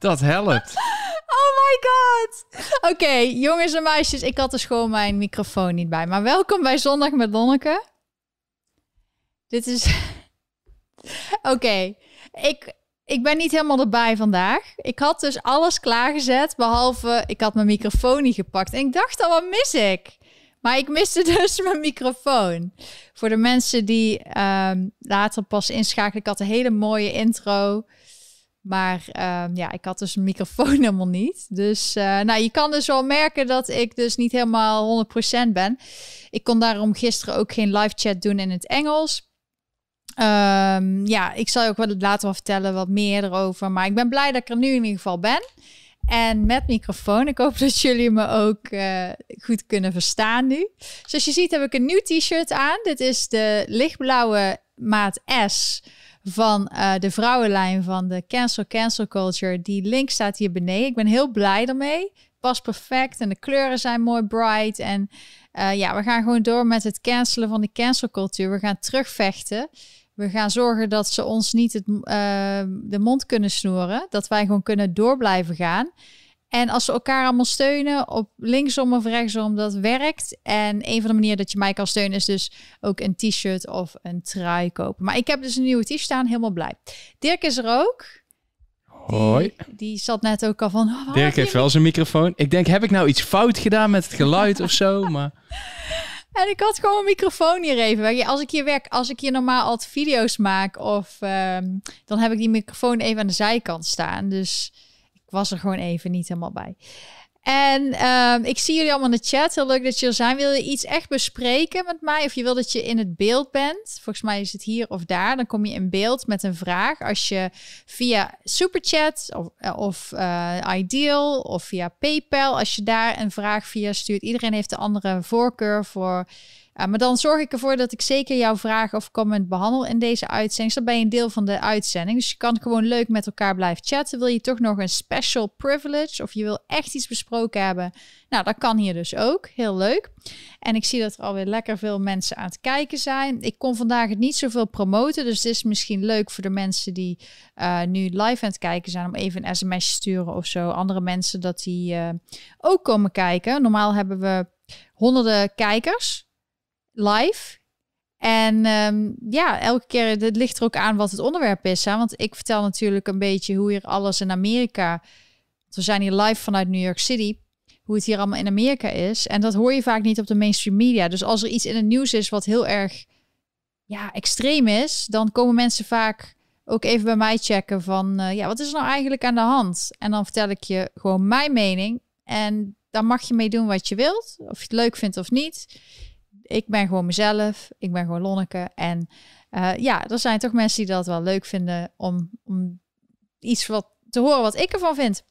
Dat helpt. Oh my god. Oké, jongens en meisjes, ik had dus gewoon mijn microfoon niet bij. Maar welkom bij Zondag met Lonneke. Dit is... Oké, ik, ik ben niet helemaal erbij vandaag. Ik had dus alles klaargezet, behalve ik had mijn microfoon niet gepakt. En ik dacht al, wat mis ik? Maar ik miste dus mijn microfoon. Voor de mensen die ehm, later pas inschakelen, ik had een hele mooie intro. Maar ehm, ja, ik had dus een microfoon helemaal niet. Dus uh, nou, je kan dus wel merken dat ik dus niet helemaal 100% ben. Ik kon daarom gisteren ook geen live chat doen in het Engels. Um, ja, ik zal je ook wel later wel vertellen wat meer erover. Maar ik ben blij dat ik er nu in ieder geval ben. En met microfoon. Ik hoop dat jullie me ook uh, goed kunnen verstaan nu. Zoals je ziet heb ik een nieuw t-shirt aan. Dit is de lichtblauwe maat S van uh, de vrouwenlijn van de Cancel Cancel Culture. Die link staat hier beneden. Ik ben heel blij ermee. Past perfect en de kleuren zijn mooi bright. En uh, ja, we gaan gewoon door met het cancelen van die cancel cultuur. We gaan terugvechten. We gaan zorgen dat ze ons niet het, uh, de mond kunnen snoeren. Dat wij gewoon kunnen door blijven gaan. En als we elkaar allemaal steunen op linksom of rechtsom, dat werkt. En een van de manieren dat je mij kan steunen is dus ook een t-shirt of een trui kopen. Maar ik heb dus een nieuwe t-shirt staan, helemaal blij. Dirk is er ook. Hoi. Die, zat net ook al van... Oh, Dirk heeft wel zijn microfoon. Ik denk, heb ik nou iets fout gedaan met het geluid of zo? Maar... En ik had gewoon een microfoon hier even. Als ik hier werk, als ik hier normaal altijd video's maak, of um, dan heb ik die microfoon even aan de zijkant staan. Dus ik was er gewoon even niet helemaal bij. En um, ik zie jullie allemaal in de chat. Heel leuk dat je er zijn. Wil je iets echt bespreken met mij? Of je wil dat je in het beeld bent? Volgens mij is het hier of daar. Dan kom je in beeld met een vraag. Als je via Superchat of, of uh, Ideal of via PayPal, als je daar een vraag via stuurt. Iedereen heeft een andere voorkeur voor maar dan zorg ik ervoor dat ik zeker jouw vraag of comment behandel in deze uitzending. Dus dan ben je een deel van de uitzending. Dus je kan gewoon leuk met elkaar blijven chatten. Wil je toch nog een special privilege of je wil echt iets besproken hebben? Nou, dat kan hier dus ook. Heel leuk. En ik zie dat er alweer lekker veel mensen aan het kijken zijn. Ik kon vandaag het niet zoveel promoten. Dus het is misschien leuk voor de mensen die uh, nu live aan het kijken zijn. Om even een sms te sturen of zo. Andere mensen dat die uh, ook komen kijken. Normaal hebben we honderden kijkers live. En um, ja, elke keer, het ligt er ook aan wat het onderwerp is. Hè? Want ik vertel natuurlijk een beetje hoe hier alles in Amerika... We zijn hier live vanuit New York City. Hoe het hier allemaal in Amerika is. En dat hoor je vaak niet op de mainstream media. Dus als er iets in het nieuws is wat heel erg ja, extreem is... dan komen mensen vaak ook even bij mij checken van... Uh, ja, wat is er nou eigenlijk aan de hand? En dan vertel ik je gewoon mijn mening. En dan mag je mee doen wat je wilt. Of je het leuk vindt of niet ik ben gewoon mezelf. Ik ben gewoon Lonneke. En uh, ja, er zijn toch mensen die dat wel leuk vinden om, om iets wat te horen wat ik ervan vind.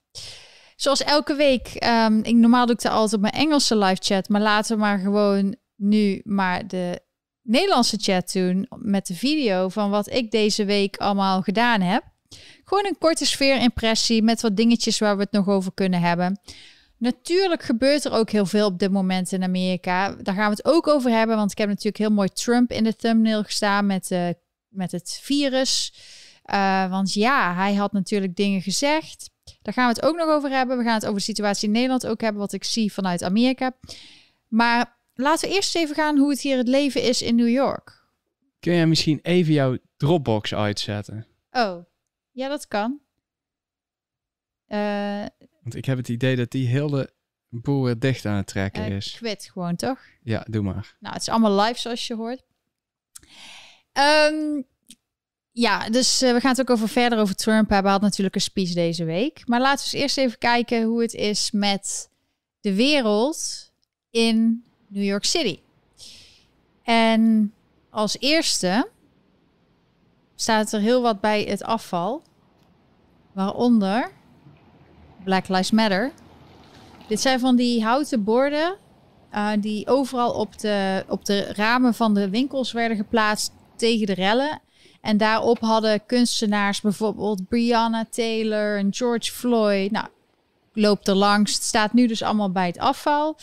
Zoals elke week. Um, ik, normaal doe ik het altijd op mijn Engelse live chat. Maar laten we maar gewoon nu maar de Nederlandse chat doen. Met de video van wat ik deze week allemaal gedaan heb. Gewoon een korte sfeerimpressie met wat dingetjes waar we het nog over kunnen hebben. Natuurlijk gebeurt er ook heel veel op dit moment in Amerika. Daar gaan we het ook over hebben, want ik heb natuurlijk heel mooi Trump in de thumbnail gestaan met, uh, met het virus. Uh, want ja, hij had natuurlijk dingen gezegd. Daar gaan we het ook nog over hebben. We gaan het over de situatie in Nederland ook hebben, wat ik zie vanuit Amerika. Maar laten we eerst even gaan hoe het hier het leven is in New York. Kun jij misschien even jouw Dropbox uitzetten? Oh, ja, dat kan. Uh, want ik heb het idee dat die hele boel weer dicht aan het trekken uh, is. Quit gewoon, toch? Ja, doe maar. Nou, het is allemaal live zoals je hoort. Um, ja, dus uh, we gaan het ook over verder over Trump hebben. had natuurlijk een speech deze week. Maar laten we eens eerst even kijken hoe het is met de wereld in New York City. En als eerste staat er heel wat bij het afval. Waaronder Black Lives Matter. Dit zijn van die houten borden uh, die overal op de, op de ramen van de winkels werden geplaatst tegen de rellen. En daarop hadden kunstenaars bijvoorbeeld Breonna Taylor en George Floyd. Nou, loopt er langs. Het staat nu dus allemaal bij het afval.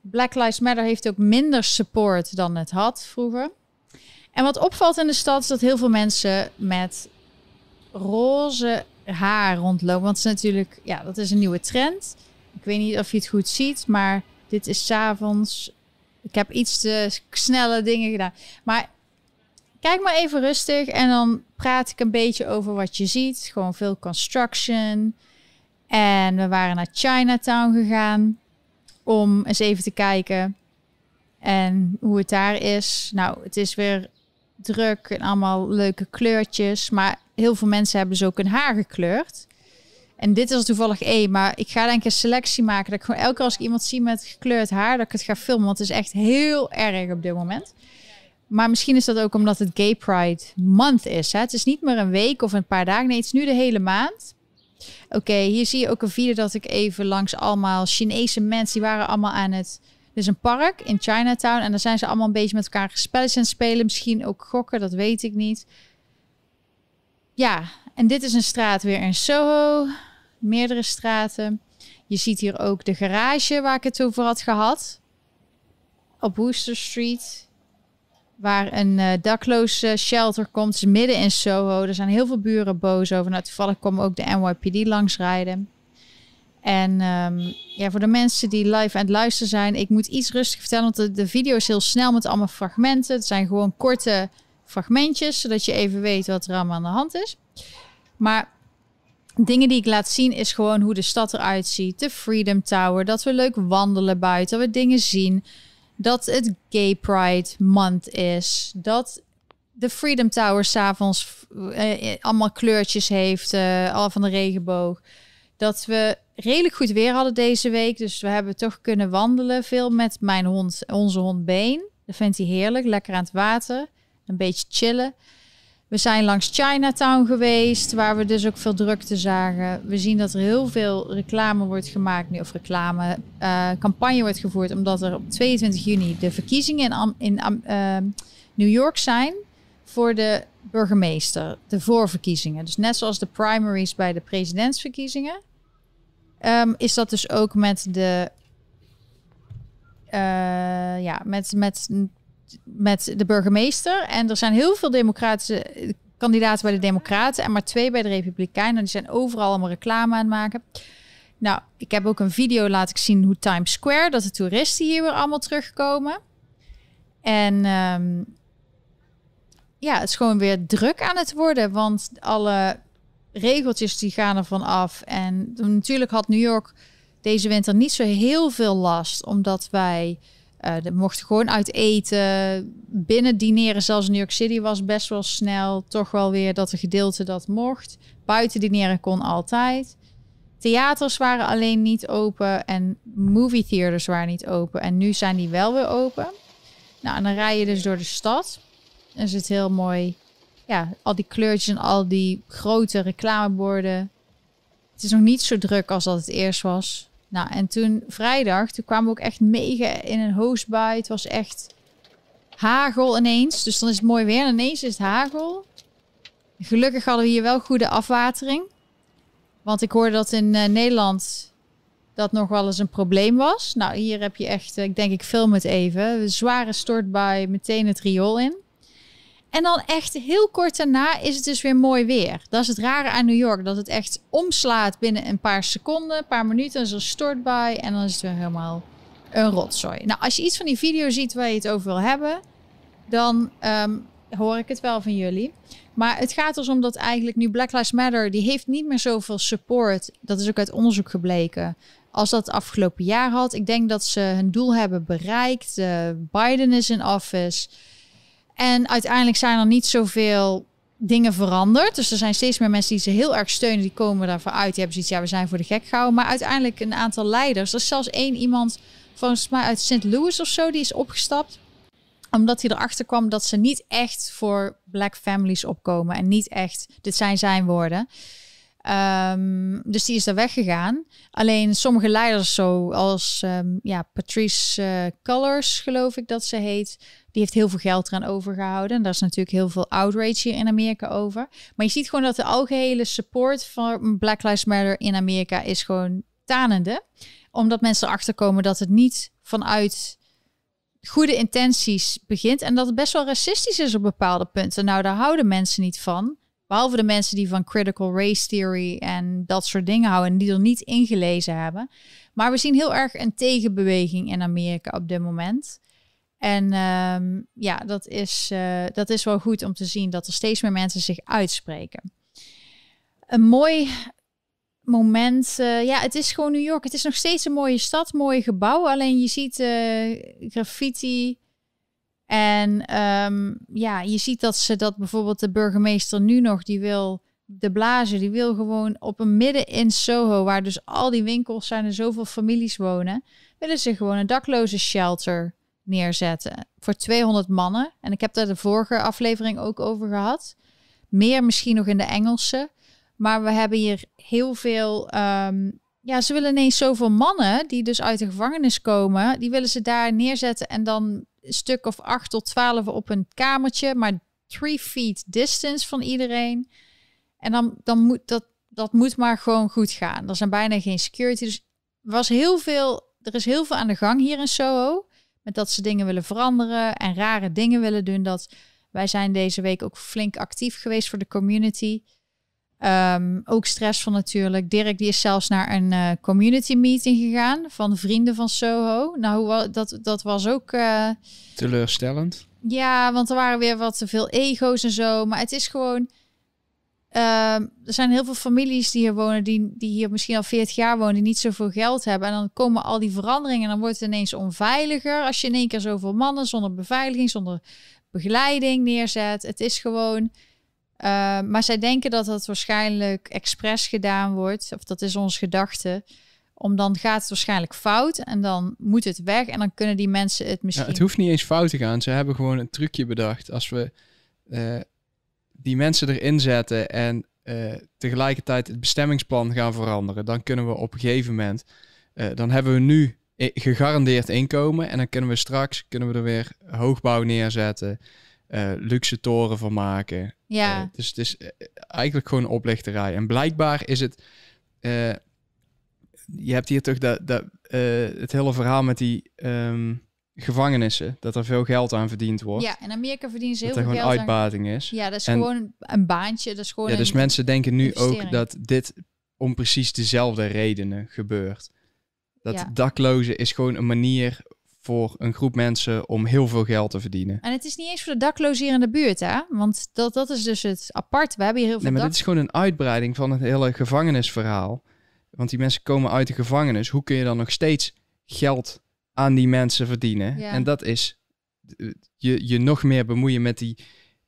Black Lives Matter heeft ook minder support dan het had vroeger. En wat opvalt in de stad is dat heel veel mensen met roze haar rondlopen. Want het is natuurlijk, ja, dat is een nieuwe trend. Ik weet niet of je het goed ziet, maar dit is s'avonds. Ik heb iets te snelle dingen gedaan. Maar kijk maar even rustig en dan praat ik een beetje over wat je ziet. Gewoon veel construction. En we waren naar Chinatown gegaan om eens even te kijken en hoe het daar is. Nou, het is weer druk en allemaal leuke kleurtjes. Maar heel veel mensen hebben dus ook hun haar gekleurd. En dit is toevallig één, maar ik ga denk ik een selectie maken. Dat ik gewoon elke keer als ik iemand zie met gekleurd haar, dat ik het ga filmen. Want het is echt heel erg op dit moment. Maar misschien is dat ook omdat het Gay Pride Month is. Het is niet meer een week of een paar dagen. Nee, het is nu de hele maand. Oké, hier zie je ook een video dat ik even langs allemaal Chinese mensen... die waren allemaal aan het... Is een park in Chinatown en daar zijn ze allemaal een beetje met elkaar spelletjes aan spelen. Misschien ook gokken, dat weet ik niet. Ja, en dit is een straat weer in Soho. Meerdere straten. Je ziet hier ook de garage waar ik het over had gehad. Op Wooster Street waar een uh, dakloze shelter komt. Midden in Soho. Er zijn heel veel buren boos over. Nou, toevallig komen ook de NYPD langsrijden. En um, ja, voor de mensen die live aan het luisteren zijn, ik moet iets rustig vertellen, want de, de video is heel snel met allemaal fragmenten. Het zijn gewoon korte fragmentjes, zodat je even weet wat er allemaal aan de hand is. Maar dingen die ik laat zien is gewoon hoe de stad eruit ziet. De Freedom Tower, dat we leuk wandelen buiten, dat we dingen zien dat het Gay Pride Month is. Dat de Freedom Tower s'avonds uh, allemaal kleurtjes heeft, uh, al van de regenboog. Dat we redelijk goed weer hadden deze week. Dus we hebben toch kunnen wandelen. Veel met mijn hond, onze hond Been. Dat vindt hij heerlijk. Lekker aan het water. Een beetje chillen. We zijn langs Chinatown geweest, waar we dus ook veel drukte zagen. We zien dat er heel veel reclame wordt gemaakt nu, of reclame, uh, campagne wordt gevoerd, omdat er op 22 juni de verkiezingen in, in uh, New York zijn voor de burgemeester, de voorverkiezingen. Dus net zoals de primaries bij de presidentsverkiezingen, um, is dat dus ook met de, uh, ja, met, met met de burgemeester. En er zijn heel veel democratische kandidaten bij de Democraten en maar twee bij de Republikeinen. Die zijn overal allemaal reclame aan het maken. Nou, ik heb ook een video laten zien hoe Times Square, dat de toeristen hier weer allemaal terugkomen. En um, ja, het is gewoon weer druk aan het worden, want alle regeltjes die gaan ervan af. En natuurlijk had New York deze winter niet zo heel veel last, omdat wij uh, mochten gewoon uit eten. Binnen dineren, zelfs in New York City, was best wel snel. Toch wel weer dat een gedeelte dat mocht. Buiten dineren kon altijd. Theaters waren alleen niet open en movie theaters waren niet open. En nu zijn die wel weer open. Nou, en dan rij je dus door de stad. En is het heel mooi. Ja, al die kleurtjes en al die grote reclameborden. Het is nog niet zo druk als dat het eerst was. Nou, en toen vrijdag, toen kwamen we ook echt mega in een hoosbui. Het was echt hagel ineens. Dus dan is het mooi weer en ineens is het hagel. Gelukkig hadden we hier wel goede afwatering. Want ik hoorde dat in uh, Nederland dat nog wel eens een probleem was. Nou, hier heb je echt, ik denk ik film het even. Een zware stortbui, meteen het riool in. En dan echt heel kort daarna is het dus weer mooi weer. Dat is het rare aan New York. Dat het echt omslaat binnen een paar seconden, een paar minuten. Zo stort bij en dan is het weer helemaal een rotzooi. Nou, als je iets van die video ziet waar je het over wil hebben, dan um, hoor ik het wel van jullie. Maar het gaat dus om dat eigenlijk nu Black Lives Matter, die heeft niet meer zoveel support. Dat is ook uit onderzoek gebleken. Als dat het afgelopen jaar had. Ik denk dat ze hun doel hebben bereikt. Uh, Biden is in office. En uiteindelijk zijn er niet zoveel dingen veranderd. Dus er zijn steeds meer mensen die ze heel erg steunen. Die komen daarvoor uit. Die hebben zoiets, ja, we zijn voor de gek gehouden. Maar uiteindelijk een aantal leiders. Er is zelfs één iemand, volgens mij uit St. Louis of zo, die is opgestapt. Omdat hij erachter kwam dat ze niet echt voor black families opkomen. En niet echt, dit zijn zijn woorden. Um, dus die is daar weggegaan. Alleen sommige leiders, zoals um, ja, Patrice uh, geloof ik dat ze heet, die heeft heel veel geld eraan overgehouden. En daar is natuurlijk heel veel outrage hier in Amerika over. Maar je ziet gewoon dat de algehele support van Black Lives Matter in Amerika is gewoon tanende. Omdat mensen erachter komen dat het niet vanuit goede intenties begint. En dat het best wel racistisch is op bepaalde punten. Nou, daar houden mensen niet van. Behalve de mensen die van critical race theory en dat soort dingen houden en die er niet ingelezen hebben. Maar we zien heel erg een tegenbeweging in Amerika op dit moment. En ehm, ja, dat is, uh, dat is wel goed om te zien dat er steeds meer mensen zich uitspreken. Een mooi moment. Uh, ja, het is gewoon New York. Het is nog steeds een mooie stad, mooie gebouwen. Alleen je ziet uh, graffiti. En um, ja, je ziet dat ze dat bijvoorbeeld de burgemeester nu nog, die wil de blazen, die wil gewoon op een midden in Soho, waar dus al die winkels zijn en zoveel families wonen, willen ze gewoon een dakloze shelter neerzetten voor 200 mannen. En ik heb daar de vorige aflevering ook over gehad. Meer misschien nog in de Engelse. Maar we hebben hier heel veel. Um, ja, ze willen ineens zoveel mannen die dus uit de gevangenis komen. Die willen ze daar neerzetten en dan stuk of acht tot twaalf op een kamertje. Maar three feet distance van iedereen. En dan, dan moet dat, dat moet maar gewoon goed gaan. Er zijn bijna geen security. Dus was heel veel, er is heel veel aan de gang hier in Soho. Met dat ze dingen willen veranderen en rare dingen willen doen. Dat wij zijn deze week ook flink actief geweest voor de community. Um, ook stressvol natuurlijk. Dirk die is zelfs naar een uh, community meeting gegaan van vrienden van Soho. Nou, dat, dat was ook... Uh, Teleurstellend. Ja, want er waren weer wat te veel ego's en zo. Maar het is gewoon... Uh, er zijn heel veel families die hier wonen, die, die hier misschien al 40 jaar wonen, die niet zoveel geld hebben. En dan komen al die veranderingen en dan wordt het ineens onveiliger als je in één keer zoveel mannen zonder beveiliging, zonder begeleiding neerzet. Het is gewoon uh, maar zij denken dat dat waarschijnlijk expres gedaan wordt. Of dat is onze gedachte. Om dan gaat het waarschijnlijk fout en dan moet het weg en dan kunnen die mensen het misschien. Ja, het hoeft niet eens fout te gaan. Ze hebben gewoon een trucje bedacht. Als we uh, die mensen erin zetten en uh, tegelijkertijd het bestemmingsplan gaan veranderen, dan kunnen we op een gegeven moment, dan hebben we nu gegarandeerd inkomen en dan kunnen we straks kunnen we er weer hoogbouw neerzetten luxe toren van maken. Ja. Uh, dus het is eh, eigenlijk gewoon oplichterij. En blijkbaar is het... Uh, je hebt hier toch dat, dat, het hele verhaal met die um, gevangenissen. Dat er veel geld aan verdiend wordt. Ja, in Amerika verdienen ze heel veel geld Dat er gewoon uitbating is. Ja, dat is gewoon een baantje. Dat is gewoon ja, dus mensen denken nu ook dat dit om precies dezelfde redenen gebeurt. Dat Ja. daklozen is gewoon een manier voor een groep mensen om heel veel geld te verdienen. En het is niet eens voor de daklozen hier in de buurt, hè? Want dat, dat is dus het apart. We hebben hier heel veel Nee, maar dak- dit is gewoon een uitbreiding van het hele gevangenisverhaal. Want die mensen komen uit de gevangenis. Hoe kun je dan nog steeds geld aan die mensen verdienen? Ja. En dat is je, je nog meer bemoeien met die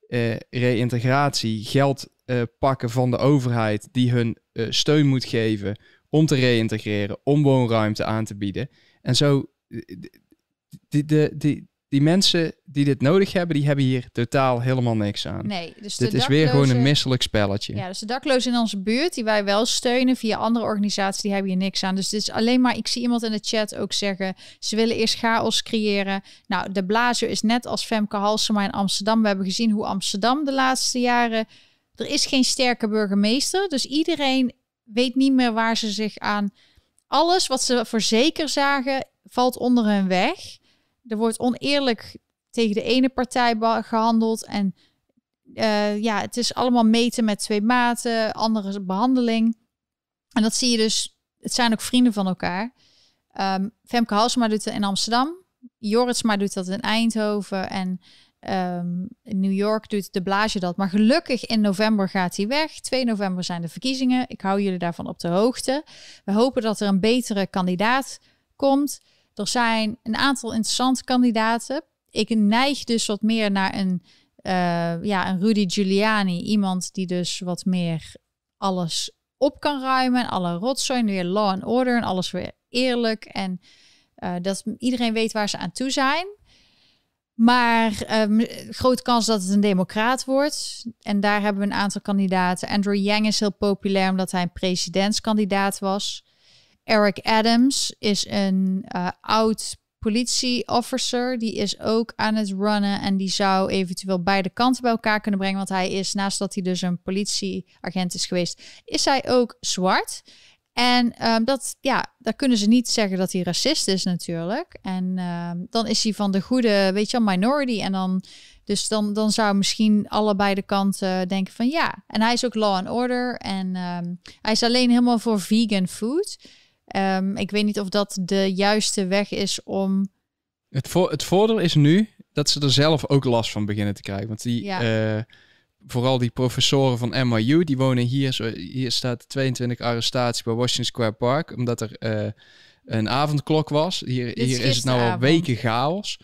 eh reïntegratie. Geld eh, pakken van de overheid die hun eh, steun moet geven om te reïntegreren, om woonruimte aan te bieden. En zo, die, die, die, die mensen die dit nodig hebben, die hebben hier totaal helemaal niks aan. Nee, dus Dit is weer gewoon een misselijk spelletje. Ja, dus de daklozen in onze buurt, die wij wel steunen via andere organisaties, die hebben hier niks aan. Dus dit is alleen maar, ik zie iemand in de chat ook zeggen, ze willen eerst chaos creëren. Nou, de blazer is net als Femke Halsema in Amsterdam. We hebben gezien hoe Amsterdam de laatste jaren, er is geen sterke burgemeester. Dus iedereen weet niet meer waar ze zich aan, alles wat ze voor zeker zagen, valt onder hun weg. Er wordt oneerlijk tegen de ene partij gehandeld en eh, ja, het is allemaal meten met twee maten, andere behandeling. En dat zie je dus, het zijn ook vrienden van elkaar. Ehm, Femke Halsema doet het in Amsterdam. Joritsma doet dat in Eindhoven. En ehm, in New York doet de Blage dat. Maar gelukkig in november gaat hij weg. 2 november zijn de verkiezingen. Ik hou jullie daarvan op de hoogte. We hopen dat er een betere kandidaat komt. Er zijn een aantal interessante kandidaten. Ik neig dus wat meer naar een eh, ja, een Rudy Giuliani. Iemand die dus wat meer alles op kan ruimen. En alle rotzooi weer law and order en alles weer eerlijk. En eh, dat iedereen weet waar ze aan toe zijn. Maar ehm, grote kans dat het een democraat wordt. En daar hebben we een aantal kandidaten. Andrew Yang is heel populair omdat hij een presidentskandidaat was. Eric Adams is een eh, oud politieofficer. Die is ook aan het runnen. En die zou eventueel beide kanten bij elkaar kunnen brengen. Want hij is, naast dat hij dus een politieagent is geweest, is hij ook zwart. En ehm, dat, ja, daar kunnen ze niet zeggen dat hij racist is natuurlijk. En ehm, dan is hij van de goede, weet je minority. En dan, dus dan, dan zou misschien allebei de kanten denken van ja. En hij is ook law and order. En ehm, hij is alleen helemaal voor vegan food. Ehm, ik weet niet of dat de juiste weg is om... Het, het voordeel is nu dat ze er zelf ook last van beginnen te krijgen. Want die, Ja. eh, vooral die professoren van NYU, die wonen hier. Zo, hier staat 22 arrestaties bij Washington Square Park, omdat er eh, een avondklok was. Hier, is hier is het nou al weken chaos.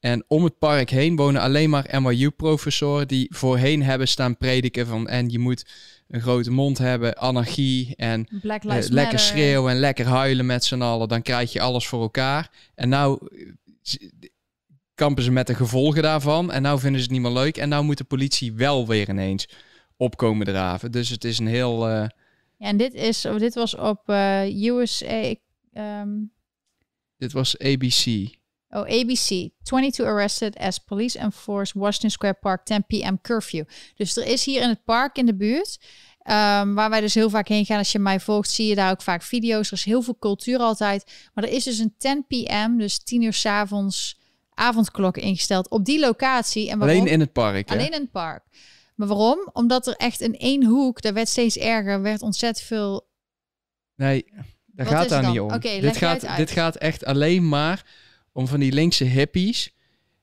En om het park heen wonen alleen maar NYU-professoren die voorheen hebben staan prediken van en je moet een grote mond hebben, anarchie en eh, lekker Matter. schreeuwen en lekker huilen met z'n allen. Dan krijg je alles voor elkaar. En nou eh, kampen ze met de gevolgen daarvan. En nou vinden ze het niet meer leuk. En nou moet de politie wel weer ineens opkomen draven. Dus het is een heel... eh, Ja, en dit, is, oh, dit was op USA... ehm, dit was ABC. Oh, ABC. 22 arrested as police enforce Washington Square Park 10 p.m. curfew. Dus er is hier in het park in de buurt, ehm, waar wij dus heel vaak heen gaan. Als je mij volgt, zie je daar ook vaak video's. Er is heel veel cultuur altijd. Maar er is dus een 10 p.m., dus 10 uur 's avonds, avondklok ingesteld op die locatie. En waarom? Alleen in het park, hè? Alleen in het park. Maar waarom? Omdat er echt in één hoek, daar werd steeds erger, werd ontzettend veel Nee, daar Wat gaat daar niet om. Dit, gaat, dit gaat echt alleen maar om van die linkse hippies...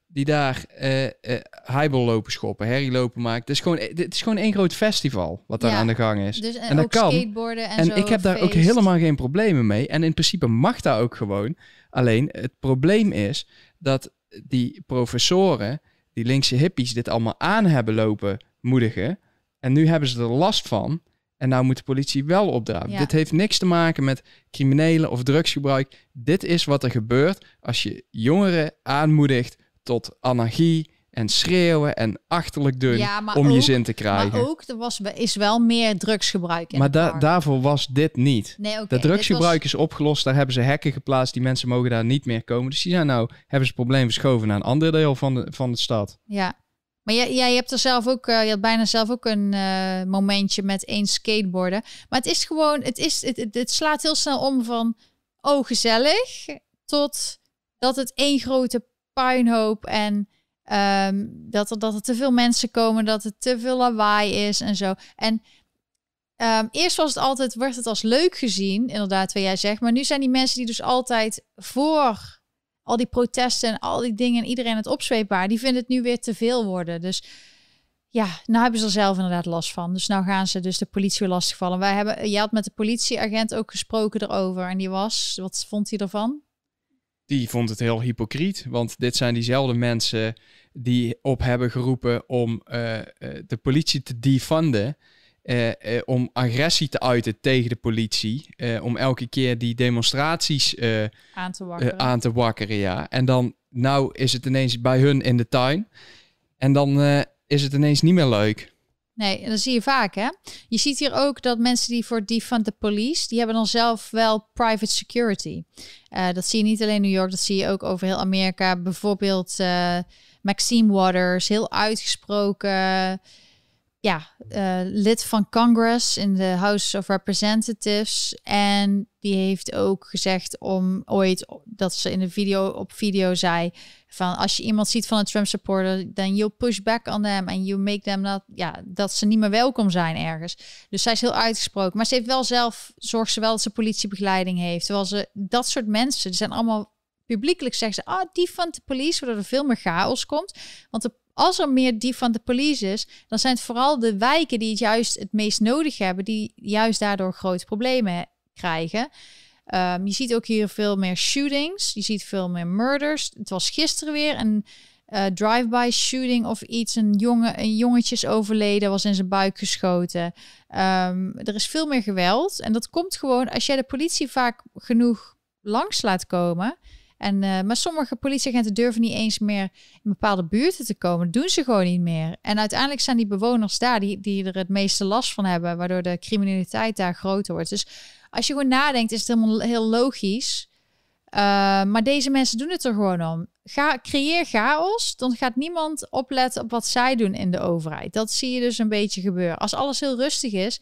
die daar eh eh highball lopen schoppen, herrie lopen maken. Het is gewoon, dit is gewoon één groot festival wat daar Ja. aan de gang is. Dus en, En dat kan. skateboarden en, En zo. ik heb daar ook helemaal geen problemen mee. En in principe mag dat ook gewoon. Alleen het probleem is dat die professoren, die linkse hippies, dit allemaal aan hebben lopen moedigen. En nu hebben ze er last van. En nou moet de politie wel opdraven. Ja. Dit heeft niks te maken met criminelen of drugsgebruik. Dit is wat er gebeurt als je jongeren aanmoedigt tot anarchie en schreeuwen en achterlijk doen Ja, om je zin te krijgen. Maar ook, er was, is wel meer drugsgebruik in Maar da- daarvoor was dit niet. Nee. Dat drugsgebruik is opgelost. Daar hebben ze hekken geplaatst. Die mensen mogen daar niet meer komen. Dus die zijn nou, hebben ze het probleem verschoven naar een ander deel van de, van de stad. Ja. Maar jij, jij hebt er zelf ook, eh, je had bijna zelf ook een eh, momentje met één skateboarden. Maar het is gewoon, het, is, het, het, slaat heel snel om van, oh gezellig, tot dat het één grote puinhoop en ehm, dat, er, dat er te veel mensen komen, dat het te veel lawaai is en zo. En ehm, eerst was het altijd, werd het als leuk gezien, inderdaad, wat jij zegt. Maar nu zijn die mensen die dus altijd voor al die protesten en al die dingen en iedereen het opzweepbaar, die vinden het nu weer te veel worden. Dus ja, nou hebben ze er zelf inderdaad last van. Dus nou gaan ze dus de politie weer lastigvallen. Wij hebben, je had met de politieagent ook gesproken erover en die was, wat vond hij ervan? Die vond het heel hypocriet. Want dit zijn diezelfde mensen die op hebben geroepen om eh, eh, de politie te defunden. Eh, eh, om agressie te uiten tegen de politie. eh, om elke keer die demonstraties eh, Aan te wakkeren. aan te wakkeren, ja. En dan, nou is het ineens bij hun in de tuin. En dan eh, is het ineens niet meer leuk. Nee, dat zie je vaak, hè? Je ziet hier ook dat mensen die voor defund the police, die hebben dan zelf wel private security. Dat zie je niet alleen in New York, dat zie je ook over heel Amerika. Bijvoorbeeld Maxime Waters, heel uitgesproken, ja, eh, lid van Congress in de House of Representatives. En die heeft ook gezegd om ooit dat ze in de video op video zei van als je iemand ziet van een Trump supporter, dan you push back on them and you make them not, ja, dat ze niet meer welkom zijn ergens. Dus zij is heel uitgesproken, maar ze heeft wel zelf zorgt ze wel dat ze politiebegeleiding heeft. Terwijl ze dat soort mensen, die zijn allemaal publiekelijk zeggen ze, ah, die van de police, waardoor er veel meer chaos komt. Want de, als er meer die van de police is, dan zijn het vooral de wijken die het juist het meest nodig hebben, die juist daardoor grote problemen krijgen. Ehm, je ziet ook hier veel meer shootings. Je ziet veel meer murders. Het was gisteren weer een eh, drive-by shooting of iets. Een, jongen, een jongetje is overleden, was in zijn buik geschoten. Ehm, er is veel meer geweld. En dat komt gewoon als jij de politie vaak genoeg langs laat komen. En, eh, maar sommige politieagenten durven niet eens meer in bepaalde buurten te komen. Dat doen ze gewoon niet meer. En uiteindelijk zijn die bewoners daar die, die er het meeste last van hebben, waardoor de criminaliteit daar groter wordt. Dus als je gewoon nadenkt, is het helemaal heel logisch. Uh, maar deze mensen doen het er gewoon om. Ga, creëer chaos, dan gaat niemand opletten op wat zij doen in de overheid. Dat zie je dus een beetje gebeuren. Als alles heel rustig is,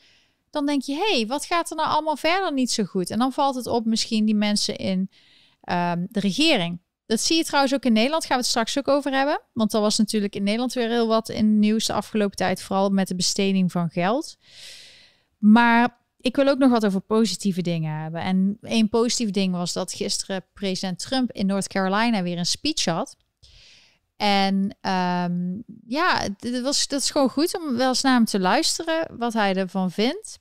dan denk je, hé, hey, wat gaat er nou allemaal verder niet zo goed? En dan valt het op misschien die mensen in ehm, de regering. Dat zie je trouwens ook in Nederland, gaan we het straks ook over hebben. Want er was natuurlijk in Nederland weer heel wat in nieuws de afgelopen tijd, vooral met de besteding van geld. Maar ik wil ook nog wat over positieve dingen hebben. En één positief ding was dat gisteren president Trump in North Carolina weer een speech had. En um, ja, dat, was, dat is gewoon goed om wel eens naar hem te luisteren, wat hij ervan vindt.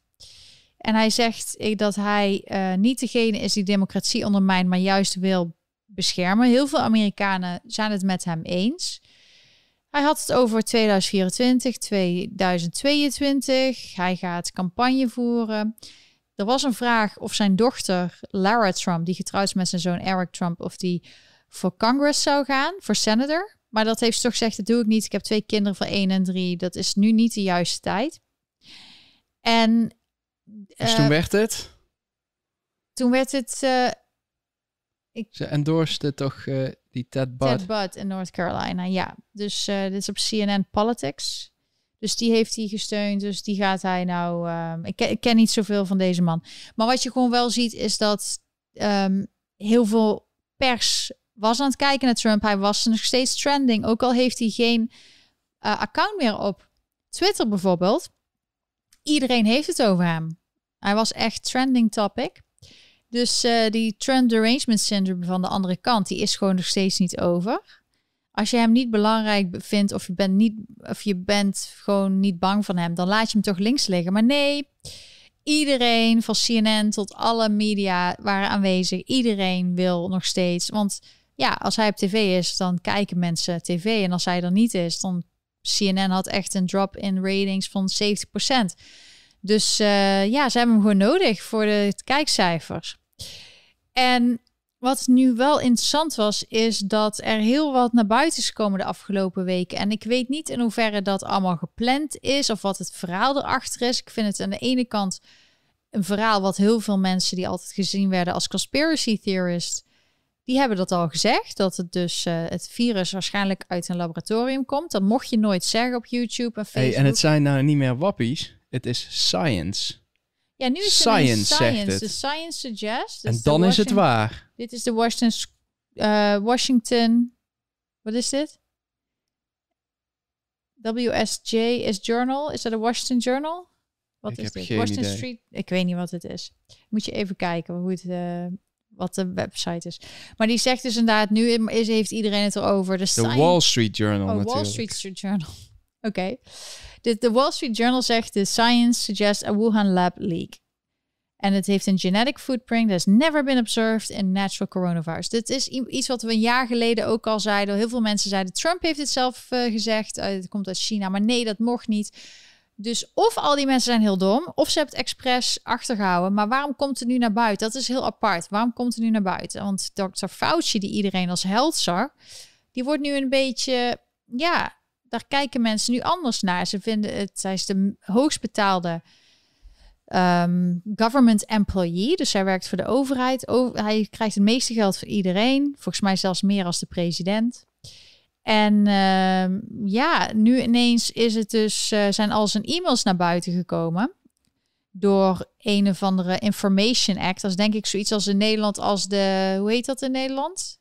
En hij zegt dat hij uh, niet degene is die democratie ondermijnt, maar juist wil beschermen. Heel veel Amerikanen zijn het met hem eens. Hij had het over 2024, 2022. Hij gaat campagne voeren. Er was een vraag of zijn dochter Lara Trump, die getrouwd is met zijn zoon Eric Trump, of die voor Congress zou gaan, voor senator. Maar dat heeft ze toch gezegd, dat doe ik niet. Ik heb twee kinderen van 1 en 3. Dat is nu niet de juiste tijd. En... Dus toen werd het? Toen werd het... Uh, ik, Ze endorste toch uh, die Ted Budd? Ted Budd in North Carolina, ja. Dus dit is op CNN Politics. Dus die heeft hij gesteund. Dus die gaat hij nou... Um, ik, ken, ik, ken niet zoveel van deze man. Maar wat je gewoon wel ziet is dat um, heel veel pers was aan het kijken naar Trump. Hij was nog steeds trending. Ook al heeft hij geen uh, account meer op Twitter bijvoorbeeld. Iedereen heeft het over hem. Hij was echt trending topic. Dus uh, die trend derangement syndrome van de andere kant, die is gewoon nog steeds niet over. Als je hem niet belangrijk vindt of je bent, niet, of je bent gewoon niet bang van hem, dan laat je hem toch links liggen. Maar nee, iedereen van CNN tot alle media waren aanwezig. Iedereen wil nog steeds. Want ja, als hij op tv is, dan kijken mensen tv. En als hij er niet is, dan CNN had echt een drop in ratings van 70%. Dus uh, ja, ze hebben hem gewoon nodig voor de kijkcijfers. En wat nu wel interessant was, is dat er heel wat naar buiten is gekomen de afgelopen weken. En ik weet niet in hoeverre dat allemaal gepland is of wat het verhaal erachter is. Ik vind het aan de ene kant een verhaal wat heel veel mensen die altijd gezien werden als conspiracy theorist die hebben dat al gezegd, dat het dus uh, het virus waarschijnlijk uit een laboratorium komt. Dat mocht je nooit zeggen op YouTube en Facebook. Hey, en het zijn nou niet meer wappies, het is science. Ja, nu is science, het science zegt het. De science suggests. En dan is het waar. Dit is de Washington, uh, Washington, wat is dit? WSJ is Journal. Is dat een Washington Journal? Wat ik is dit? Washington idee. Street. Ik weet niet wat het is. Moet je even kijken hoe het, uh, wat de website is. Maar die zegt dus inderdaad, nu is, heeft iedereen het erover. De, De Wall Street Journal oh, natuurlijk. Wall Street Journal. Oké. Okay. De, de Wall Street Journal zegt, the science suggests a Wuhan lab leak. En het heeft een genetic footprint that has never been observed in natural coronavirus. Dit is iets wat we een jaar geleden ook al zeiden. Heel veel mensen zeiden, Trump heeft het zelf uh, gezegd. Uh, het komt uit China, maar nee, dat mocht niet. Dus of al die mensen zijn heel dom, of ze hebben het expres achtergehouden. Maar waarom komt het nu naar buiten? Dat is heel apart. Waarom komt het nu naar buiten? Want Dr. Fauci, die iedereen als held zag, die wordt nu een beetje, ja, daar kijken mensen nu anders naar. Ze vinden het, zij is de hoogst betaalde um, government employee. Dus hij werkt voor de overheid. Hij krijgt het meeste geld voor iedereen. Volgens mij zelfs meer als de president. En uh, ja, nu ineens is het dus, uh, zijn al zijn e-mails naar buiten gekomen. Door een of andere Information Act. Dat is denk ik zoiets als in Nederland als de, hoe heet dat in Nederland?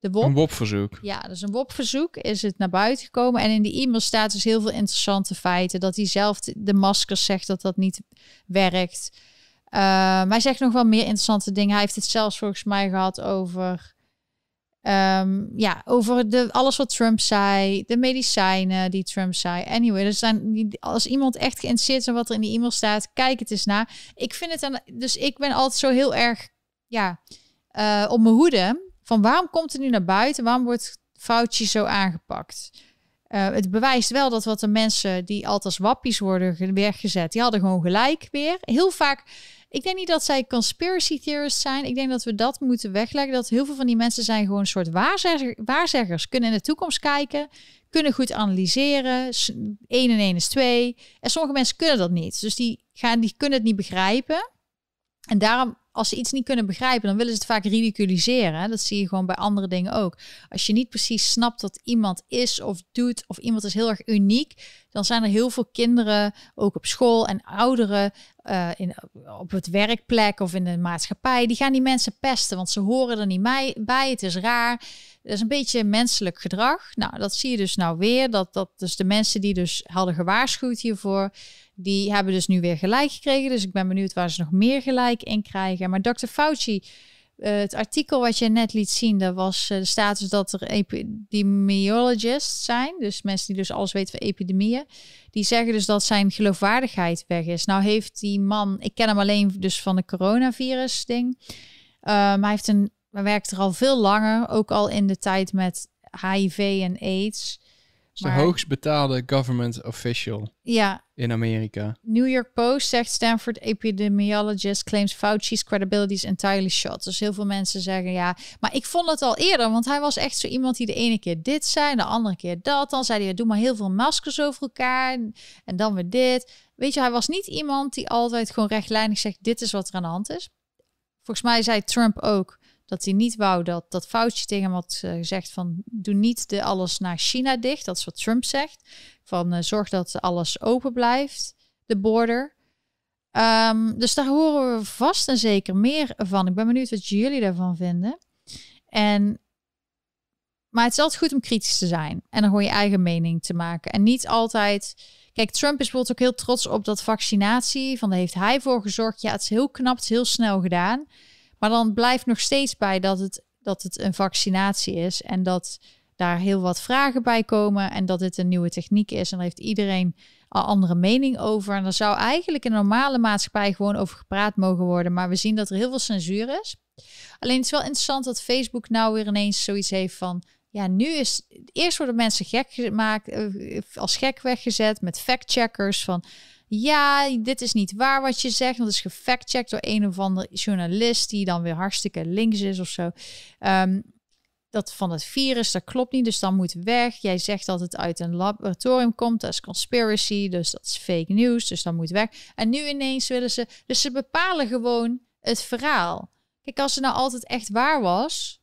De WOP. Een WOP-verzoek. Ja, dus een WOP-verzoek is het naar buiten gekomen. En in die e-mail staat dus heel veel interessante feiten. Dat hij zelf de maskers zegt dat dat niet werkt. Uh, maar hij zegt nog wel meer interessante dingen. Hij heeft het zelfs volgens mij gehad over Um, ja, over de, alles wat Trump zei, de medicijnen die Trump zei. Anyway, er zijn, als iemand echt geïnteresseerd is in wat er in die e-mail staat, kijk het eens na. Ik vind het dan, dus ik ben altijd zo heel erg, ja, uh, op mijn hoede. Van waarom komt het nu naar buiten? Waarom wordt foutje zo aangepakt? Uh, het bewijst wel dat wat de mensen die altijd als wappies worden weggezet, die hadden gewoon gelijk weer. Heel vaak ik denk niet dat zij conspiracy theorists zijn. Ik denk dat we dat moeten wegleggen. Dat heel veel van die mensen zijn gewoon een soort waarzegger, waarzeggers. Kunnen in de toekomst kijken. Kunnen goed analyseren. 1 en 1 is 2. En sommige mensen kunnen dat niet. Dus die, gaan, die kunnen het niet begrijpen. En daarom, als ze iets niet kunnen begrijpen, dan willen ze het vaak ridiculiseren. Dat zie je gewoon bij andere dingen ook. Als je niet precies snapt wat iemand is of doet, of iemand is heel erg uniek, dan zijn er heel veel kinderen, ook op school en ouderen, uh, in, op het werkplek of in de maatschappij, die gaan die mensen pesten, want ze horen er niet bij. Het is raar. Dat is een beetje menselijk gedrag. Nou, dat zie je dus nou weer. Dat, dat dus de mensen die dus hadden gewaarschuwd hiervoor, die hebben dus nu weer gelijk gekregen. Dus ik ben benieuwd waar ze nog meer gelijk in krijgen. Maar Dr. Fauci uh, het artikel wat je net liet zien, dat was uh, de status dat er epidemiologists zijn. Dus mensen die dus alles weten van epidemieën. Die zeggen dus dat zijn geloofwaardigheid weg is. Nou heeft die man, ik ken hem alleen dus van de coronavirus ding. Um, hij heeft een, hij werkt er al veel langer, ook al in de tijd met HIV en AIDS de hoogst betaalde government official ja. in Amerika. New York Post zegt Stanford epidemiologist claims Fauci's credibility is entirely shot. Dus heel veel mensen zeggen ja. Maar ik vond het al eerder, want hij was echt zo iemand die de ene keer dit zei, de andere keer dat. Dan zei hij, doe maar heel veel maskers over elkaar en dan weer dit. Weet je, hij was niet iemand die altijd gewoon rechtlijnig zegt, dit is wat er aan de hand is. Volgens mij zei Trump ook, dat hij niet wou dat dat foutje tegen hem uh, gezegd van doe niet de alles naar China dicht. Dat is wat Trump zegt. Van uh, zorg dat alles open blijft, de border. Um, dus daar horen we vast en zeker meer van. Ik ben benieuwd wat jullie daarvan vinden. En, maar het is altijd goed om kritisch te zijn en dan gewoon je eigen mening te maken. En niet altijd. Kijk, Trump is bijvoorbeeld ook heel trots op dat vaccinatie. Van daar heeft hij voor gezorgd. Ja, het is heel knap, het is heel snel gedaan. Maar dan blijft nog steeds bij dat het, dat het een vaccinatie is en dat daar heel wat vragen bij komen en dat dit een nieuwe techniek is. En daar heeft iedereen al andere mening over. En er zou eigenlijk in een normale maatschappij gewoon over gepraat mogen worden. Maar we zien dat er heel veel censuur is. Alleen het is wel interessant dat Facebook nou weer ineens zoiets heeft van. Ja, nu is. Eerst worden mensen gek gemaakt, eh, als gek weggezet met fact-checkers van ja, dit is niet waar wat je zegt. Dat is gefactcheckt door een of andere journalist die dan weer hartstikke links is of zo. Um, dat van het virus, dat klopt niet, dus dan moet weg. Jij zegt dat het uit een laboratorium komt, dat is conspiracy, dus dat is fake news, dus dan moet weg. En nu ineens willen ze, dus ze bepalen gewoon het verhaal. Kijk, als het nou altijd echt waar was,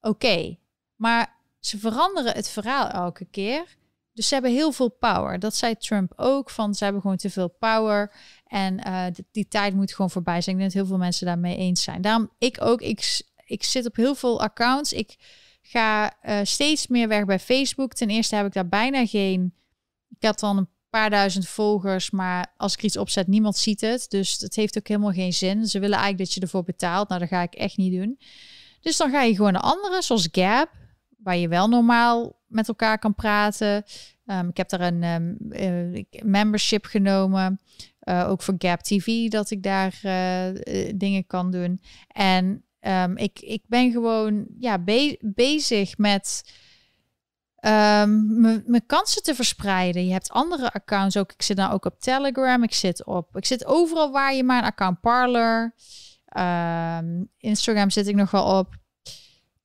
oké. Maar ze veranderen het verhaal elke keer. Dus ze hebben heel veel power. Dat zei Trump ook, van ze hebben gewoon te veel power. En uh, die, tijd moet gewoon voorbij zijn. Ik denk dat heel veel mensen daarmee eens zijn. Daarom ik ook, ik, ik zit op heel veel accounts. Ik ga uh, steeds meer weg bij Facebook. Ten eerste heb ik daar bijna geen... Ik had dan een paar duizend volgers, maar als ik iets opzet, niemand ziet het. Dus het heeft ook helemaal geen zin. Ze willen eigenlijk dat je ervoor betaalt. Nou, dat ga ik echt niet doen. Dus dan ga je gewoon naar andere, zoals Gap, waar je wel normaal met elkaar kan praten. Um, ik heb daar een um, membership genomen. Uh, ook voor Gap TV, dat ik daar uh, dingen kan doen. En um, ik, ik ben gewoon ja, be bezig met mijn kansen te verspreiden. Je hebt andere accounts ook. Ik zit nou ook op Telegram. Ik zit op. Ik zit overal waar je maar een account Parler. Instagram zit ik nog wel op.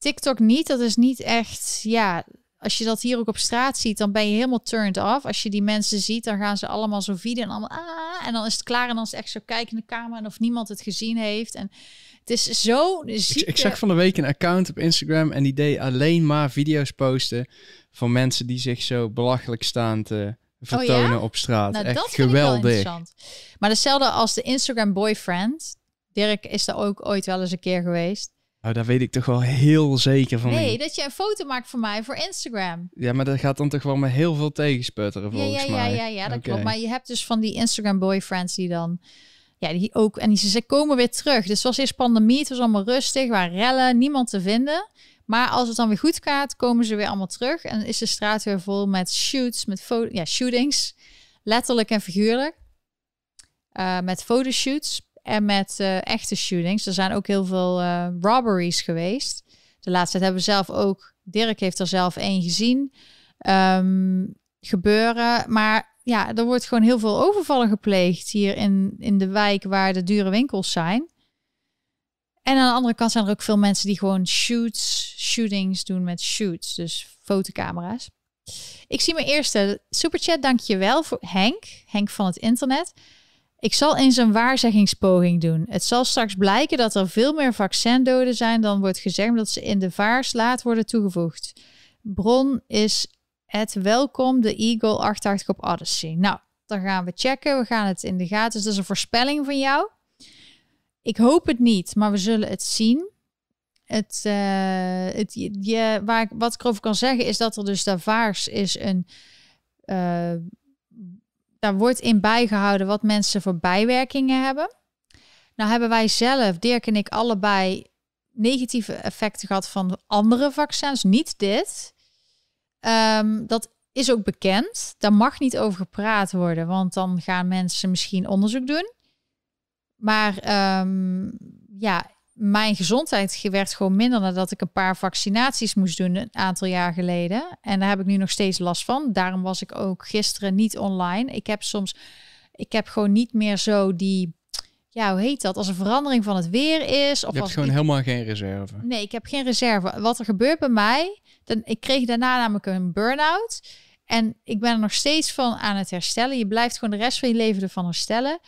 TikTok niet. Dat is niet echt. Ja, als je dat hier ook op straat ziet, dan ben je helemaal turned off. Als je die mensen ziet, dan gaan ze allemaal zo video en allemaal ah, en dan is het klaar en dan is het echt zo kijken in de camera en of niemand het gezien heeft. En het is zo zieke... ik, ik zag van de week een account op Instagram en die deed alleen maar video's posten van mensen die zich zo belachelijk staan te vertonen oh op straat. Nou, echt geweldig. Maar hetzelfde als de Instagram boyfriend. Dirk is daar ook ooit wel eens een keer geweest. Nou, daar weet ik toch wel heel zeker van. Nee, dat je een foto maakt van mij voor Instagram. Ja, maar dat gaat dan toch wel met heel veel tegensputteren volgens ja, ja, mij. Ja, ja, ja, dat klopt. Maar je hebt dus van die Instagram boyfriends die dan... Ja, die ook... En die ze komen weer terug. Dus het was eerst pandemie, het was allemaal rustig, waar rellen, niemand te vinden. Maar als het dan weer goed gaat, komen ze weer allemaal terug. En is de straat weer vol met shoots, met foto, ja, shootings. Letterlijk en figuurlijk. Uh, met fotoshoots en met uh, echte shootings. Er zijn ook heel veel uh, robberies geweest. De laatste tijd hebben we zelf ook, Dirk heeft er zelf één gezien um, gebeuren. Maar ja, er wordt gewoon heel veel overvallen gepleegd hier in, in de wijk waar de dure winkels zijn. En aan de andere kant zijn er ook veel mensen die gewoon shoots, shootings doen met shoots, dus fotocamera's. Ik zie mijn eerste superchat, dankjewel voor Henk, Henk van het internet. Ik zal eens een waarzegingspoging doen. Het zal straks blijken dat er veel meer vaccindoden zijn dan wordt gezegd dat ze in de vaarslaat worden toegevoegd. Bron is Het welkom de Eagle 88 op Odyssey. Nou, dan gaan we checken. We gaan het in de gaten. Dus dat is een voorspelling van jou. Ik hoop het niet, maar we zullen het zien. Het, uh, het, je, waar wat ik over kan zeggen is dat er dus daar vaars is een... Uh, daar wordt in bijgehouden wat mensen voor bijwerkingen hebben. Nou hebben wij zelf, Dirk en ik, allebei negatieve effecten gehad van andere vaccins, niet dit. Um, dat is ook bekend. Daar mag niet over gepraat worden, want dan gaan mensen misschien onderzoek doen. Maar um, ja, mijn gezondheid werd gewoon minder nadat ik een paar vaccinaties moest doen een aantal jaar geleden. En daar heb ik nu nog steeds last van. Daarom was ik ook gisteren niet online. Ik heb soms, ik heb gewoon niet meer zo die, ja, hoe heet dat? Als een verandering van het weer is. Of Je hebt gewoon helemaal geen reserve. Nee, ik heb geen reserve. Wat er gebeurt bij mij, dan, ik kreeg daarna namelijk een burn-out. En ik ben er nog steeds van aan het herstellen. Je blijft gewoon de rest van je leven ervan herstellen.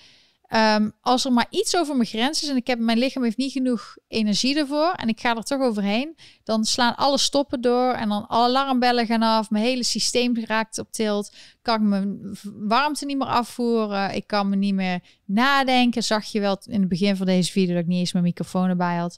Um, als er maar iets over mijn grens is en ik heb mijn lichaam heeft niet genoeg energie ervoor en ik ga er toch overheen, dan slaan alle stoppen door en dan alle alarmbellen gaan af, mijn hele systeem raakt op tilt, kan ik mijn warmte niet meer afvoeren, ik kan me niet meer nadenken. Zag je wel in het begin van deze video dat ik niet eens mijn microfoon erbij had.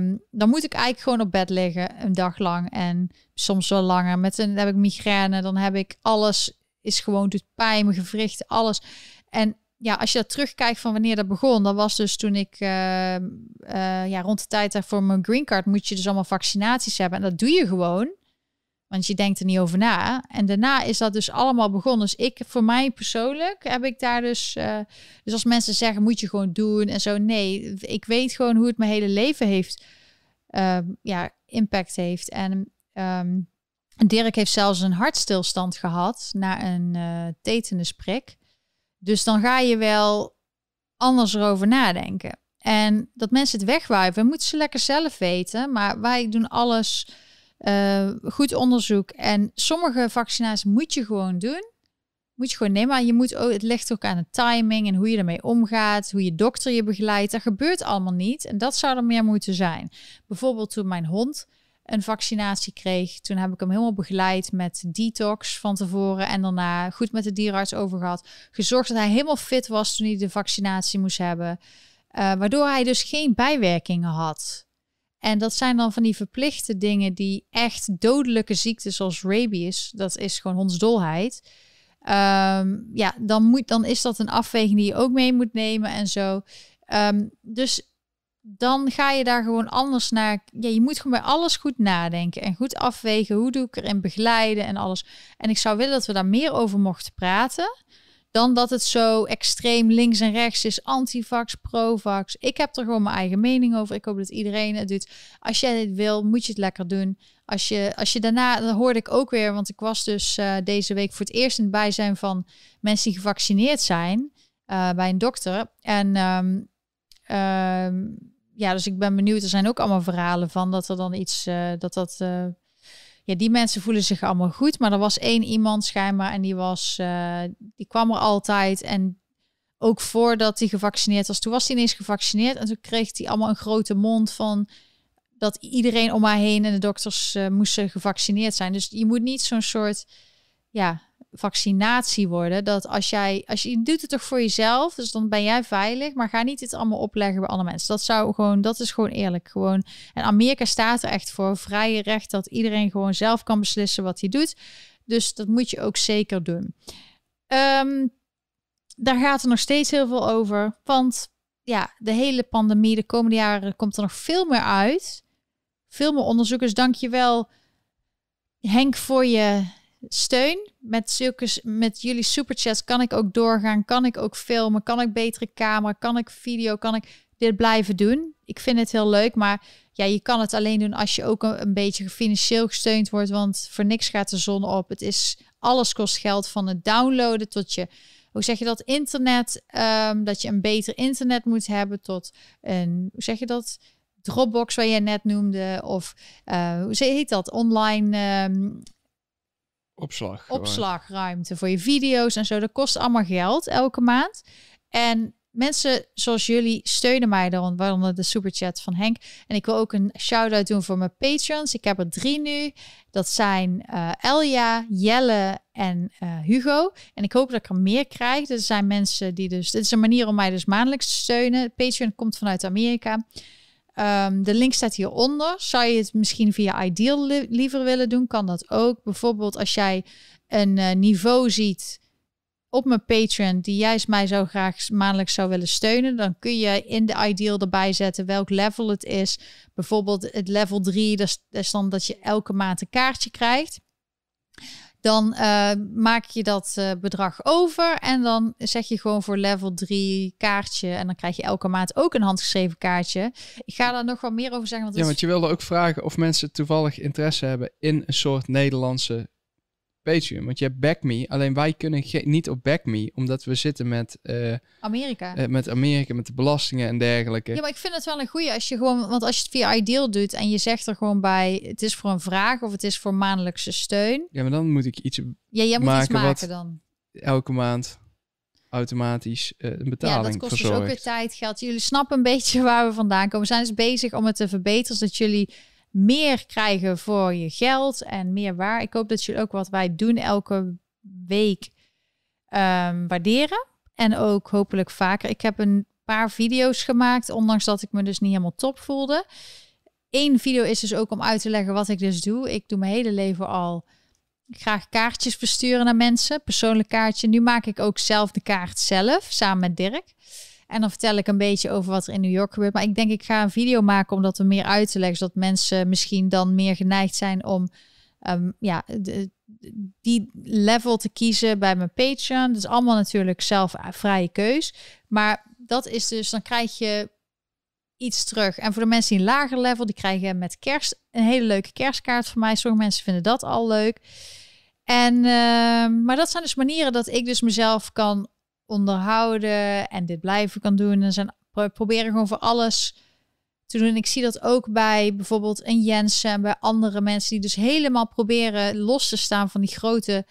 Um, dan moet ik eigenlijk gewoon op bed liggen een dag lang en soms wel langer. Met een dan heb ik migraine, dan heb ik alles is gewoon doet pijn, mijn gewrichten, alles. En ja, als je dat terugkijkt van wanneer dat begon, dat was dus toen ik uh, uh, ja, rond de tijd voor mijn green card moet je dus allemaal vaccinaties hebben. En dat doe je gewoon. Want je denkt er niet over na. En daarna is dat dus allemaal begonnen. Dus ik, voor mij persoonlijk, heb ik daar dus. Uh, dus als mensen zeggen, moet je gewoon doen en zo. Nee, ik weet gewoon hoe het mijn hele leven heeft. Ehm, ja, impact heeft. En um, Dirk heeft zelfs een hartstilstand gehad na een tetanusprik. Dus dan ga je wel anders erover nadenken. En dat mensen het wegwuiven, moeten ze lekker zelf weten. Maar wij doen alles uh, goed onderzoek. En sommige vaccinaties moet je gewoon doen. Moet je gewoon nemen. Maar je moet ook, het ligt ook aan de timing en hoe je ermee omgaat. Hoe je dokter je begeleidt. Dat gebeurt allemaal niet. En dat zou er meer moeten zijn. Bijvoorbeeld toen mijn hond een vaccinatie kreeg. Toen heb ik hem helemaal begeleid met detox van tevoren en daarna goed met de dierenarts over gehad. Gezorgd dat hij helemaal fit was toen hij de vaccinatie moest hebben. Uh, waardoor hij dus geen bijwerkingen had. En dat zijn dan van die verplichte dingen die echt dodelijke ziektes zoals rabies, dat is gewoon hondsdolheid. Um, ja, dan, moet, dan is dat een afweging die je ook mee moet nemen en zo. Um, dus dan ga je daar gewoon anders naar. Ja, je moet gewoon bij alles goed nadenken en goed afwegen. Hoe doe ik erin begeleiden en alles. En ik zou willen dat we daar meer over mochten praten. Dan dat het zo extreem links en rechts is. Antivax, provax. Ik heb er gewoon mijn eigen mening over. Ik hoop dat iedereen het doet. Als jij dit wil, moet je het lekker doen. Als je, als je daarna, dat hoorde ik ook weer. Want ik was dus uh, deze week voor het eerst in het bijzijn van mensen die gevaccineerd zijn. Uh, bij een dokter. En um, ja, dus ik ben benieuwd. Er zijn ook allemaal verhalen van dat er dan iets, uh, dat dat, uh, ja, die mensen voelen zich allemaal goed. Maar er was één iemand schijnbaar en die was, uh, die kwam er altijd en ook voordat hij gevaccineerd was. Toen was hij ineens gevaccineerd en toen kreeg hij allemaal een grote mond van dat iedereen om haar heen en de dokters moesten gevaccineerd zijn. Dus je moet niet zo'n soort, ja, vaccinatie worden. Dat als jij, als je, doet het toch voor jezelf, dus dan ben jij veilig, maar ga niet dit allemaal opleggen bij andere mensen. Dat zou gewoon, dat is gewoon eerlijk. Gewoon. En Amerika staat er echt voor vrije recht dat iedereen gewoon zelf kan beslissen wat hij doet. Dus dat moet je ook zeker doen. Um, daar gaat er nog steeds heel veel over. Want ja, de hele pandemie, de komende jaren komt er nog veel meer uit. Veel meer onderzoekers. Dank je wel, Henk, voor je steun. Met, zulke, met jullie superchats kan ik ook doorgaan. Kan ik ook filmen. Kan ik betere camera. Kan ik video. Kan ik dit blijven doen. Ik vind het heel leuk. Maar ja, je kan het alleen doen als je ook een, beetje financieel gesteund wordt. Want voor niks gaat de zon op. Het is alles kost geld. Van het downloaden tot je hoe zeg je dat, internet, um, dat je een beter internet moet hebben tot een, hoe zeg je dat, Dropbox, waar je net noemde, of uh, hoe heet dat, online um, opslag. Opslagruimte voor je video's en zo. Dat kost allemaal geld elke maand. En mensen zoals jullie steunen mij dan, waaronder de superchat van Henk. En ik wil ook een shout-out doen voor mijn patrons. Ik heb er drie nu. Dat zijn uh, Elja, Jelle en uh, Hugo. En ik hoop dat ik er meer krijg. Er zijn mensen die dus... Dit is een manier om mij dus maandelijks te steunen. Patreon komt vanuit Amerika. Um, de link staat hieronder. Zou je het misschien via Ideal li liever willen doen, kan dat ook. Bijvoorbeeld als jij een uh, niveau ziet op mijn Patreon die juist mij zo graag maandelijks zou willen steunen, dan kun je in de ideal erbij zetten welk level het is. Bijvoorbeeld het level 3, dat is, dan dat je elke maand een kaartje krijgt. Dan uh, maak je dat uh, bedrag over en dan zeg je gewoon voor level 3 kaartje. En dan krijg je elke maand ook een handgeschreven kaartje. Ik ga daar nog wat meer over zeggen. Want ja, want je wilde ook vragen of mensen toevallig interesse hebben in een soort Nederlandse Patreon. Want je hebt BackMe. Alleen wij kunnen niet op BackMe, omdat we zitten met... Uh, Amerika. Uh, met Amerika, met de belastingen en dergelijke. Ja, maar ik vind het wel een goede als je gewoon... Want als je het via Ideal doet en je zegt er gewoon bij... Het is voor een vraag of het is voor maandelijkse steun. Ja, maar dan moet ik iets Ja, jij moet maken iets maken dan. Elke maand automatisch uh, een betaling Ja, dat kost dus ook weer tijd, geld. Jullie snappen een beetje waar we vandaan komen. We zijn dus bezig om het te verbeteren, zodat jullie meer krijgen voor je geld en meer waar. Ik hoop dat jullie ook wat wij doen elke week um, waarderen. En ook hopelijk vaker. Ik heb een paar video's gemaakt, ondanks dat ik me dus niet helemaal top voelde. Eén video is dus ook om uit te leggen wat ik dus doe. Ik doe mijn hele leven al graag kaartjes versturen naar mensen, persoonlijk kaartje. Nu maak ik ook zelf de kaart zelf, samen met Dirk. En dan vertel ik een beetje over wat er in New York gebeurt. Maar ik denk, ik ga een video maken om dat er meer uit te leggen. Zodat mensen misschien dan meer geneigd zijn om um, ja, de, die level te kiezen bij mijn Patreon. Dat is allemaal natuurlijk zelf vrije keus. Maar dat is dus, dan krijg je iets terug. En voor de mensen die een lager level, die krijgen met kerst een hele leuke kerstkaart van mij. Sommige mensen vinden dat al leuk. En, uh, maar dat zijn dus manieren dat ik dus mezelf kan onderhouden en dit blijven kan doen. En zijn proberen gewoon voor alles te doen. En ik zie dat ook bij bijvoorbeeld een Jensen en bij andere mensen die dus helemaal proberen los te staan van die grote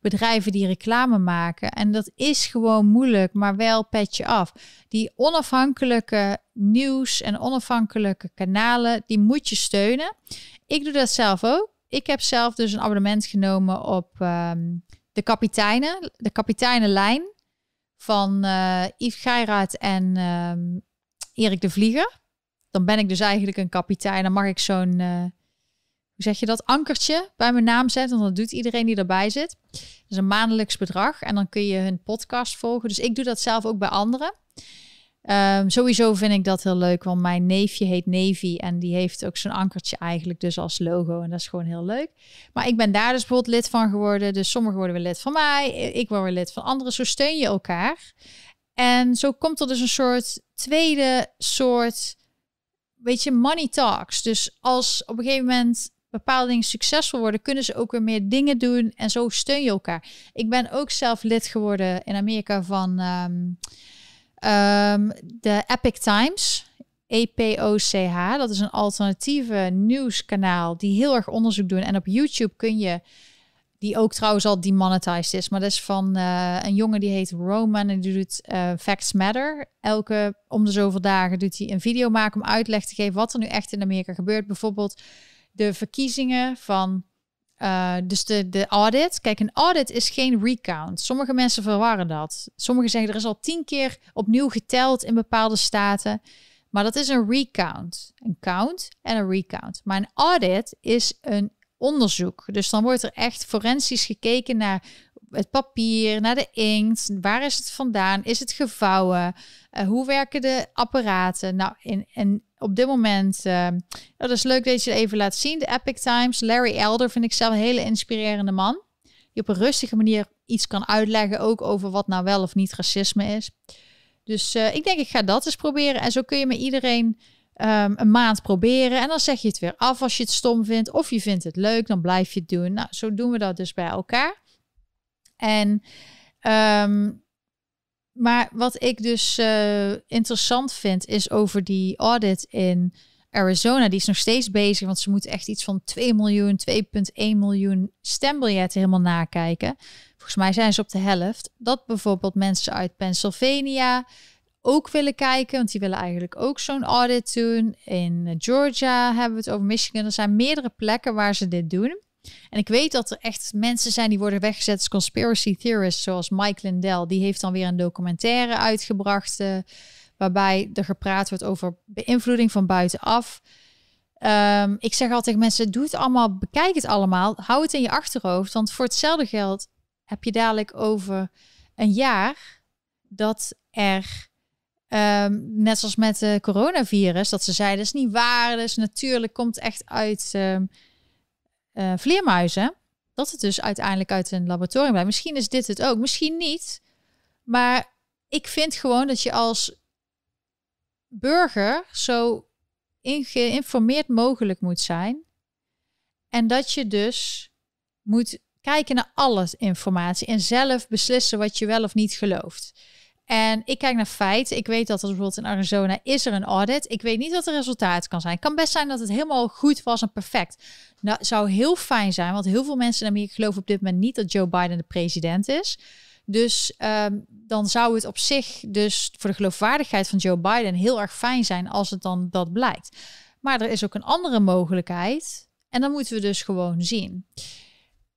bedrijven die reclame maken. En dat is gewoon moeilijk, maar wel petje af. Die onafhankelijke nieuws en onafhankelijke kanalen, die moet je steunen. Ik doe dat zelf ook. Ik heb zelf dus een abonnement genomen op um, de kapiteinen, de kapiteinenlijn van uh, Yves Geiraat en um, Erik de Vlieger. Dan ben ik dus eigenlijk een kapitein. Dan mag ik zo'n, uh, hoe zeg je dat, ankertje bij mijn naam zetten. Want dat doet iedereen die erbij zit. Dat is een maandelijks bedrag. En dan kun je hun podcast volgen. Dus ik doe dat zelf ook bij anderen. Um, sowieso vind ik dat heel leuk, want mijn neefje heet Navy en die heeft ook zo'n ankertje eigenlijk dus als logo en dat is gewoon heel leuk. Maar ik ben daar dus bijvoorbeeld lid van geworden, dus sommigen worden weer lid van mij, ik word weer lid van anderen, zo steun je elkaar. En zo komt er dus een soort tweede soort, weet je, money talks. Dus als op een gegeven moment bepaalde dingen succesvol worden, kunnen ze ook weer meer dingen doen en zo steun je elkaar. Ik ben ook zelf lid geworden in Amerika van... Um, Um, de Epic Times, EPOCH, dat is een alternatieve nieuwskanaal die heel erg onderzoek doen. En op YouTube kun je, die ook trouwens al demonetized is, maar dat is van uh, een jongen die heet Roman en die doet uh, Facts Matter. Elke om de zoveel dagen doet hij een video maken om uitleg te geven wat er nu echt in Amerika gebeurt. Bijvoorbeeld de verkiezingen van uh, dus de, de audit. Kijk, een audit is geen recount. Sommige mensen verwarren dat. Sommigen zeggen er is al tien keer opnieuw geteld in bepaalde staten. Maar dat is een recount. Een count en een recount. Maar een audit is een onderzoek. Dus dan wordt er echt forensisch gekeken naar het papier, naar de inkt. Waar is het vandaan? Is het gevouwen? Uh, hoe werken de apparaten? Nou, in, en op dit moment, uh, dat is leuk dat je het even laat zien. De Epic Times, Larry Elder vind ik zelf een hele inspirerende man. Die op een rustige manier iets kan uitleggen, ook over wat nou wel of niet racisme is. Dus uh, ik denk, ik ga dat eens proberen. En zo kun je met iedereen um, een maand proberen. En dan zeg je het weer af als je het stom vindt. Of je vindt het leuk, dan blijf je het doen. Nou, zo doen we dat dus bij elkaar. En um, maar wat ik dus uh, interessant vind, is over die audit in Arizona. Die is nog steeds bezig, want ze moeten echt iets van 2 miljoen, 2,1 miljoen stembiljetten helemaal nakijken. Volgens mij zijn ze op de helft. Dat bijvoorbeeld mensen uit Pennsylvania, ook willen kijken, want die willen eigenlijk ook zo'n audit doen. In Georgia hebben we het over Michigan. Er zijn meerdere plekken waar ze dit doen. En ik weet dat er echt mensen zijn die worden weggezet als conspiracy theorists, zoals Mike Lindell. Die heeft dan weer een documentaire uitgebracht, uh, waarbij er gepraat wordt over beïnvloeding van buitenaf. Um, ik zeg altijd mensen, doe het allemaal, bekijk het allemaal, hou het in je achterhoofd. Want voor hetzelfde geld heb je dadelijk over een jaar dat er, um, net zoals met de coronavirus, dat ze zeiden, dat is niet waar, dus natuurlijk komt echt uit um, uh, vleermuizen. Dat het dus uiteindelijk uit een laboratorium blijft. Misschien is dit het ook, misschien niet. Maar ik vind gewoon dat je als burger zo geïnformeerd mogelijk moet zijn. En dat je dus moet kijken naar alle informatie en zelf beslissen wat je wel of niet gelooft. En ik kijk naar feiten. Ik weet dat er bijvoorbeeld in Arizona is er een audit. Ik weet niet wat het resultaat kan zijn. Het kan best zijn dat het helemaal goed was en perfect. Nou, zou heel fijn zijn, want heel veel mensen in geloven op dit moment niet dat Joe Biden de president is. Dus um, dan zou het op zich dus voor de geloofwaardigheid van Joe Biden heel erg fijn zijn als het dan dat blijkt. Maar er is ook een andere mogelijkheid en dan moeten we dus gewoon zien.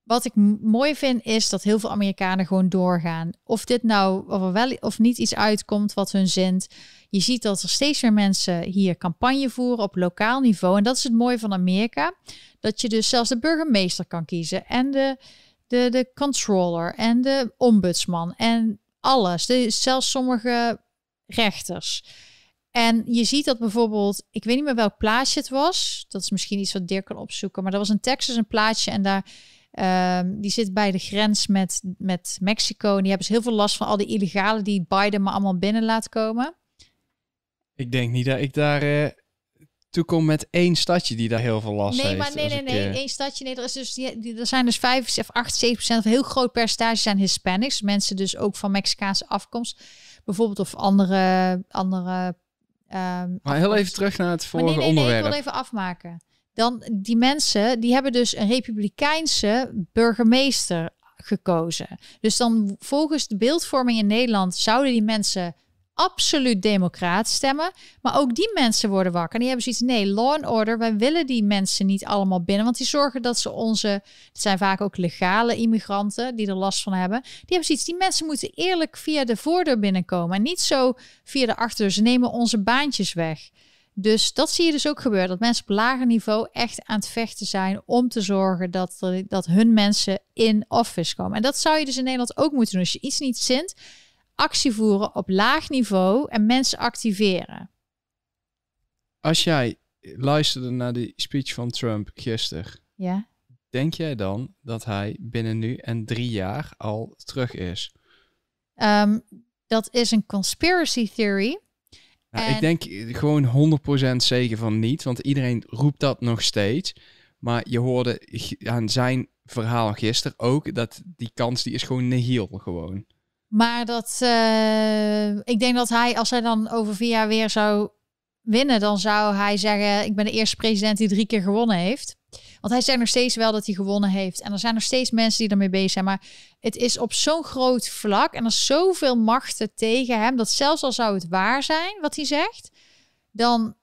Wat ik mooi vind is dat heel veel Amerikanen gewoon doorgaan. Of dit nou of wel of niet iets uitkomt wat hun zint. Je ziet dat er steeds meer mensen hier campagne voeren op lokaal niveau. En dat is het mooie van Amerika. Dat je dus zelfs de burgemeester kan kiezen. En de, de, de controller en de ombudsman. En alles. De, zelfs sommige rechters. En je ziet dat bijvoorbeeld, ik weet niet meer welk plaatsje het was. Dat is misschien iets wat Dirk kan opzoeken. Maar er was in Texas een plaatsje en daar Um, die zit bij de grens met, met Mexico. En die hebben ze heel veel last van al die illegale die Biden maar allemaal binnen laat komen. Ik denk niet dat ik daar uh, toe kom met één stadje die daar heel veel last nee, heeft. Maar nee, nee, ik, nee, uh... één stadje. Nee, er, is dus, die, er zijn dus 5 of 78 procent, een heel groot percentage zijn Hispanics. Mensen dus ook van Mexicaanse afkomst. Bijvoorbeeld of andere... andere um, maar heel even terug naar het vorige nee, nee, onderwerp. Nee, ik wil even afmaken dan die mensen die hebben dus een republikeinse burgemeester gekozen. Dus dan volgens de beeldvorming in Nederland zouden die mensen absoluut democraat stemmen. Maar ook die mensen worden wakker. En die hebben zoiets, nee, law and order, wij willen die mensen niet allemaal binnen. Want die zorgen dat ze onze, het zijn vaak ook legale immigranten die er last van hebben. Die hebben zoiets, die mensen moeten eerlijk via de voordeur binnenkomen. En niet zo via de achterdeur. Ze nemen onze baantjes weg. Dus dat zie je dus ook gebeuren. Dat mensen op lager niveau echt aan het vechten zijn om te zorgen dat, er, dat hun mensen in office komen. En dat zou je dus in Nederland ook moeten doen. Als je iets niet zint, actie voeren op laag niveau en mensen activeren. Als jij luisterde naar die speech van Trump gisteren, ja. denk jij dan dat hij binnen nu en drie jaar al terug is? Um, dat is een conspiracy theory. Nou, en... Ik denk gewoon 100% zeker van niet, want iedereen roept dat nog steeds. Maar je hoorde aan zijn verhaal gisteren ook dat die kans die is gewoon nihil gewoon. Maar dat, uh, ik denk dat hij, als hij dan over vier jaar weer zou winnen, dan zou hij zeggen: Ik ben de eerste president die drie keer gewonnen heeft. Want hij zegt nog steeds wel dat hij gewonnen heeft. En er zijn nog steeds mensen die ermee bezig zijn. Maar het is op zo'n groot vlak en er is zoveel machten tegen hem. Dat zelfs al zou het waar zijn wat hij zegt, dan,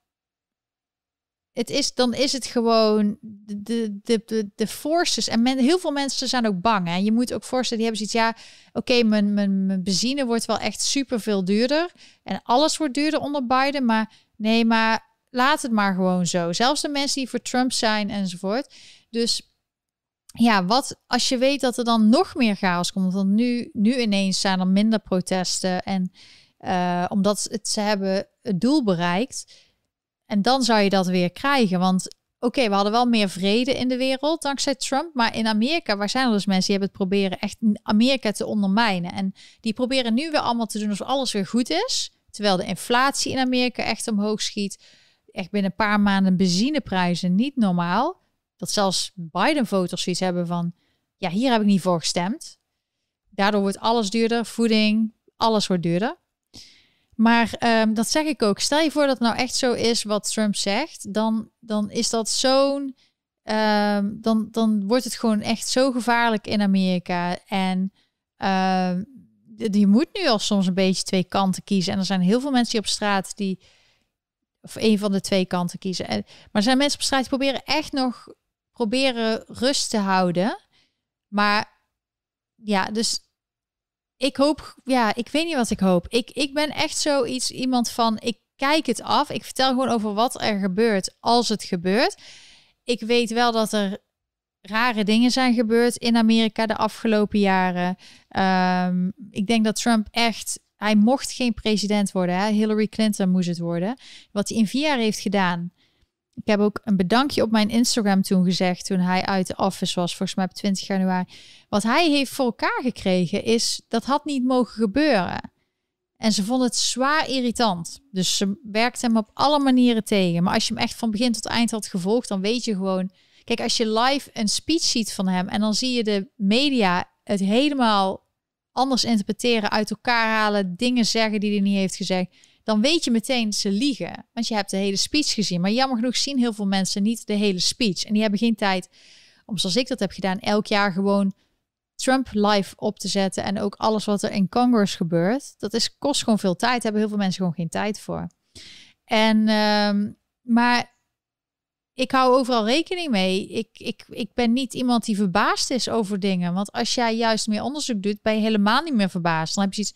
het is, dan is het gewoon de, de, de, de forces. En heel veel mensen zijn ook bang. En je moet ook voorstellen, die hebben zoiets, ja, oké, mijn, mijn, mijn benzine wordt wel echt super veel duurder. En alles wordt duurder onder Biden. Maar nee, maar laat het maar gewoon zo. Zelfs de mensen die voor Trump zijn enzovoort. Dus ja, wat als je weet dat er dan nog meer chaos komt? Want nu, nu ineens zijn er minder protesten. En uh, omdat het, ze hebben het doel bereikt. En dan zou je dat weer krijgen. Want oké, we hadden wel meer vrede in de wereld dankzij Trump. Maar in Amerika, waar zijn er dus mensen die hebben het proberen echt Amerika te ondermijnen. En die proberen nu weer allemaal te doen alsof alles weer goed is. Terwijl de inflatie in Amerika echt omhoog schiet echt binnen een paar maanden benzineprijzen niet normaal. Dat zelfs Biden-voters zoiets hebben van, ja, hier heb ik niet voor gestemd. Daardoor wordt alles duurder, voeding, alles wordt duurder. Maar um, dat zeg ik ook. Stel je voor dat het nou echt zo is wat Trump zegt, dan, dan is dat zo'n. Um, dan, dan wordt het gewoon echt zo gevaarlijk in Amerika. En um, je moet nu al soms een beetje twee kanten kiezen. En er zijn heel veel mensen die op straat die of een van de twee kanten kiezen. En, maar zijn mensen op straat die proberen echt nog proberen rust te houden. Maar ja, dus ik hoop, ja, ik weet niet wat ik hoop. Ik, ik ben echt zoiets iemand van, ik kijk het af. Ik vertel gewoon over wat er gebeurt als het gebeurt. Ik weet wel dat er rare dingen zijn gebeurd in Amerika de afgelopen jaren. Ehm, ik denk dat Trump echt, hij mocht geen president worden. Hè? Hillary Clinton moest het worden. Wat hij in vier jaar heeft gedaan. Ik heb ook een bedankje op mijn Instagram toen gezegd, toen hij uit de office was, volgens mij op 20 januari. Wat hij heeft voor elkaar gekregen is, dat had niet mogen gebeuren. En ze vonden het zwaar irritant. Dus ze werkte hem op alle manieren tegen. Maar als je hem echt van begin tot eind had gevolgd, dan weet je gewoon. Kijk, als je live een speech ziet van hem en dan zie je de media het helemaal anders interpreteren, uit elkaar halen, dingen zeggen die hij niet heeft gezegd, dan weet je meteen ze liegen. Want je hebt de hele speech gezien. Maar jammer genoeg zien heel veel mensen niet de hele speech. En die hebben geen tijd om, zoals ik dat heb gedaan, elk jaar gewoon Trump live op te zetten en ook alles wat er in Congress gebeurt, dat is, kost gewoon veel tijd. Hebben heel veel mensen gewoon geen tijd voor. En, um, maar ik hou overal rekening mee. Ik, ik, ik ben niet iemand die verbaasd is over dingen. Want als jij juist meer onderzoek doet, ben je helemaal niet meer verbaasd. Dan heb je iets,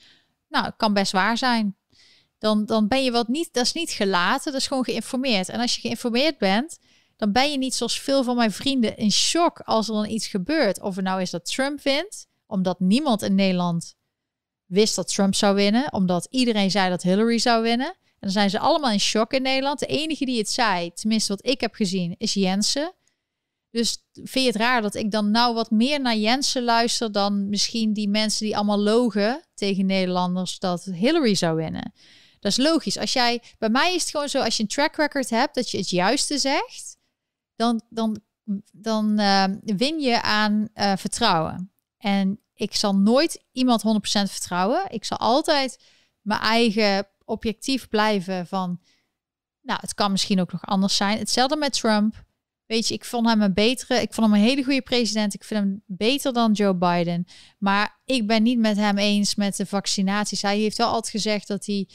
nou, het kan best waar zijn. Dan, dan ben je wat niet, dat is niet gelaten, dat is gewoon geïnformeerd. En als je geïnformeerd bent, dan ben je niet zoals veel van mijn vrienden in shock als er dan iets gebeurt. Of nou is dat Trump wint, omdat niemand in Nederland wist dat Trump zou winnen, omdat iedereen zei dat Hillary zou winnen. Dan zijn ze allemaal in shock in Nederland. De enige die het zei, tenminste wat ik heb gezien, is Jensen. Dus vind je het raar dat ik dan nou wat meer naar Jensen luister dan misschien die mensen die allemaal logen tegen Nederlanders dat Hillary zou winnen? Dat is logisch. Als jij, bij mij is het gewoon zo, als je een track record hebt dat je het juiste zegt, dan, dan, dan uh, win je aan uh, vertrouwen. En ik zal nooit iemand 100% vertrouwen. Ik zal altijd mijn eigen objectief blijven van, nou, het kan misschien ook nog anders zijn. Hetzelfde met Trump. Weet je, ik vond hem een betere, ik vond hem een hele goede president. Ik vind hem beter dan Joe Biden. Maar ik ben niet met hem eens met de vaccinaties. Hij heeft wel altijd gezegd dat hij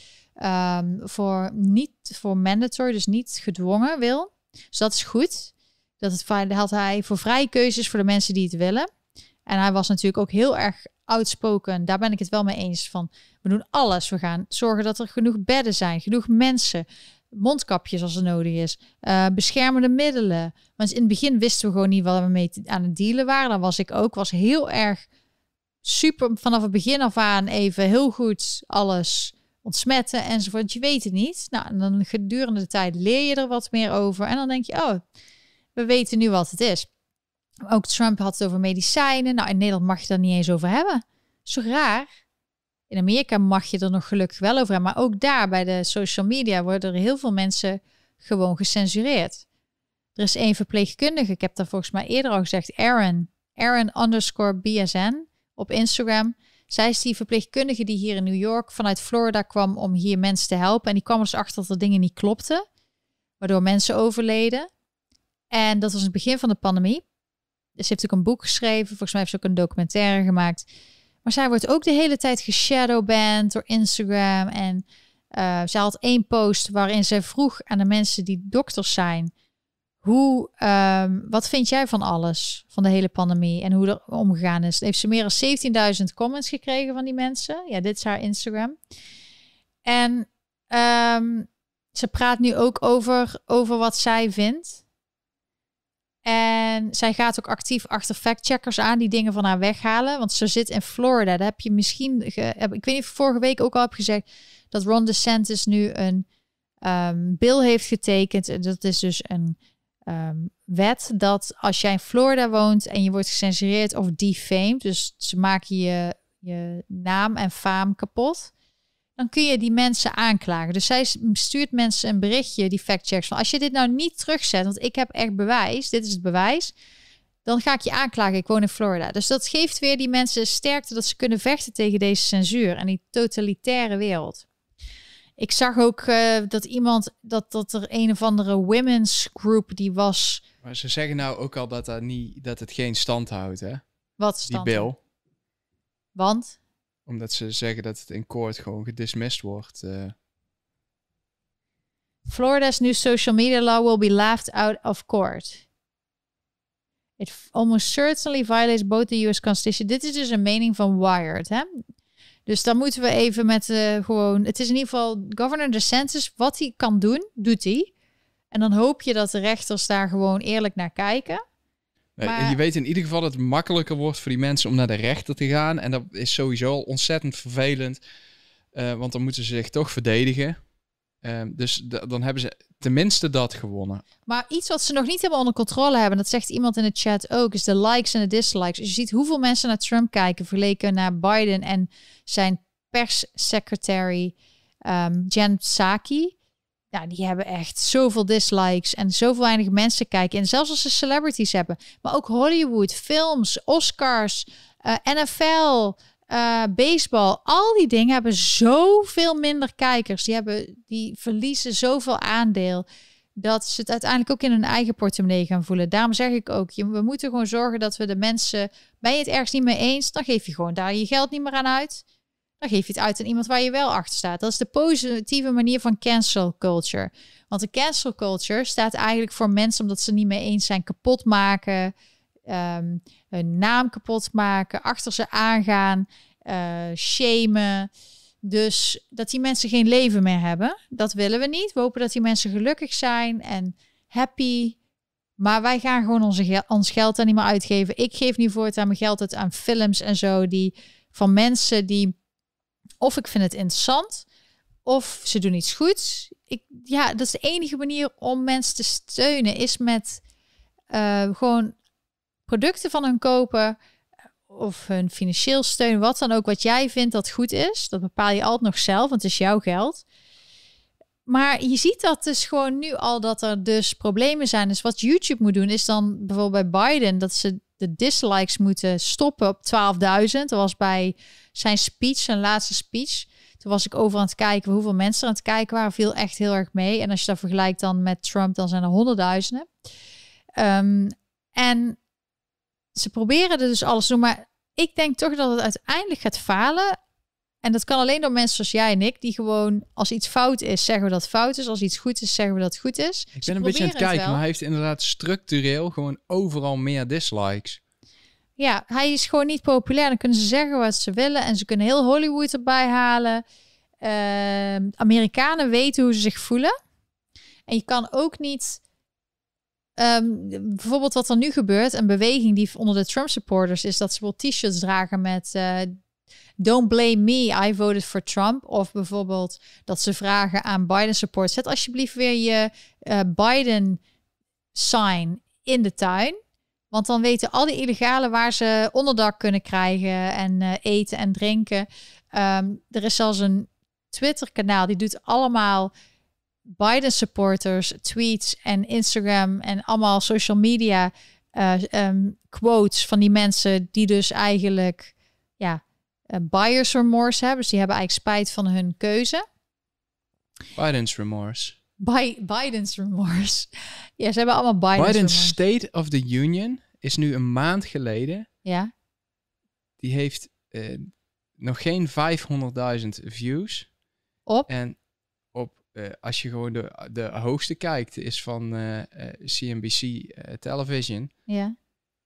um, voor niet voor mandatory, dus niet gedwongen wil. Dus dat is goed. Dat het had hij voor vrije keuzes voor de mensen die het willen. En hij was natuurlijk ook heel erg outspoken. Daar ben ik het wel mee eens van. We doen alles. We gaan zorgen dat er genoeg bedden zijn, genoeg mensen, mondkapjes als er nodig is, uh, beschermende middelen. Want in het begin wisten we gewoon niet wat we mee aan het dealen waren. Daar was ik ook. Was heel erg super vanaf het begin af aan even heel goed alles ontsmetten enzovoort. Je weet het niet. Nou, en dan gedurende de tijd leer je er wat meer over. En dan denk je, oh, we weten nu wat het is. Ook Trump had het over medicijnen. Nou, in Nederland mag je daar niet eens over hebben. Zo raar. In Amerika mag je er nog gelukkig wel over hebben. Maar ook daar bij de social media worden er heel veel mensen gewoon gecensureerd. Er is één verpleegkundige, ik heb daar volgens mij eerder al gezegd, Aaron. Aaron underscore BSN op Instagram. Zij is die verpleegkundige die hier in New York vanuit Florida kwam om hier mensen te helpen. En die kwam dus achter dat er dingen niet klopten, waardoor mensen overleden. En dat was het begin van de pandemie. Ze heeft ook een boek geschreven. Volgens mij heeft ze ook een documentaire gemaakt. Maar zij wordt ook de hele tijd geshadowband door Instagram. En uh, zij had één post waarin ze vroeg aan de mensen die dokters zijn hoe, um, wat vind jij van alles, van de hele pandemie en hoe er omgegaan is? Heeft ze meer dan 17.000 comments gekregen van die mensen? Ja, dit is haar Instagram. En um, ze praat nu ook over, over wat zij vindt. En zij gaat ook actief achter factcheckers aan die dingen van haar weghalen. Want ze zit in Florida. Daar heb je misschien, ge, ik weet niet of vorige week ook al heb gezegd dat Ron DeSantis nu een um, bill heeft getekend. Dat is dus een um, wet dat als jij in Florida woont en je wordt gecensureerd of defamed, dus ze maken je, je naam en faam kapot, dan kun je die mensen aanklagen. Dus zij stuurt mensen een berichtje, die factchecks, van als je dit nou niet terugzet, want ik heb echt bewijs, dit is het bewijs, dan ga ik je aanklagen. Ik woon in Florida. Dus dat geeft weer die mensen sterkte dat ze kunnen vechten tegen deze censuur en die totalitaire wereld. Ik zag ook uh, dat iemand, dat, dat er een of andere women's group die was. Maar ze zeggen nou ook al dat, dat, niet, dat het geen stand houdt, hè? Wat stand? Die bill. Want? Omdat ze zeggen dat het in court gewoon gedismissed wordt. eh. Florida's new social media law will be laughed out of court. It almost certainly violates both the US Constitution. Dit is dus een mening van Wired, hè? Dus dan moeten we even met eh, gewoon... Het is in ieder geval Governor DeSantis. Wat hij kan doen, doet hij. En dan hoop je dat de rechters daar gewoon eerlijk naar kijken. Nee, Maar- Je weet in ieder geval dat het makkelijker wordt voor die mensen om naar de rechter te gaan. En dat is sowieso al ontzettend vervelend. eh, want dan moeten ze zich toch verdedigen. Ehm, dus dan hebben ze tenminste dat gewonnen. Maar iets wat ze nog niet helemaal onder controle hebben, dat zegt iemand in de chat ook, is de likes en de dislikes. Dus je ziet hoeveel mensen naar Trump kijken vergeleken naar Biden en zijn perssecretary ehm Jen Psaki. Ja, die hebben echt zoveel dislikes en zoveel weinig mensen kijken. En zelfs als ze celebrities hebben, maar ook Hollywood, films, Oscars, eh, NFL, eh, baseball, al die dingen hebben zoveel minder kijkers. Die, hebben, die verliezen zoveel aandeel dat ze het uiteindelijk ook in hun eigen portemonnee gaan voelen. Daarom zeg ik ook, je, we moeten gewoon zorgen dat we de mensen... Ben je het ergens niet mee eens, dan geef je gewoon daar je geld niet meer aan uit. Dan geef je het uit aan iemand waar je wel achter staat. Dat is de positieve manier van cancel culture. Want de cancel culture staat eigenlijk voor mensen omdat ze niet mee eens zijn kapot maken, ehm, hun naam kapot maken, achter ze aangaan, eh shamen. Dus dat die mensen geen leven meer hebben, dat willen we niet. We hopen dat die mensen gelukkig zijn en happy. Maar wij gaan gewoon onze ons geld daar niet meer uitgeven. Ik geef nu voortaan mijn geld uit aan films en zo die van mensen die of ik vind het interessant of ze doen iets goeds. Ik, ja, dat is de enige manier om mensen te steunen is met eh, gewoon producten van hun kopen of hun financieel steun, wat dan ook, wat jij vindt dat goed is. Dat bepaal je altijd nog zelf, want het is jouw geld. Maar je ziet dat dus gewoon nu al dat er dus problemen zijn. Dus wat YouTube moet doen is dan bijvoorbeeld bij Biden dat ze de dislikes moeten stoppen op 12.000. Dat was bij zijn speech, zijn laatste speech. Toen was ik over aan het kijken hoeveel mensen er aan het kijken waren. Viel echt heel erg mee. En als je dat vergelijkt dan met Trump, dan zijn er honderdduizenden. Ehm, en ze proberen er dus alles te doen. Maar ik denk toch dat het uiteindelijk gaat falen. En dat kan alleen door mensen zoals jij en ik, die gewoon als iets fout is, zeggen we dat het fout is. Als iets goed is, zeggen we dat het goed is. Ik Ze ben een beetje aan het kijken, maar hij heeft inderdaad structureel gewoon overal meer dislikes. Ja, hij is gewoon niet populair. Dan kunnen ze zeggen wat ze willen en ze kunnen heel Hollywood erbij halen. Ehm, Amerikanen weten hoe ze zich voelen. En je kan ook niet. ehm, bijvoorbeeld wat er nu gebeurt, een beweging die onder de Trump supporters is dat ze wel t-shirts dragen met eh, Don't blame me, I voted for Trump. Of bijvoorbeeld dat ze vragen aan Biden support. Zet alsjeblieft weer je eh, Biden sign in de tuin. Want dan weten al die illegalen waar ze onderdak kunnen krijgen en eh, eten en drinken. Ehm, er is zelfs een Twitter-kanaal die doet allemaal Biden supporters, tweets en Instagram en allemaal social media eh, ehm, quotes van die mensen die dus eigenlijk ja, eh, buyers remorse hebben. Dus die hebben eigenlijk spijt van hun keuze. Biden's remorse. Bi- Biden's remorse. Ja, ze hebben allemaal Biden's, Biden's remorse. State of the Union is nu een maand geleden. Ja, Die heeft eh, nog geen 500.000 views. op. En op, eh, als je gewoon de, de hoogste kijkt, is van CNBC eh, Television. Ja.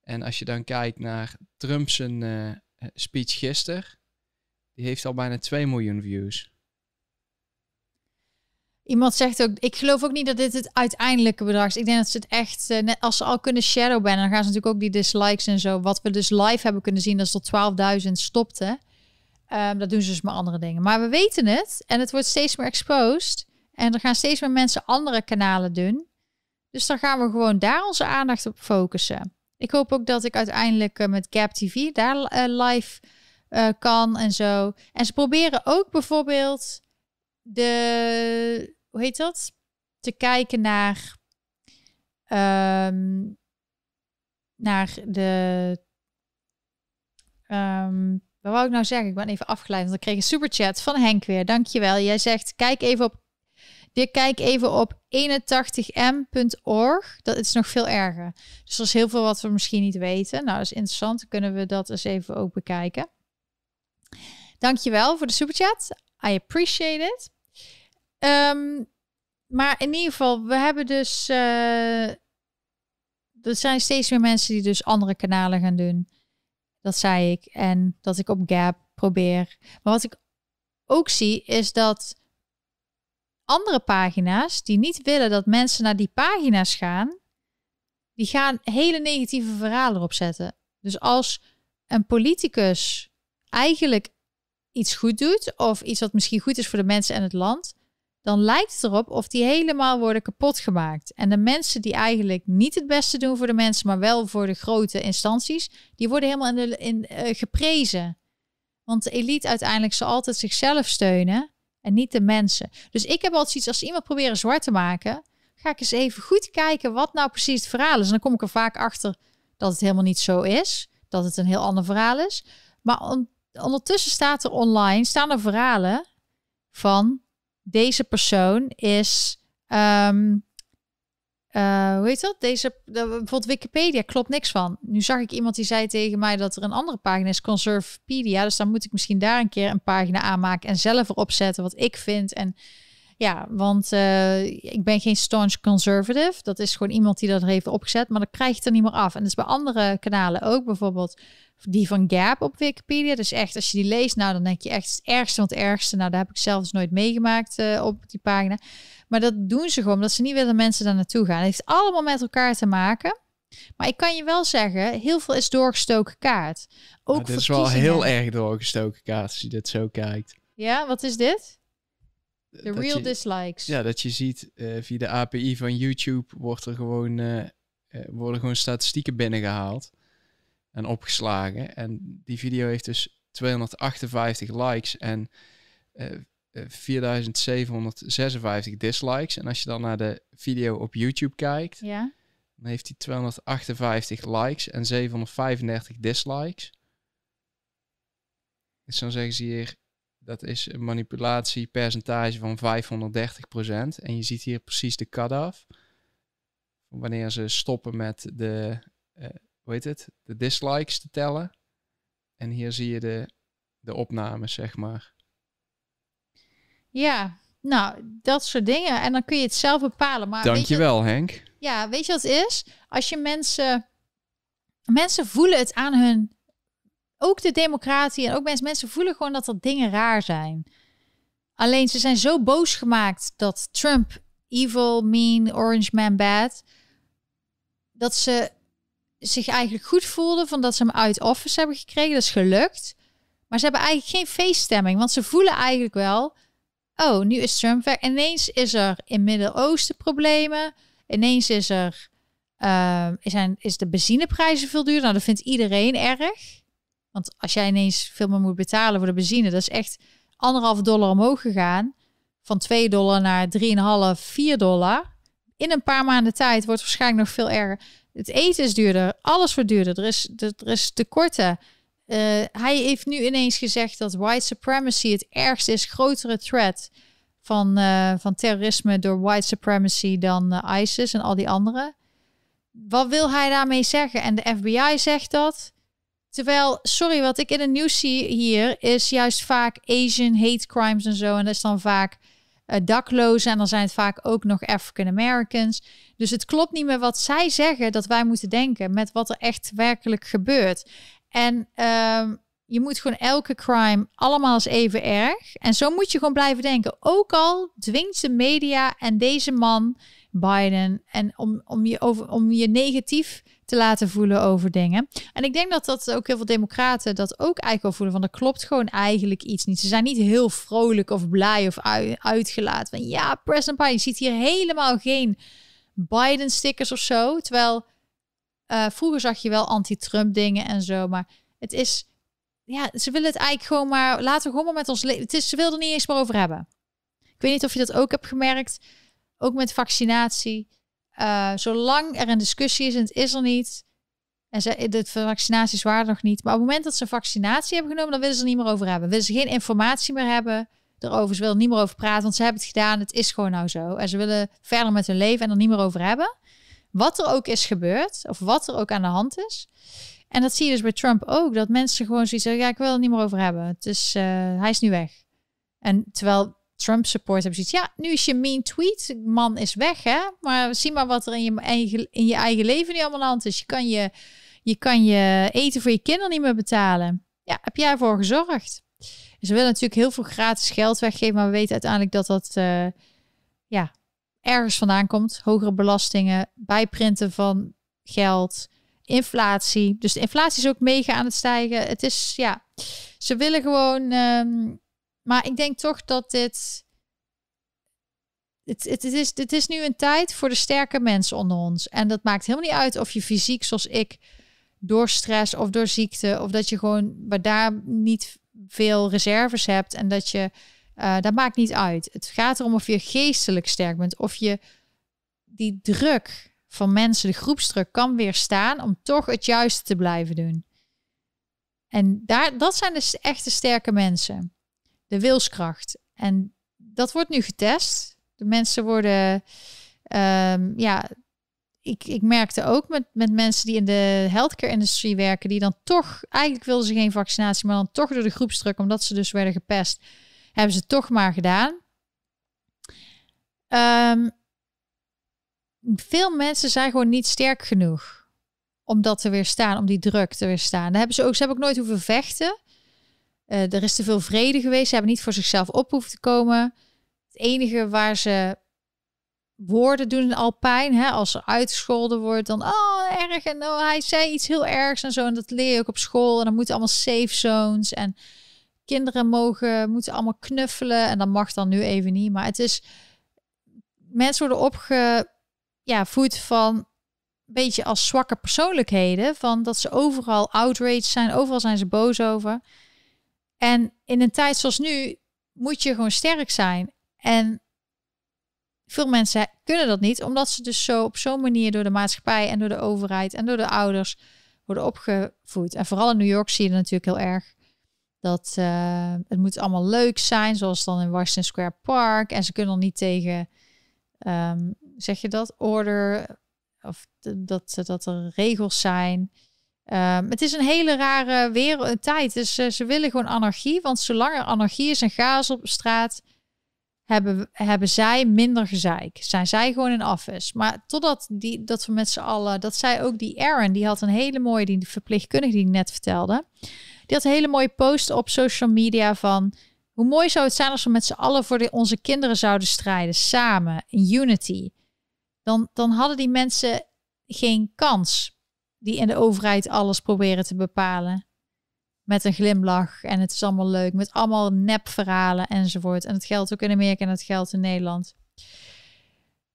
En als je dan kijkt naar Trump's speech gisteren, die heeft al bijna 2 miljoen views. Iemand zegt ook, ik geloof ook niet dat dit het uiteindelijke bedrag is. Ik denk dat ze het echt, eh, net als ze al kunnen shadowbannen, dan gaan ze natuurlijk ook die dislikes en zo. Wat we dus live hebben kunnen zien, dat is tot 12.000 stopte. Ehm, dat doen ze dus met andere dingen. Maar we weten het en het wordt steeds meer exposed. En er gaan steeds meer mensen andere kanalen doen. Dus dan gaan we gewoon daar onze aandacht op focussen. Ik hoop ook dat ik uiteindelijk eh, met Gap TV daar eh, live kan en zo. En ze proberen ook bijvoorbeeld de, hoe heet dat? Te kijken naar, ehm, naar de, ehm, wat wou ik nou zeggen? Ik ben even afgeleid, want ik kreeg een superchat van Henk weer. Dankjewel. Jij zegt, kijk even op, dit kijk even op 81m.org. Dat is nog veel erger. Dus er is heel veel wat we misschien niet weten. Nou, dat is interessant. Kunnen we dat eens even ook bekijken. Dankjewel voor de superchat. I appreciate it. Ehm, maar in ieder geval, we hebben dus... eh, er zijn steeds meer mensen die dus andere kanalen gaan doen. Dat zei ik. En dat ik op Gap probeer. Maar wat ik ook zie, is dat andere pagina's die niet willen dat mensen naar die pagina's gaan, die gaan hele negatieve verhalen erop zetten. Dus als een politicus eigenlijk iets goed doet, of iets wat misschien goed is voor de mensen en het land, dan lijkt het erop of die helemaal worden kapot gemaakt. En de mensen die eigenlijk niet het beste doen voor de mensen, maar wel voor de grote instanties, die worden helemaal in in, eh, geprezen. Want de elite uiteindelijk zal altijd zichzelf steunen en niet de mensen. Dus ik heb altijd iets als iemand proberen zwart te maken, ga ik eens even goed kijken wat nou precies het verhaal is. En dan kom ik er vaak achter dat het helemaal niet zo is, dat het een heel ander verhaal is. Maar on- ondertussen staat er online, staan er verhalen van deze persoon is, ehm, eh, hoe heet dat? Deze, de, bijvoorbeeld Wikipedia klopt niks van. Nu zag ik iemand die zei tegen mij dat er een andere pagina is, Conservepedia. Dus dan moet ik misschien daar een keer een pagina aanmaken en zelf erop zetten wat ik vind. En ja, want eh, ik ben geen staunch conservative. Dat is gewoon iemand die dat heeft opgezet, maar dan krijg je er niet meer af. En dat is bij andere kanalen ook, bijvoorbeeld die van Gap op Wikipedia. Dus echt, als je die leest, nou dan denk je echt het ergste van het ergste. Nou, daar heb ik zelfs nooit meegemaakt eh, op die pagina. Maar dat doen ze gewoon omdat ze niet willen dat mensen daar naartoe gaan. Het heeft allemaal met elkaar te maken. Maar ik kan je wel zeggen, heel veel is doorgestoken kaart. Ook Maar dit is wel heel erg doorgestoken kaart als je dit zo kijkt. Ja, wat is dit? De real je- dislikes. Ja, dat je ziet eh, via de API van YouTube wordt er gewoon, eh, worden gewoon statistieken binnengehaald en opgeslagen. En die video heeft dus 258 likes en eh, eh, 4756 dislikes. En als je dan naar de video op YouTube kijkt, Ja. dan heeft hij 258 likes en 735 dislikes. Dus dan zeggen ze hier, dat is een manipulatiepercentage van 530%. En je ziet hier precies de cut-off. Wanneer ze stoppen met de, eh hoe heet het, de dislikes te tellen. En hier zie je de, de opnames, zeg maar. Ja, nou, dat soort dingen. En dan kun je het zelf bepalen. Maar Dankjewel, Henk. ja, weet je wat het is? Als je mensen... Mensen voelen het aan hun... Ook de democratie en ook mensen, mensen voelen gewoon dat er dingen raar zijn. Alleen ze zijn zo boos gemaakt dat Trump evil, mean, orange man bad... dat ze zich eigenlijk goed voelden van dat ze hem uit office hebben gekregen. Dat is gelukt. Maar ze hebben eigenlijk geen feeststemming. Want ze voelen eigenlijk wel... Oh, nu is Trump weg. Ineens is er in Midden-Oosten problemen. Ineens is er... ehm, zijn, is de benzineprijzen veel duurder. Nou, dat vindt iedereen erg. Want als jij ineens veel meer moet betalen voor de benzine... dat is echt anderhalf dollar omhoog gegaan. Van 2 dollar naar 3,5, 4 dollar. In een paar maanden tijd wordt waarschijnlijk nog veel erger. Het eten is duurder. Alles wordt duurder. Er is, er, is tekorten. Eh, hij heeft nu ineens gezegd dat white supremacy het ergste is, grotere threat van, eh, van terrorisme door white supremacy dan eh, ISIS en al die andere. Wat wil hij daarmee zeggen? En de FBI zegt dat. Terwijl, sorry, wat ik in het nieuws zie hier is juist vaak Asian hate crimes en zo. En dat is dan vaak eh, daklozen en dan zijn het vaak ook nog African Americans. Dus het klopt niet meer wat zij zeggen dat wij moeten denken met wat er echt werkelijk gebeurt. En ehm, je moet gewoon elke crime allemaal eens even erg. En zo moet je gewoon blijven denken. Ook al dwingt de media en deze man, Biden, en om, om, je over, om je negatief te laten voelen over dingen. En ik denk dat dat ook heel veel democraten dat ook eigenlijk wel voelen. Van er klopt gewoon eigenlijk iets niet. Ze zijn niet heel vrolijk of blij of ui- uitgelaten. Van ja, president Biden. Je ziet hier helemaal geen Biden-stickers of zo. Terwijl eh, vroeger zag je wel anti-Trump dingen en zo. Maar het is... Ja, ze willen het eigenlijk gewoon maar... Laten we gewoon met ons leven... Het is, ze wilden er niet eens meer over hebben. Ik weet niet of je dat ook hebt gemerkt. Ook met vaccinatie. Eh, zolang er een discussie is en het is er niet... En ze, de vaccinaties waren nog niet. Maar op het moment dat ze vaccinatie hebben genomen... dan willen ze er niet meer over hebben. Willen ze geen informatie meer hebben erover. Ze willen er niet meer over praten, want ze hebben het gedaan. Het is gewoon nou zo. En ze willen verder met hun leven en er niet meer over hebben. Wat er ook is gebeurd, of wat er ook aan de hand is. En dat zie je dus bij Trump ook. Dat mensen gewoon zoiets zeggen, ja, ik wil het niet meer over hebben. Het is, uh, hij is nu weg. En terwijl Trump support hebben zoiets, ja, nu is je mean tweet, man is weg, hè? Maar zie maar wat er in je eigen, in je eigen leven nu allemaal aan is. Je kan je, je kan je eten voor je kinderen niet meer betalen. Ja, heb jij ervoor gezorgd? Ze willen natuurlijk heel veel gratis geld weggeven, maar we weten uiteindelijk dat dat uh, ja, ergens vandaan komt. Hogere belastingen, bijprinten van geld, inflatie. Dus de inflatie is ook mega aan het stijgen. Het is, ja, ze willen gewoon... Um, maar ik denk toch dat dit... Het, het, is, het is nu een tijd voor de sterke mensen onder ons. En dat maakt helemaal niet uit of je fysiek, zoals ik, door stress of door ziekte, of dat je gewoon bij daar niet veel reserves hebt en dat je, uh, dat maakt niet uit. Het gaat erom of je geestelijk sterk bent, of je die druk van mensen, de groepsdruk, kan weerstaan om toch het juiste te blijven doen. En daar, dat zijn dus echte sterke mensen. De wilskracht. En dat wordt nu getest. De mensen worden, um, ja, ik, ik merkte ook met, met mensen die in de healthcare-industrie werken, die dan toch, eigenlijk wilden ze geen vaccinatie, maar dan toch door de groepsdruk, omdat ze dus werden gepest, hebben ze toch maar gedaan. Um, veel mensen zijn gewoon niet sterk genoeg om dat te weerstaan, om die druk te weerstaan. Daar hebben ze ook, ze hebben ook nooit hoeven vechten. Uh, er is te veel vrede geweest. Ze hebben niet voor zichzelf op hoeven te komen. Het enige waar ze woorden doen al pijn. Hè? Als er uitgescholden wordt, dan oh erg. En oh, hij zei iets heel ergs en zo. En dat leer je ook op school. En dan moeten allemaal safe zones. En kinderen mogen, moeten allemaal knuffelen. En dat mag dan nu even niet. Maar het is. Mensen worden opge ja, van een beetje als zwakke persoonlijkheden. Van dat ze overal outraged zijn, overal zijn ze boos over. En in een tijd zoals nu moet je gewoon sterk zijn. En veel mensen kunnen dat niet, omdat ze dus zo op zo'n manier door de maatschappij en door de overheid en door de ouders worden opgevoed. En vooral in New York zie je natuurlijk heel erg dat uh, het moet allemaal leuk zijn, zoals dan in Washington Square Park. En ze kunnen er niet tegen um, zeg je dat, order of dat, dat er regels zijn. Um, het is een hele rare wereld, tijd. Dus uh, ze willen gewoon anarchie. Want zolang er anarchie is en chaos op straat, hebben, hebben zij minder gezeik. Zijn zij gewoon in office. Maar totdat die, dat we met z'n allen, dat zij ook die Aaron, die had een hele mooie, die verpleegkundige die ik net vertelde. Die had een hele mooie post op social media van hoe mooi zou het zijn als we met z'n allen voor onze kinderen zouden strijden, samen, in unity dan, dan hadden die mensen geen kans die in de overheid alles proberen te bepalen. Met een glimlach en het is allemaal leuk, met allemaal nepverhalen enzovoort. En het geldt ook in Amerika en het geldt in Nederland.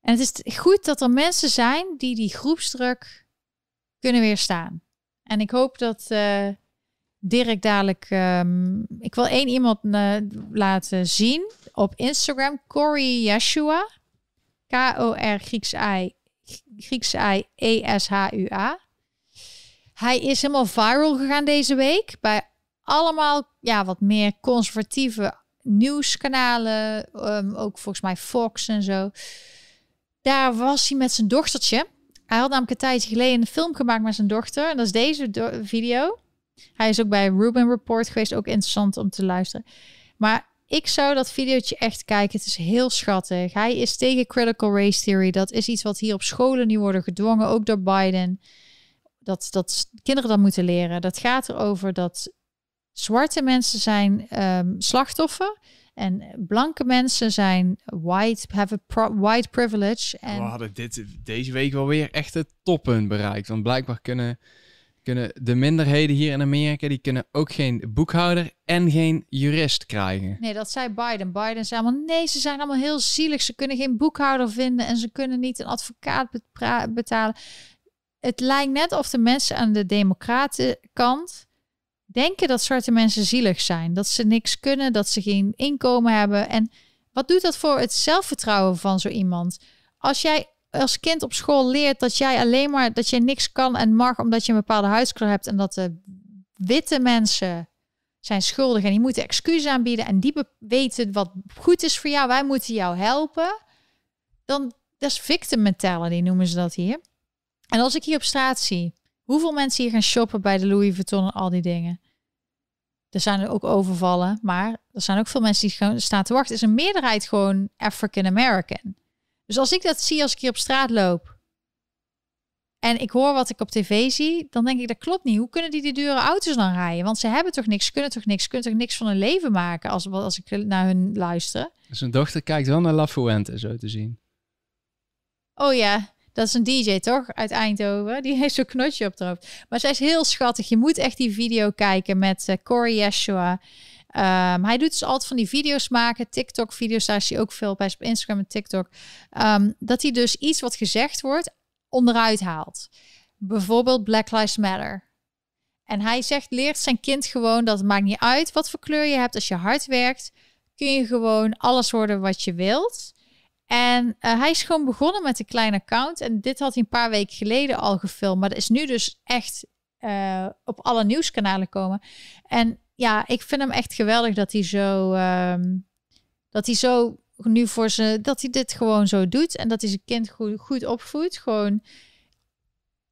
En het is goed dat er mensen zijn die die groepsdruk kunnen weerstaan. En ik hoop dat uh, Dirk dadelijk. Um, ik wil één iemand uh, laten zien op Instagram, Corey Yeshua. K-O-R Grieks I, Grieks I, E-S-H-U-A. Hij is helemaal viral gegaan deze week bij allemaal ja, wat meer conservatieve nieuwskanalen. Um, ook volgens mij Fox en zo. Daar was hij met zijn dochtertje. Hij had namelijk een tijdje geleden een film gemaakt met zijn dochter. En dat is deze video. Hij is ook bij Ruben Report geweest. Ook interessant om te luisteren. Maar ik zou dat videootje echt kijken. Het is heel schattig. Hij is tegen critical race theory. Dat is iets wat hier op scholen nu worden gedwongen, ook door Biden. Dat, dat kinderen dat moeten leren. Dat gaat erover dat zwarte mensen zijn um, slachtoffer. En blanke mensen zijn white, have a white privilege. En... We hadden dit, deze week wel weer echt het toppunt bereikt. Want blijkbaar kunnen kunnen de minderheden hier in Amerika, die kunnen ook geen boekhouder en geen jurist krijgen. Nee, dat zei Biden. Biden zei allemaal, nee, ze zijn allemaal heel zielig. Ze kunnen geen boekhouder vinden en ze kunnen niet een advocaat betalen. Het lijkt net of de mensen aan de democratenkant denken dat zwarte mensen zielig zijn. Dat ze niks kunnen, dat ze geen inkomen hebben. En wat doet dat voor het zelfvertrouwen van zo iemand? Als jij als kind op school leert dat jij alleen maar dat je niks kan en mag omdat je een bepaalde huidskleur hebt en dat de witte mensen zijn schuldig en die moeten excuses aanbieden en die weten wat goed is voor jou, wij moeten jou helpen, dan dat is victim mentality noemen ze dat hier. En als ik hier op straat zie Hoeveel mensen hier gaan shoppen bij de Louis Vuitton en al die dingen? Er zijn er ook overvallen, maar er zijn ook veel mensen die gewoon staan te wachten. Er is een meerderheid gewoon African American. Dus als ik dat zie als ik hier op straat loop en ik hoor wat ik op tv zie, dan denk ik dat klopt niet. Hoe kunnen die die dure auto's dan rijden? Want ze hebben toch niks, kunnen toch niks, kunnen toch niks van hun leven maken als, als ik naar hun luister. Zijn dochter kijkt wel naar La Fuente, zo te zien. Oh ja, dat is een DJ toch? Uit Eindhoven. Die heeft zo'n knotje op de hoofd. Maar zij is heel schattig. Je moet echt die video kijken met uh, Corey Yeshua. Ehm, hij doet dus altijd van die video's maken, TikTok-video's. Daar zie je ook veel bij op Instagram en TikTok. Um, dat hij dus iets wat gezegd wordt onderuit haalt. Bijvoorbeeld Black Lives Matter. En hij zegt, leert zijn kind gewoon dat het maakt niet uit wat voor kleur je hebt. Als je hard werkt, kun je gewoon alles worden wat je wilt. En uh, hij is gewoon begonnen met een klein account. En dit had hij een paar weken geleden al gefilmd. Maar dat is nu dus echt uh, op alle nieuwskanalen komen. En ja, ik vind hem echt geweldig dat hij zo. Um, dat hij zo nu voor ze. Dat hij dit gewoon zo doet. En dat hij zijn kind goed, goed opvoedt. Gewoon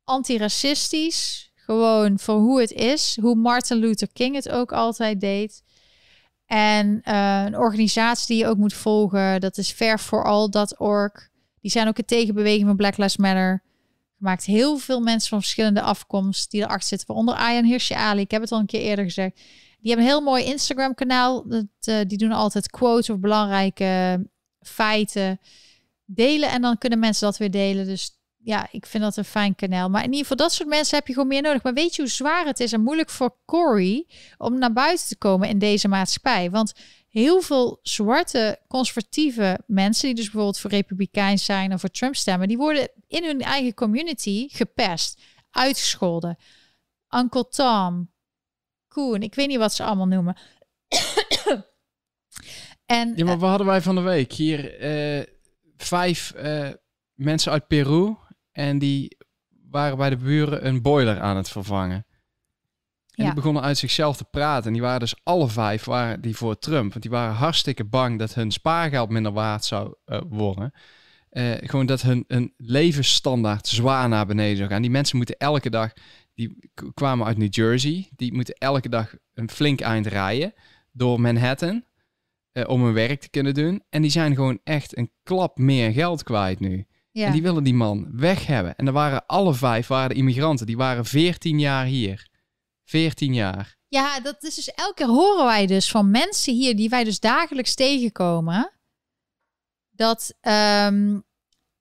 antiracistisch. Gewoon voor hoe het is. Hoe Martin Luther King het ook altijd deed. En uh, een organisatie die je ook moet volgen, dat is fairforall.org. Die zijn ook een tegenbeweging van Black Lives Matter. Gemaakt heel veel mensen van verschillende afkomst die erachter zitten. Waaronder Ayan Hirsi Ali. Ik heb het al een keer eerder gezegd. Die hebben een heel mooi Instagram kanaal. Dat, uh, die doen altijd quotes of belangrijke feiten delen. En dan kunnen mensen dat weer delen. Dus ja, ik vind dat een fijn kanaal. Maar in ieder geval, dat soort mensen heb je gewoon meer nodig. Maar weet je hoe zwaar het is en moeilijk voor Corey om naar buiten te komen in deze maatschappij? Want heel veel zwarte conservatieve mensen, die dus bijvoorbeeld voor Republikeins zijn of voor Trump stemmen, die worden in hun eigen community gepest, uitgescholden. Uncle Tom, Koen, ik weet niet wat ze allemaal noemen. en, ja, maar wat hadden wij van de week? Hier uh, vijf uh, mensen uit Peru en die waren bij de buren een boiler aan het vervangen. En die begonnen uit zichzelf te praten. En die waren dus alle vijf waren die voor Trump. Want die waren hartstikke bang dat hun spaargeld minder waard zou uh, worden. Uh, gewoon dat hun, hun levensstandaard zwaar naar beneden zou gaan. Die mensen moeten elke dag, die kwamen uit New Jersey, die moeten elke dag een flink eind rijden door Manhattan uh, om hun werk te kunnen doen. En die zijn gewoon echt een klap meer geld kwijt nu. Ja. En die willen die man weg hebben. En er waren alle vijf waren immigranten. Die waren 14 jaar hier. 14 jaar. Ja, dat is dus elke keer horen wij dus van mensen hier die wij dus dagelijks tegenkomen. Dat, um,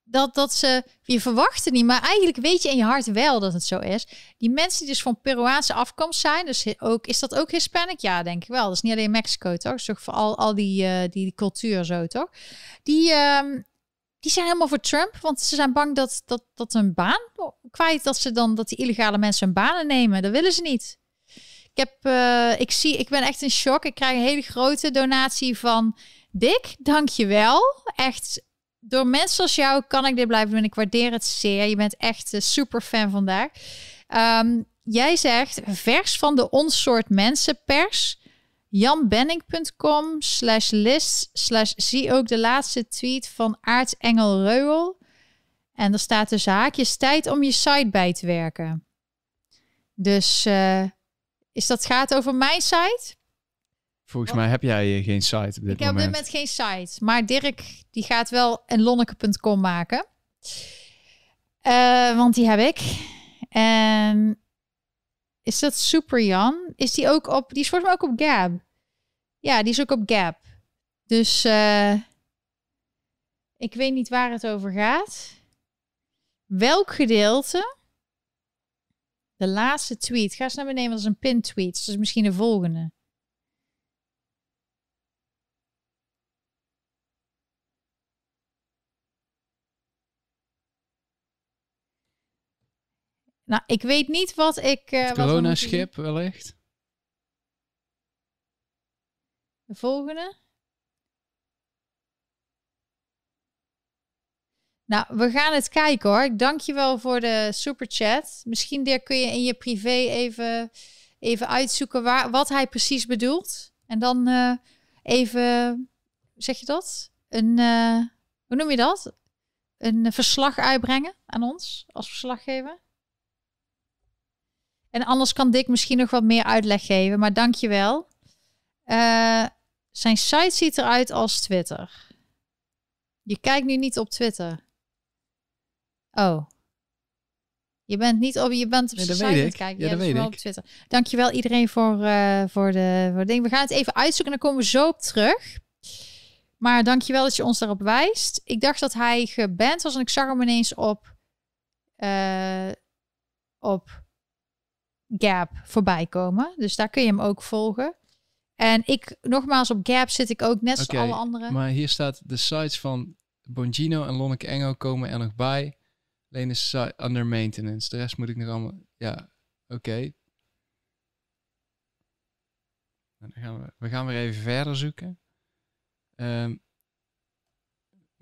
dat, dat ze, je verwacht het niet, maar eigenlijk weet je in je hart wel dat het zo is. Die mensen die dus van Peruaanse afkomst zijn, dus ook, is dat ook Hispanic? Ja, denk ik wel. Dat is niet alleen Mexico, toch? Zorg voor al, al die, uh, die, die cultuur zo, toch? Die, um, die zijn helemaal voor Trump, want ze zijn bang dat, dat, dat hun baan kwijt, dat ze dan dat die illegale mensen hun banen nemen. Dat willen ze niet. Ik heb, uh, ik zie, ik ben echt in shock. Ik krijg een hele grote donatie van Dick. Dank je wel. Echt, door mensen als jou kan ik dit blijven doen. Ik waardeer het zeer. Je bent echt een super fan vandaag. Um, jij zegt vers van de onsoort mensen pers janbenning.com slash list slash zie ook de laatste tweet van aartsengel Reuel. En er staat de zaakjes tijd om je site bij te werken. Dus uh, is dat gaat over mijn site? Volgens mij heb jij geen site op dit ik moment. Ik heb op dit moment geen site. Maar Dirk die gaat wel een lonneke.com maken. Uh, want die heb ik. En is dat Super Jan? Is die ook op... Die is volgens mij ook op Gab. Ja, die is ook op Gap. Dus uh, ik weet niet waar het over gaat. Welk gedeelte? De laatste tweet. Ga eens naar beneden, dat is een pin tweet. Dus misschien de volgende. Nou, ik weet niet wat ik. Uh, het corona-schip wellicht. De volgende. Nou, we gaan het kijken hoor. Ik dank je wel voor de super chat. Misschien Dirk, kun je in je privé even, even uitzoeken waar, wat hij precies bedoelt. En dan uh, even, zeg je dat? Een, uh, hoe noem je dat? Een verslag uitbrengen aan ons als verslaggever. En anders kan Dick misschien nog wat meer uitleg geven, maar dankjewel. Uh, zijn site ziet eruit als Twitter. Je kijkt nu niet op Twitter. Oh. Je bent niet op, je bent op Nee, dat site aan het kijken. Ja, dat dus weet wel ik. op Twitter. Dankjewel iedereen voor, eh, voor, de, voor ding. We gaan het even uitzoeken en dan komen we zo op terug. Maar dankjewel dat je ons daarop wijst. Ik dacht dat hij geband was en ik zag hem ineens op, eh, op Gap voorbij komen. Dus daar kun je hem ook volgen. En ik, nogmaals, op Gap zit ik ook net zoals alle anderen. Maar hier staat de sites van Bongino en Lonneke Engel komen er nog bij. Alleen is site under maintenance. De rest moet ik nog allemaal... Ja, oké. Nou, dan gaan we, we gaan weer even verder zoeken. Ehm,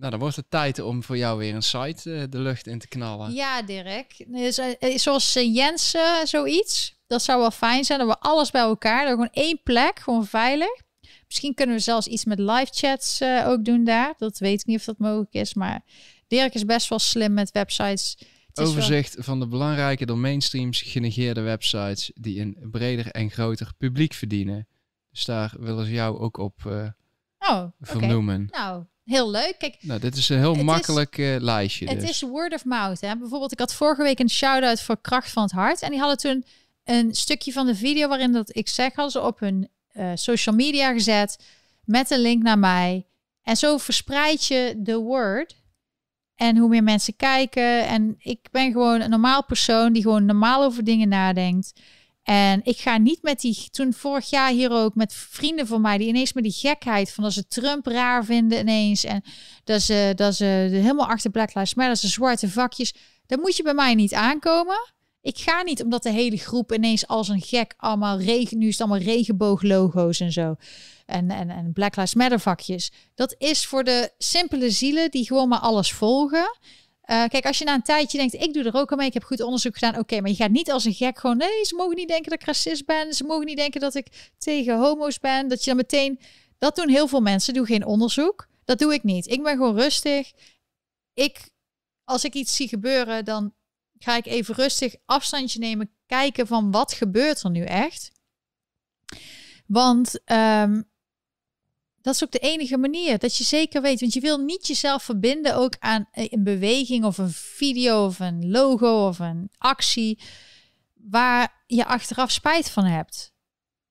nou, dan wordt het tijd om voor jou weer een site eh, de lucht in te knallen. Ja, Dirk. Dus, eh, zoals eh, Jens eh, zoiets. Dat zou wel fijn zijn. Dat we alles bij elkaar. Dat we gewoon één plek, gewoon veilig. Misschien kunnen we zelfs iets met live chats ook doen daar. Dat weet ik niet of dat mogelijk is. Maar Dirk is best wel slim met websites. Is wel- Overzicht van de belangrijke door mainstreams genegeerde websites die een breder en groter publiek verdienen. Dus daar willen ze jou ook op Oh, vernoemen. Nou, heel leuk. Kijk, Nou, dit is een heel is- makkelijk eh, lijstje. Het dus. is word of mouth. Hè? Bijvoorbeeld, ik had vorige week een shout-out voor Kracht van het Hart. En die hadden toen een stukje van de video waarin dat ik zeg, hadden ze op hun eh, social media gezet met een link naar mij. En zo verspreid je de word. En hoe meer mensen kijken. En ik ben gewoon een normaal persoon die gewoon normaal over dingen nadenkt. En ik ga niet met die, toen vorig jaar hier ook met vrienden van mij, die ineens met die gekheid van dat ze Trump raar vinden ineens. En dat ze, dat ze helemaal achter Black Lives Matter, ze zwarte vakjes. Dat moet je bij mij niet aankomen. Ik ga niet omdat de hele groep ineens als een gek allemaal regen, nu is het allemaal regenbooglogo's en zo. En, en, en Black Lives Matter vakjes. Dat is voor de simpele zielen die gewoon maar alles volgen. Eh, kijk, als je na een tijdje denkt, ik doe er ook aan mee, ik heb goed onderzoek gedaan. Oké, maar je gaat niet als een gek gewoon, nee, ze mogen niet denken dat ik racist ben. Ze mogen niet denken dat ik tegen homo's ben. Dat je dan meteen, dat doen heel veel mensen, doe geen onderzoek. Dat doe ik niet. Ik ben gewoon rustig. Ik, als ik iets zie gebeuren, dan ga ik even rustig afstandje nemen, kijken van wat gebeurt er nu echt. Want ehm, dat is ook de enige manier dat je zeker weet. Want je wil niet jezelf verbinden ook aan een beweging of een video of een logo of een actie waar je achteraf spijt van hebt.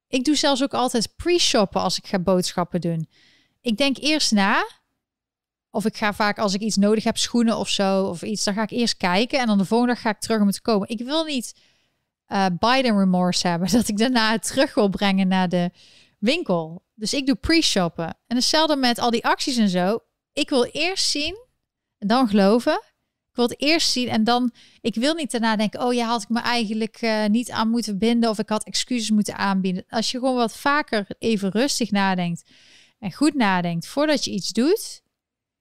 Ik doe zelfs ook altijd pre-shoppen als ik ga boodschappen doen. Ik denk eerst na. Of ik ga vaak als ik iets nodig heb, schoenen of zo, of iets, dan ga ik eerst kijken en dan de volgende dag ga ik terug om het te komen. Ik wil niet eh Biden remorse hebben, dat ik daarna het terug wil brengen naar de winkel. Dus ik doe pre-shoppen. En hetzelfde met al die acties en zo. Ik wil eerst zien en dan geloven. Ik wil het eerst zien en dan... Ik wil niet daarna denken... oh ja, had ik me eigenlijk eh, niet aan moeten binden... of ik had excuses moeten aanbieden. Als je gewoon wat vaker even rustig nadenkt... en goed nadenkt voordat je iets doet...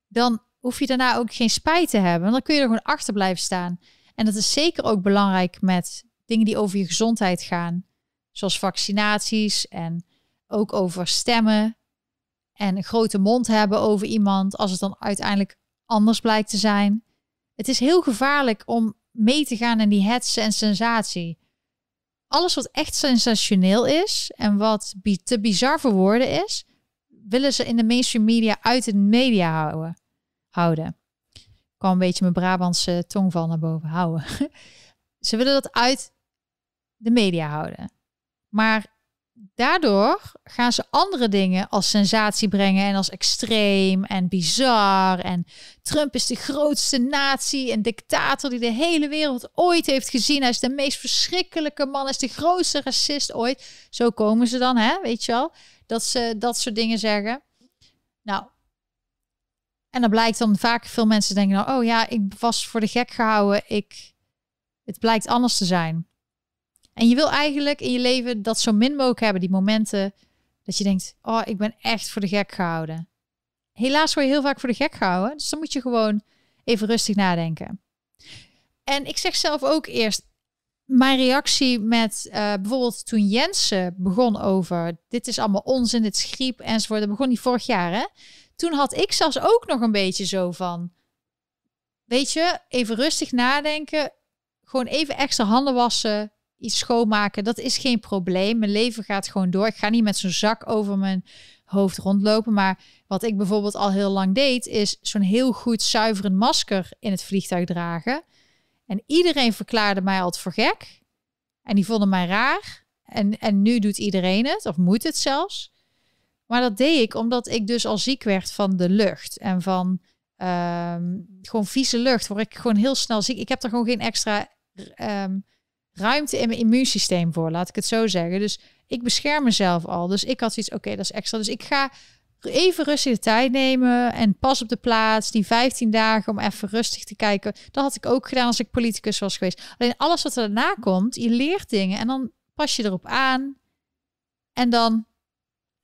dan hoef je daarna ook geen spijt te hebben. Want dan kun je er gewoon achter blijven staan. En dat is zeker ook belangrijk met dingen die over je gezondheid gaan. Zoals vaccinaties en ook over stemmen en een grote mond hebben over iemand als het dan uiteindelijk anders blijkt te zijn. Het is heel gevaarlijk om mee te gaan in die hetze en sensatie. Alles wat echt sensationeel is en wat te bizar voor woorden is, willen ze in de mainstream media uit de media houden. houden. Ik kwam een beetje mijn Brabantse tongval naar boven houden. ze willen dat uit de media houden. Maar daardoor gaan ze andere dingen als sensatie brengen en als extreem en bizar. En Trump is de grootste nazi en dictator die de hele wereld ooit heeft gezien. Hij is de meest verschrikkelijke man, is de grootste racist ooit. Zo komen ze dan, hè, weet je wel, dat ze dat soort dingen zeggen. Nou, en dan blijkt dan vaak veel mensen denken, nou, oh ja, ik was voor de gek gehouden. Ik, het blijkt anders te zijn. En je wil eigenlijk in je leven dat zo min mogelijk hebben, die momenten dat je denkt, oh, ik ben echt voor de gek gehouden. Helaas word je heel vaak voor de gek gehouden, dus dan moet je gewoon even rustig nadenken. En ik zeg zelf ook eerst, mijn reactie met eh, bijvoorbeeld toen Jensen begon over, dit is allemaal onzin, dit is enzovoort, dat begon die vorig jaar, hè? Toen had ik zelfs ook nog een beetje zo van, weet je, even rustig nadenken, gewoon even extra handen wassen, iets schoonmaken, dat is geen probleem. Mijn leven gaat gewoon door. Ik ga niet met zo'n zak over mijn hoofd rondlopen. Maar wat ik bijvoorbeeld al heel lang deed, is zo'n heel goed zuiverend masker in het vliegtuig dragen. En iedereen verklaarde mij altijd voor gek. En die vonden mij raar. En, en nu doet iedereen het, of moet het zelfs. Maar dat deed ik omdat ik dus al ziek werd van de lucht. En van ehm, gewoon vieze lucht, word ik gewoon heel snel ziek. Ik heb er gewoon geen extra ehm, ruimte in mijn immuunsysteem voor, laat ik het zo zeggen. Dus ik bescherm mezelf al. Dus ik had zoiets, oké, dat is extra. Dus ik ga even rustig de tijd nemen en pas op de plaats. Die 15 dagen om even rustig te kijken. Dat had ik ook gedaan als ik politicus was geweest. Alleen alles wat er daarna komt, je leert dingen en dan pas je erop aan. En dan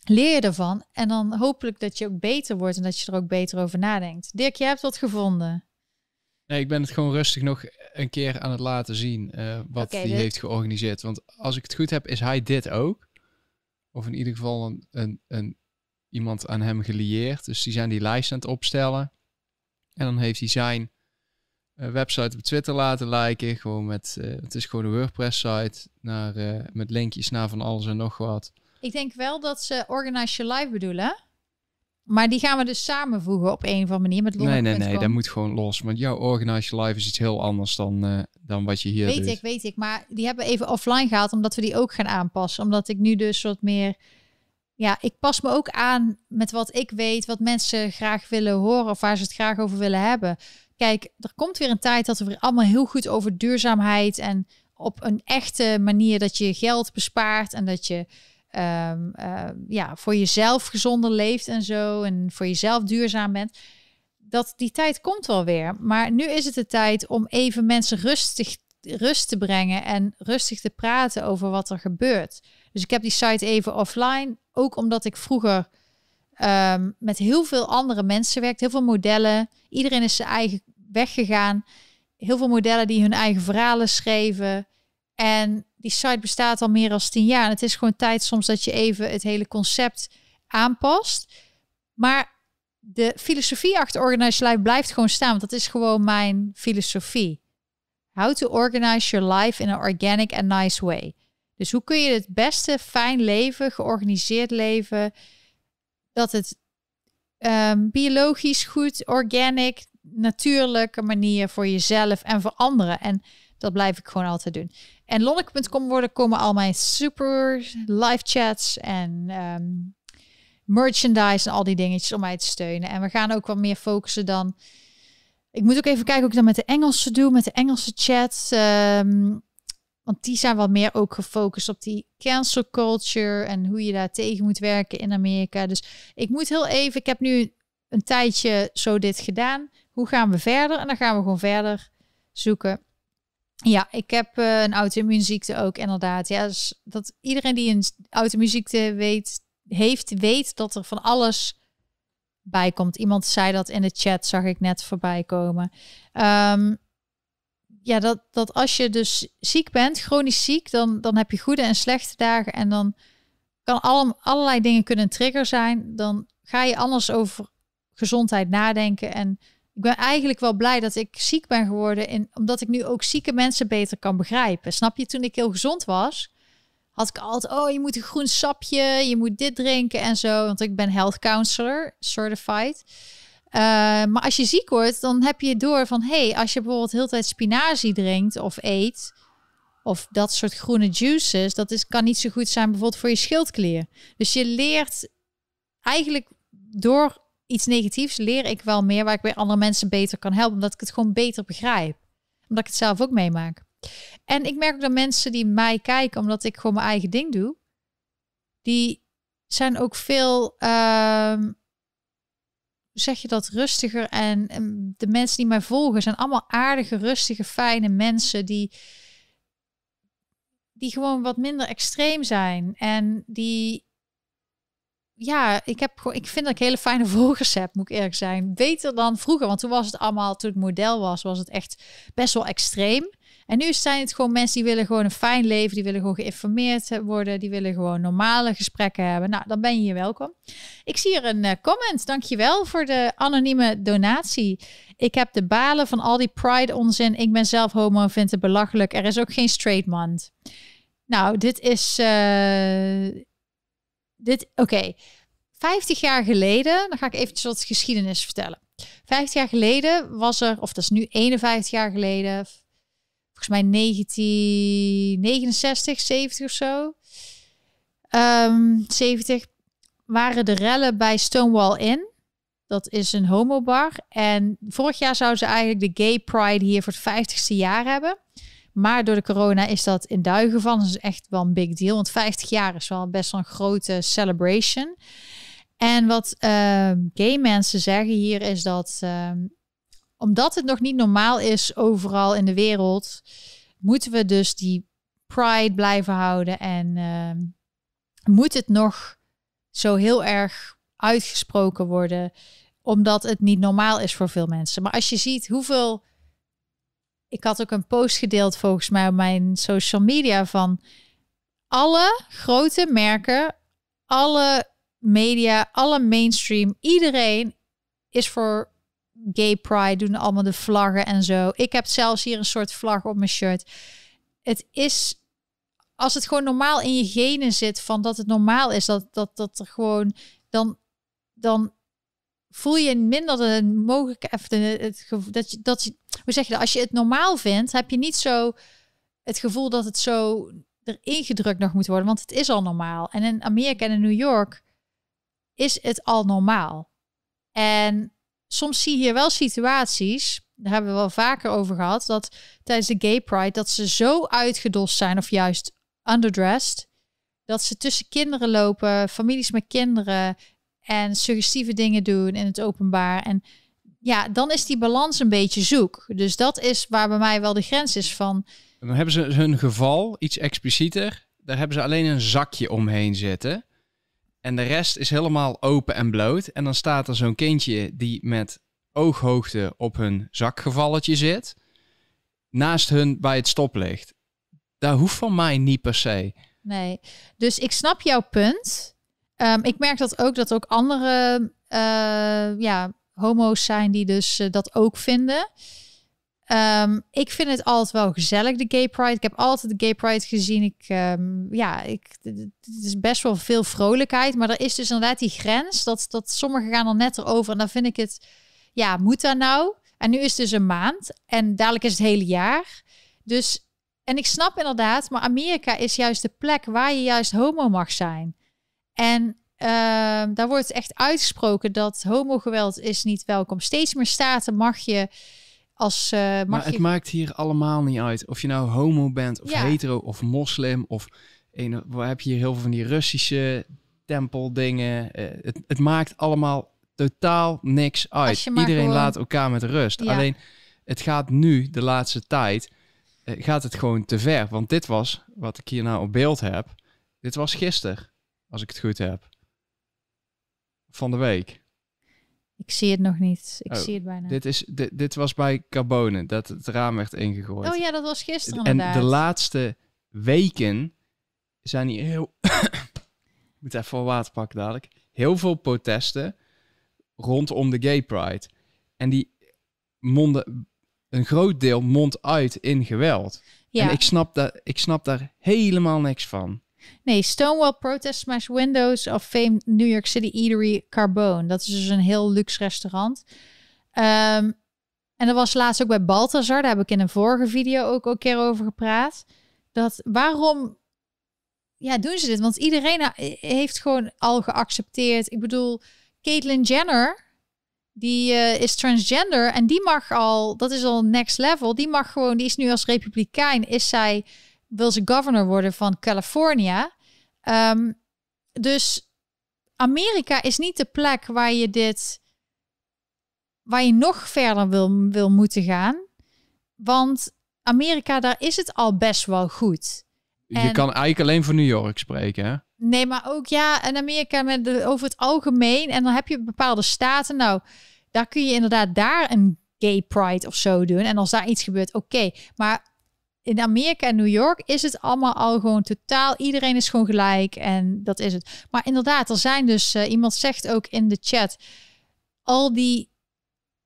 leer je ervan. En dan hopelijk dat je ook beter wordt en dat je er ook beter over nadenkt. Dirk, jij hebt wat gevonden. Nee, ik ben het gewoon rustig nog een keer aan het laten zien uh, wat hij heeft georganiseerd. Want als ik het goed heb, is hij dit ook. Of in ieder geval een, een, een, iemand aan hem gelieerd. Dus die zijn die lijst aan het opstellen. En dan heeft hij zijn uh, website op Twitter laten liken. Gewoon met, uh, het is gewoon een WordPress site. Naar, met linkjes naar van alles en nog wat. Ik denk wel dat ze Organize Your Life bedoelen. Maar die gaan we dus samenvoegen op een of andere manier met Nee, nee, nee, dat moet gewoon los. Want jouw Organize Life is iets heel anders dan, uh, dan wat je hier weet doet. Weet ik, weet ik. Maar die hebben even offline gehaald omdat we die ook gaan aanpassen. Omdat ik nu dus wat meer... Ja, ik pas me ook aan met wat ik weet, wat mensen graag willen horen of waar ze het graag over willen hebben. Kijk, er komt weer een tijd dat we weer allemaal heel goed over duurzaamheid en op een echte manier dat je geld bespaart en dat je um, ja, voor jezelf gezonder leeft en zo. En voor jezelf duurzaam bent. Dat die tijd komt wel weer. Maar nu is het de tijd om even mensen rustig rust te brengen en rustig te praten over wat er gebeurt. Dus ik heb die site even offline. Ook omdat ik vroeger um, met heel veel andere mensen werkte. Heel veel modellen. Iedereen is zijn eigen weg gegaan. Heel veel modellen die hun eigen verhalen schreven. En die site bestaat al meer dan tien jaar. En het is gewoon tijd soms dat je even het hele concept aanpast. Maar de filosofie achter Organize Life blijft gewoon staan. Want dat is gewoon mijn filosofie. How to organize your life in an organic and nice way. Dus hoe kun je het beste fijn leven, georganiseerd leven, dat het um, biologisch goed, organic, natuurlijke manier voor jezelf en voor anderen. En dat blijf ik gewoon altijd doen. En lonneke.com worden komen al mijn super live chats en um, merchandise en al die dingetjes om mij te steunen. En we gaan ook wat meer focussen dan. Ik moet ook even kijken hoe ik dan met de Engelse doe, met de Engelse chats. Um, want die zijn wat meer ook gefocust op die cancel culture en hoe je daar tegen moet werken in Amerika. Dus ik moet heel even, ik heb nu een tijdje zo dit gedaan. Hoe gaan we verder? En dan gaan we gewoon verder zoeken. Ja, ik heb uh, een auto-immuunziekte ook inderdaad. Ja, dus dat iedereen die een auto-immuunziekte weet, heeft, weet dat er van alles bij komt. Iemand zei dat in de chat, zag ik net voorbij komen. Um, ja, dat, dat als je dus ziek bent, chronisch ziek, dan, dan heb je goede en slechte dagen. En dan kan alle, allerlei dingen kunnen een trigger zijn. Dan ga je anders over gezondheid nadenken. En ik ben eigenlijk wel blij dat ik ziek ben geworden. Omdat ik nu ook zieke mensen beter kan begrijpen. Snap je, toen ik heel gezond was, had ik altijd, oh, je moet een groen sapje, je moet dit drinken en zo. Want ik ben health counselor, certified. Uh, maar als je ziek wordt, dan heb je door van, hey, als je bijvoorbeeld heel tijd spinazie drinkt of eet, of dat soort groene juices, dat is, kan niet zo goed zijn bijvoorbeeld voor je schildklier. Dus je leert eigenlijk door iets negatiefs leer ik wel meer waar ik weer andere mensen beter kan helpen, omdat ik het gewoon beter begrijp. Omdat ik het zelf ook meemaak. En ik merk ook dat mensen die mij kijken, omdat ik gewoon mijn eigen ding doe, die zijn ook veel, uh, zeg je dat, rustiger. En, en de mensen die mij volgen zijn allemaal aardige, rustige, fijne mensen die, die gewoon wat minder extreem zijn. En die ja, ik, heb, ik vind dat ik hele fijne volgers heb, moet ik eerlijk zijn. Beter dan vroeger, want toen was het allemaal, toen het model was, was het echt best wel extreem. En nu zijn het gewoon mensen die willen gewoon een fijn leven, die willen gewoon geïnformeerd worden, die willen gewoon normale gesprekken hebben. Nou, dan ben je hier welkom. Ik zie hier een uh, comment. Dankjewel voor de anonieme donatie. Ik heb de balen van al die pride onzin. Ik ben zelf homo en vind het belachelijk. Er is ook geen straight man. Nou, dit is. Uh, dit, oké. 50 jaar geleden, dan ga ik eventjes wat geschiedenis vertellen. 50 jaar geleden was er, of dat is nu 51 jaar geleden, volgens mij 1969, 70 of zo. Um, 70 waren de rellen bij Stonewall Inn. Dat is een homobar. En vorig jaar zouden ze eigenlijk de Gay Pride hier voor het 50ste jaar hebben. Maar door de corona is dat in duigen. Dat is echt wel een big deal. Want 50 jaar is wel best wel een grote celebration. En wat uh, gay mensen zeggen hier is dat ehm, omdat het nog niet normaal is overal in de wereld, moeten we dus die pride blijven houden en uh, moet het nog zo heel erg uitgesproken worden, omdat het niet normaal is voor veel mensen. Maar als je ziet hoeveel. Ik had ook een post gedeeld volgens mij op mijn social media van alle grote merken, alle media, alle mainstream, iedereen is voor gay pride, doen allemaal de vlaggen en zo. Ik heb zelfs hier een soort vlag op mijn shirt. Het is als het gewoon normaal in je genen zit van dat het normaal is, dat dat dat er gewoon dan dan voel je minder de mogelijk het dat je dat je hoe zeg je dat als je het normaal vindt, heb je niet zo het gevoel dat het zo erin gedrukt nog moet worden, want het is al normaal. En in Amerika en in New York is het al normaal. En soms zie je hier wel situaties, daar hebben we wel vaker over gehad, dat tijdens de gay pride dat ze zo uitgedost zijn of juist underdressed, dat ze tussen kinderen lopen, families met kinderen en suggestieve dingen doen in het openbaar. En ja, dan is die balans een beetje zoek. Dus dat is waar bij mij wel de grens is van. Dan hebben ze hun geval iets explicieter. Daar hebben ze alleen een zakje omheen zitten. En de rest is helemaal open en bloot. En dan staat er zo'n kindje die met ooghoogte op hun zakgevalletje zit. Naast hun bij het stoplicht. Daar hoeft van mij niet per se. Nee, dus ik snap jouw punt. Um, ik merk dat ook dat ook andere uh, ja, homo's zijn die dus uh, dat ook vinden. Um, ik vind het altijd wel gezellig, de Gay Pride. Ik heb altijd de Gay Pride gezien. Ik, um, ja, ik, het is best wel veel vrolijkheid. Maar er is dus inderdaad die grens. Dat, dat sommigen gaan er net erover. En dan vind ik het, ja, moet dat nou? En nu is het dus een maand. En dadelijk is het hele jaar. Dus, en ik snap inderdaad, maar Amerika is juist de plek waar je juist homo mag zijn. En uh, daar wordt echt uitgesproken dat homogeweld is niet welkom. Steeds meer staten mag je als, uh, mag maar het maakt hier allemaal niet uit. Of je nou homo bent, of hetero, of moslim, of een, waar heb je hier heel veel van die Russische tempeldingen. Uh, het, het maakt allemaal totaal niks uit. Iedereen laat elkaar met rust. Alleen het gaat nu, de laatste tijd, uh, gaat het gewoon te ver. Want dit was, wat ik hier nou op beeld heb, dit was gisteren, als ik het goed heb. Van de week. Ik zie het nog niet. Ik oh, zie het bijna. Dit, is, dit, dit was bij Carbone, dat het raam werd ingegooid. Oh ja, dat was gisteren En de laatste weken zijn hier heel... ik moet even water pakken dadelijk. Heel veel protesten rondom de Gay Pride. En die monden... Een groot deel mond uit in geweld. Ja. En ik snap, daar, ik snap daar helemaal niks van. Nee, Stonewall Protest Smash Windows of Fame New York City Eatery Carbone. Dat is dus een heel luxe restaurant. Um, en dat was laatst ook bij Balthazar. Daar heb ik in een vorige video ook een keer over gepraat. Dat waarom ja, doen ze dit? Want iedereen heeft gewoon al geaccepteerd. Ik bedoel, Caitlyn Jenner, die uh, is transgender en die mag al, dat is al next level. Die mag gewoon, die is nu als republikein, is zij wil ze governor worden van California. Um, dus Amerika is niet de plek waar je dit, waar je nog verder wil, wil moeten gaan. Want Amerika, daar is het al best wel goed. Je kan eigenlijk alleen voor New York spreken, hè? Nee, maar ook ja, en Amerika met de, over het algemeen. En dan heb je bepaalde staten. Nou, daar kun je inderdaad daar een gay pride of zo doen. En als daar iets gebeurt, oké. Maar in Amerika en New York is het allemaal al gewoon totaal. Iedereen is gewoon gelijk en dat is het. Maar inderdaad, er zijn dus, eh, iemand zegt ook in de chat, al die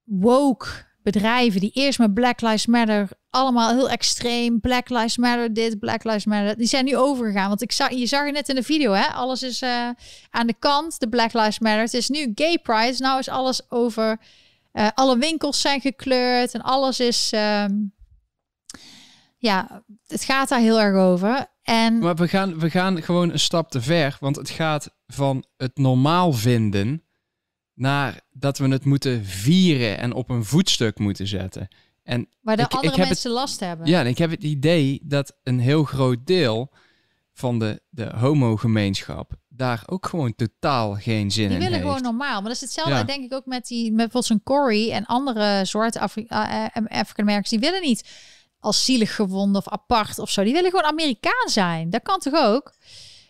woke bedrijven die eerst met Black Lives Matter allemaal heel extreem, Black Lives Matter dit, Black Lives Matter, die zijn nu overgegaan. Want ik zag, je zag het net in de video, hè? Alles is uh, aan de kant, de Black Lives Matter. Het is nu Gay Pride, nou is alles over. Uh, alle winkels zijn gekleurd en alles is. ehm, ja, het gaat daar heel erg over. En Maar we gaan, we gaan gewoon een stap te ver, want het gaat van het normaal vinden naar dat we het moeten vieren en op een voetstuk moeten zetten. En waar de ik- ik andere het- mensen last hebben. ja, en ik heb het idee dat een heel groot deel van de, de homo-gemeenschap daar ook gewoon totaal geen zin Die in willen heeft. gewoon normaal. Maar dat is hetzelfde, Ja. denk ik, ook met die met bijvoorbeeld Corey en andere soorten Afri uh. Die willen niet als zielig gewonden of apart of zo. Die willen gewoon Amerikaan zijn. Dat kan toch ook?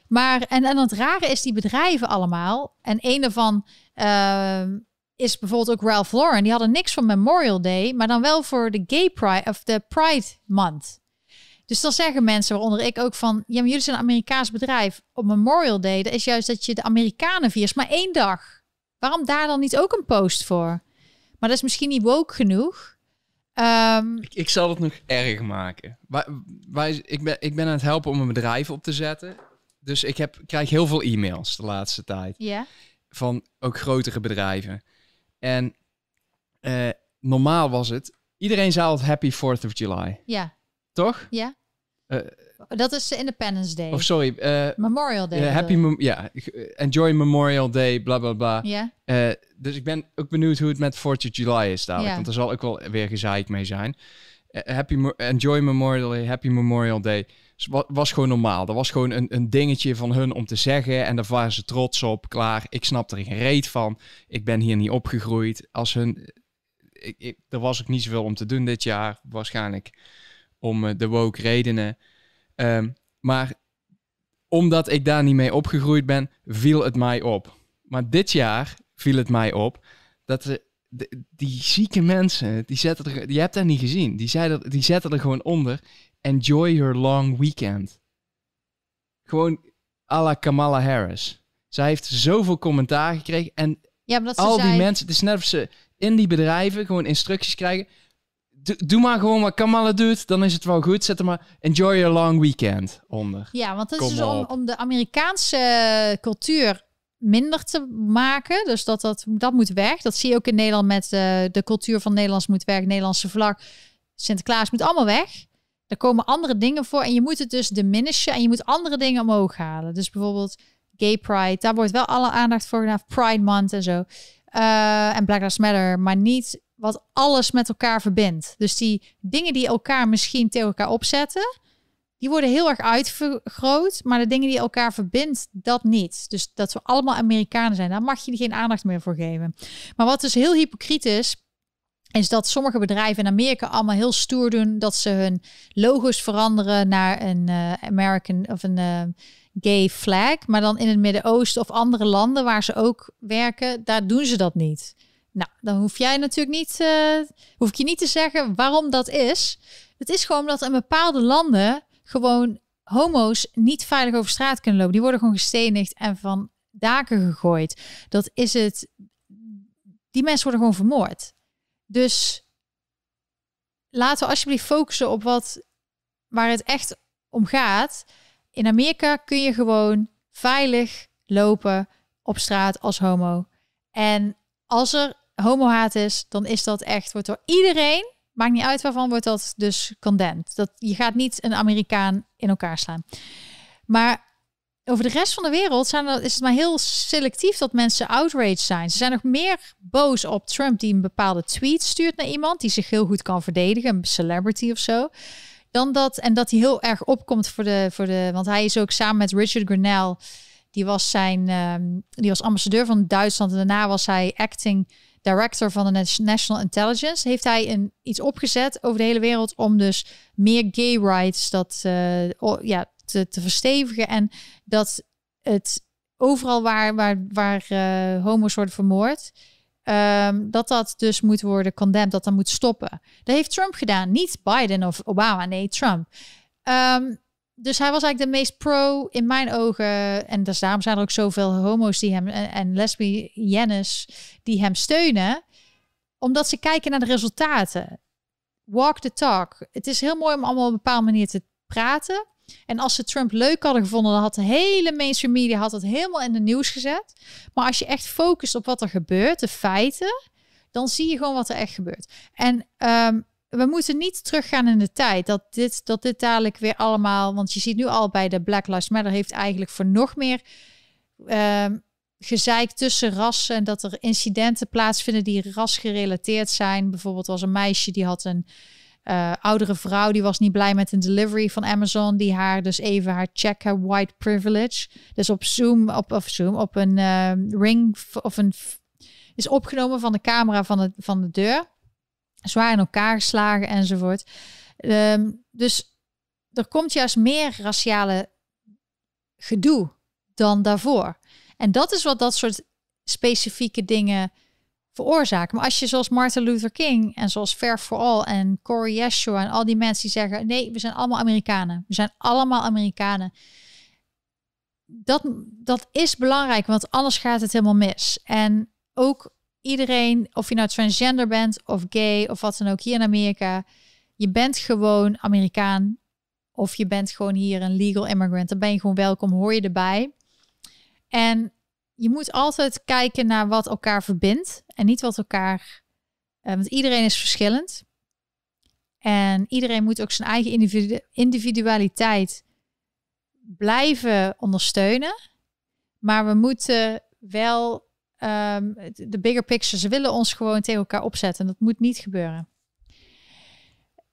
Maar en, en het rare is die bedrijven allemaal. En een daarvan ehm, is bijvoorbeeld ook Ralph Lauren. Die hadden niks van Memorial Day, maar dan wel voor de Gay Pride of de Pride Month. Dus dan zeggen mensen, waaronder ik ook van, ja, maar jullie zijn een Amerikaans bedrijf. Op Memorial Day, dat is juist dat je de Amerikanen viert, maar één dag. Waarom daar dan niet ook een post voor? Maar dat is misschien niet woke genoeg. Ehm, Ik, ik zal het nog erg maken. Wij, wij, ik, ben, ik ben aan het helpen om een bedrijf op te zetten. Dus ik heb, krijg heel veel e-mails de laatste tijd. ja, Van ook grotere bedrijven. En eh, normaal was het... Iedereen zei altijd Happy 4th of July. ja, Toch? ja. Eh, dat is de Independence Day. Of sorry. eh, Memorial Day. bedoel happy? Mem- ja, enjoy Memorial Day, bla bla bla. Ja, Eh, dus ik ben ook benieuwd hoe het met 4th of July is dadelijk. Want er zal ook wel weer gezeik mee zijn. Eh, happy Enjoy Memorial Day, Happy Memorial Day. Dus wa- was gewoon normaal. Dat was gewoon een, een dingetje van hun om te zeggen. En daar waren ze trots op. Klaar. Ik snap er geen reet van. Ik ben hier niet opgegroeid. Als hun... Ik, ik, er was ook niet zoveel om te doen dit jaar. Waarschijnlijk om eh, de woke redenen. Ehm, maar omdat ik daar niet mee opgegroeid ben, viel het mij op. Maar dit jaar viel het mij op dat de, de- die zieke mensen, die, zetten er, die hebt dat niet gezien. Die, zeiden, die zetten er gewoon onder. Enjoy your long weekend. Gewoon à la Kamala Harris. Zij heeft zoveel commentaar gekregen. En ja al die mensen, het is net of ze in die bedrijven gewoon instructies krijgen. Doe, doe maar gewoon wat Kamala doet, dan is het wel goed. Zet er maar enjoy your long weekend onder. Ja, want het Kom is dus om, om de Amerikaanse cultuur minder te maken. Dus dat, dat, dat moet weg. Dat zie je ook in Nederland met eh, de cultuur van Nederlands moet weg. Nederlandse vlag. Sinterklaas moet allemaal weg. Er komen andere dingen voor. En je moet het dus diminishen. En je moet andere dingen omhoog halen. Dus bijvoorbeeld Gay Pride. Daar wordt wel alle aandacht voor gedaan. Pride Month en zo. Eh, en Black Lives Matter. Maar niet wat alles met elkaar verbindt. Dus die dingen die elkaar misschien tegen elkaar opzetten die worden heel erg uitvergroot, maar de dingen die elkaar verbindt, dat niet. Dus dat we allemaal Amerikanen zijn, daar mag je geen aandacht meer voor geven. Maar wat dus heel hypocriet is, is dat sommige bedrijven in Amerika allemaal heel stoer doen dat ze hun logo's veranderen naar een eh, American of een eh, gay flag, maar dan in het Midden-Oosten of andere landen waar ze ook werken, daar doen ze dat niet. Nou, dan hoef jij natuurlijk niet, eh, hoef ik je niet te zeggen waarom dat is. Het is gewoon omdat in bepaalde landen gewoon homo's niet veilig over straat kunnen lopen. Die worden gewoon gestenigd en van daken gegooid. Dat is het. Die mensen worden gewoon vermoord. Dus laten we alsjeblieft focussen op wat waar het echt om gaat. In Amerika kun je gewoon veilig lopen op straat als homo. En als er homohaat is, dan is dat echt, wordt door iedereen, maakt niet uit waarvan, wordt dat dus condemned. Dat, je gaat niet een Amerikaan in elkaar slaan. Maar over de rest van de wereld zijn er, is het maar heel selectief dat mensen outraged zijn. Ze zijn nog meer boos op Trump die een bepaalde tweet stuurt naar iemand die zich heel goed kan verdedigen, een celebrity of zo. Dan dat, en dat hij heel erg opkomt voor de, voor de, want hij is ook samen met Richard Grenell, die was zijn, ehm, die was ambassadeur van Duitsland en daarna was hij acting director van de National Intelligence, heeft hij een, iets opgezet over de hele wereld om dus meer gay rights dat, eh, ja, te, te verstevigen en dat het overal waar, waar, waar eh, homo's worden vermoord, ehm, dat dat dus moet worden condemned, dat dat moet stoppen. Dat heeft Trump gedaan, niet Biden of Obama, nee, Trump. Ehm, dus hij was eigenlijk de meest pro in mijn ogen. En dus daarom zijn er ook zoveel homo's die hem en, en lesbiennes die hem steunen. Omdat ze kijken naar de resultaten. Walk the talk. Het is heel mooi om allemaal op een bepaalde manier te praten. En als ze Trump leuk hadden gevonden, dan had de hele mainstream media had het helemaal in de nieuws gezet. Maar als je echt focust op wat er gebeurt, de feiten, dan zie je gewoon wat er echt gebeurt. En ehm, we moeten niet teruggaan in de tijd dat dit, dat dit dadelijk weer allemaal. Want je ziet nu al bij de Black Lives Matter heeft eigenlijk voor nog meer um, gezeik tussen rassen. En dat er incidenten plaatsvinden die rasgerelateerd zijn. Bijvoorbeeld was een meisje die had een uh, oudere vrouw die was niet blij met een delivery van Amazon, die haar dus even haar check haar white privilege, dus op Zoom op of Zoom op een uh, ring of een is opgenomen van de camera van de van de deur, zwaar in elkaar geslagen enzovoort. Um, dus er komt juist meer raciale gedoe dan daarvoor. En dat is wat dat soort specifieke dingen veroorzaken. Maar als je zoals Martin Luther King en zoals Fair for All en Corey Yeshua en al die mensen die zeggen: nee, we zijn allemaal Amerikanen. We zijn allemaal Amerikanen. Dat, dat is belangrijk, want anders gaat het helemaal mis. En ook iedereen, of je nou transgender bent of gay of wat dan ook hier in Amerika, je bent gewoon Amerikaan. Of je bent gewoon hier een legal immigrant. Dan ben je gewoon welkom, hoor je erbij. En je moet altijd kijken naar wat elkaar verbindt en niet wat elkaar. Uh, want iedereen is verschillend. En iedereen moet ook zijn eigen individu individualiteit blijven ondersteunen. Maar we moeten wel um, de bigger picture. Ze willen ons gewoon tegen elkaar opzetten. Dat moet niet gebeuren.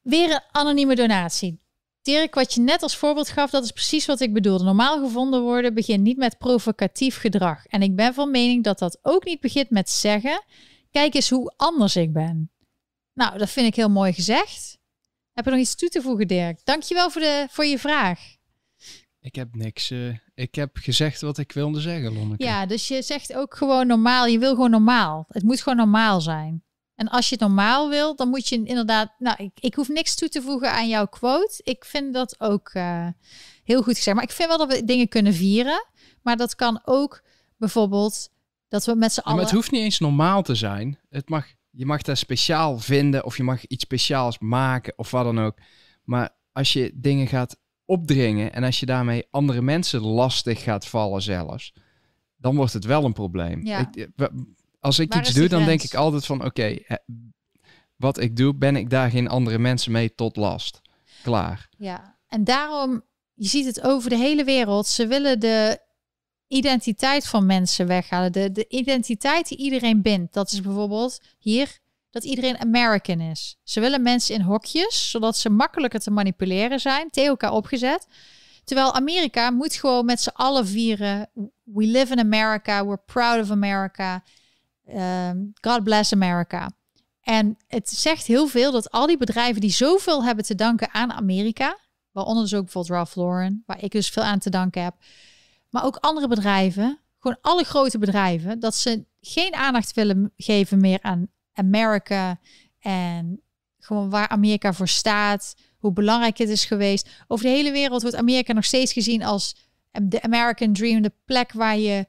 Weer een anonieme donatie. Dirk, wat je net als voorbeeld gaf, dat is precies wat ik bedoelde. Normaal gevonden worden begint niet met provocatief gedrag. En ik ben van mening dat dat ook niet begint met zeggen: kijk eens hoe anders ik ben. Nou, dat vind ik heel mooi gezegd. Heb je nog iets toe te voegen, Dirk? Dankjewel voor, de, voor je vraag. Ik heb niks. Uh, ik heb gezegd wat ik wilde zeggen, Lonneke. Ja, dus je zegt ook gewoon normaal. Je wil gewoon normaal. Het moet gewoon normaal zijn. En als je het normaal wil, dan moet je inderdaad. Nou, ik, ik hoef niks toe te voegen aan jouw quote. Ik vind dat ook uh, heel goed gezegd. Maar ik vind wel dat we dingen kunnen vieren. Maar dat kan ook bijvoorbeeld dat we met z'n allen. maar het hoeft niet eens normaal te zijn. Het mag, je mag dat speciaal vinden of je mag iets speciaals maken of wat dan ook. Maar als je dingen gaat opdringen en als je daarmee andere mensen lastig gaat vallen zelfs, dan wordt het wel een probleem. Ja. Ik, als ik iets doe, dan denk ik altijd van oké, wat ik doe, ben ik daar geen andere mensen mee tot last. Klaar. Ja, en daarom, je ziet het over de hele wereld. Ze willen de identiteit van mensen weghalen. De, de identiteit die iedereen bindt. Dat is bijvoorbeeld hier dat iedereen American is. Ze willen mensen in hokjes, zodat ze makkelijker te manipuleren zijn, tegen elkaar opgezet. Terwijl Amerika moet gewoon met z'n allen vieren. We live in America, we're proud of America. Ehm, God bless America. En het zegt heel veel dat al die bedrijven die zoveel hebben te danken aan Amerika, waaronder dus ook bijvoorbeeld Ralph Lauren, waar ik dus veel aan te danken heb, maar ook andere bedrijven, gewoon alle grote bedrijven, dat ze geen aandacht willen geven meer aan Amerika en gewoon waar Amerika voor staat, hoe belangrijk het is geweest. Over de hele wereld wordt Amerika nog steeds gezien als de American Dream, de plek waar je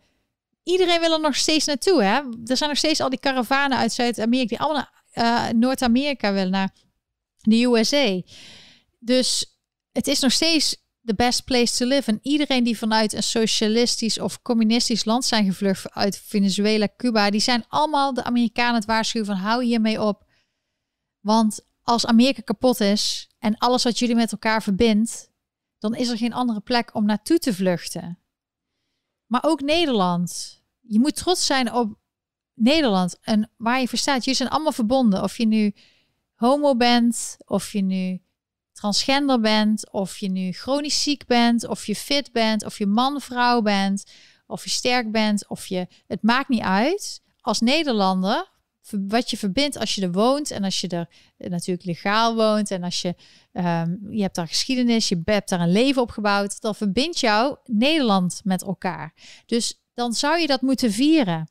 iedereen wil er nog steeds naartoe. Hè? Er zijn nog steeds al die karavanen uit Zuid-Amerika die allemaal naar uh, Noord-Amerika willen, naar de USA. Dus het is nog steeds de best place to live. En iedereen die vanuit een socialistisch of communistisch land zijn gevlucht, uit Venezuela, Cuba, die zijn allemaal de Amerikanen het waarschuwen van hou hiermee op. Want als Amerika kapot is en alles wat jullie met elkaar verbindt, dan is er geen andere plek om naartoe te vluchten. Maar ook Nederland je moet trots zijn op Nederland en waar je verstaat. Jullie zijn allemaal verbonden. Of je nu homo bent, of je nu transgender bent, of je nu chronisch ziek bent, of je fit bent, of je man, vrouw bent, of je sterk bent, of je. Het maakt niet uit. Als Nederlander, wat je verbindt als je er woont en als je er natuurlijk legaal woont en als je, um, je hebt daar geschiedenis, je hebt daar een leven opgebouwd, dan verbindt jou Nederland met elkaar. Dus dan zou je dat moeten vieren.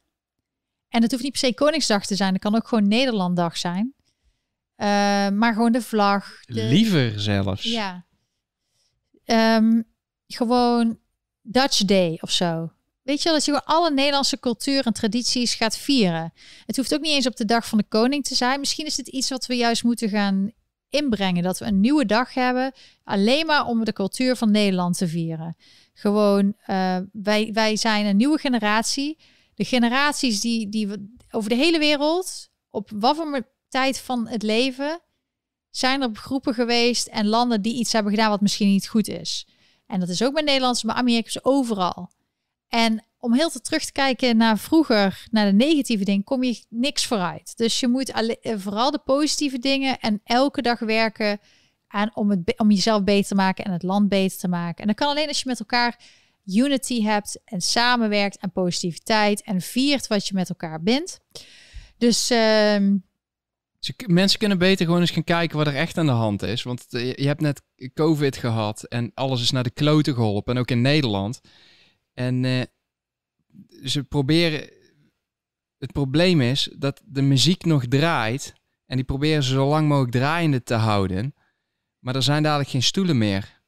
En het hoeft niet per se Koningsdag te zijn. Het kan ook gewoon Nederlanddag zijn. Uh, maar gewoon de vlag. De, Liever zelfs. Ja. Um, gewoon Dutch Day of zo. Weet je wel, dat je gewoon alle Nederlandse cultuur en tradities gaat vieren. Het hoeft ook niet eens op de dag van de koning te zijn. Misschien is het iets wat we juist moeten gaan inbrengen. Dat we een nieuwe dag hebben, alleen maar om de cultuur van Nederland te vieren. Gewoon, uh, wij, wij zijn een nieuwe generatie. De generaties die, die over de hele wereld, op wat voor tijd van het leven, zijn er groepen geweest en landen die iets hebben gedaan wat misschien niet goed is. En dat is ook bij Nederlands, maar Amerika's overal. En om heel te terug te kijken naar vroeger, naar de negatieve dingen, kom je niks vooruit. Dus je moet eh, vooral de positieve dingen en elke dag werken aan om, het, om jezelf beter te maken en het land beter te maken. En dat kan alleen als je met elkaar unity hebt en samenwerkt en positiviteit en viert wat je met elkaar bent. Dus uh, mensen kunnen beter gewoon eens gaan kijken wat er echt aan de hand is. Want je hebt net COVID gehad en alles is naar de kloten geholpen. En ook in Nederland. En uh, ze proberen. Het probleem is dat de muziek nog draait. En die proberen ze zo lang mogelijk draaiende te houden. Maar er zijn dadelijk geen stoelen meer.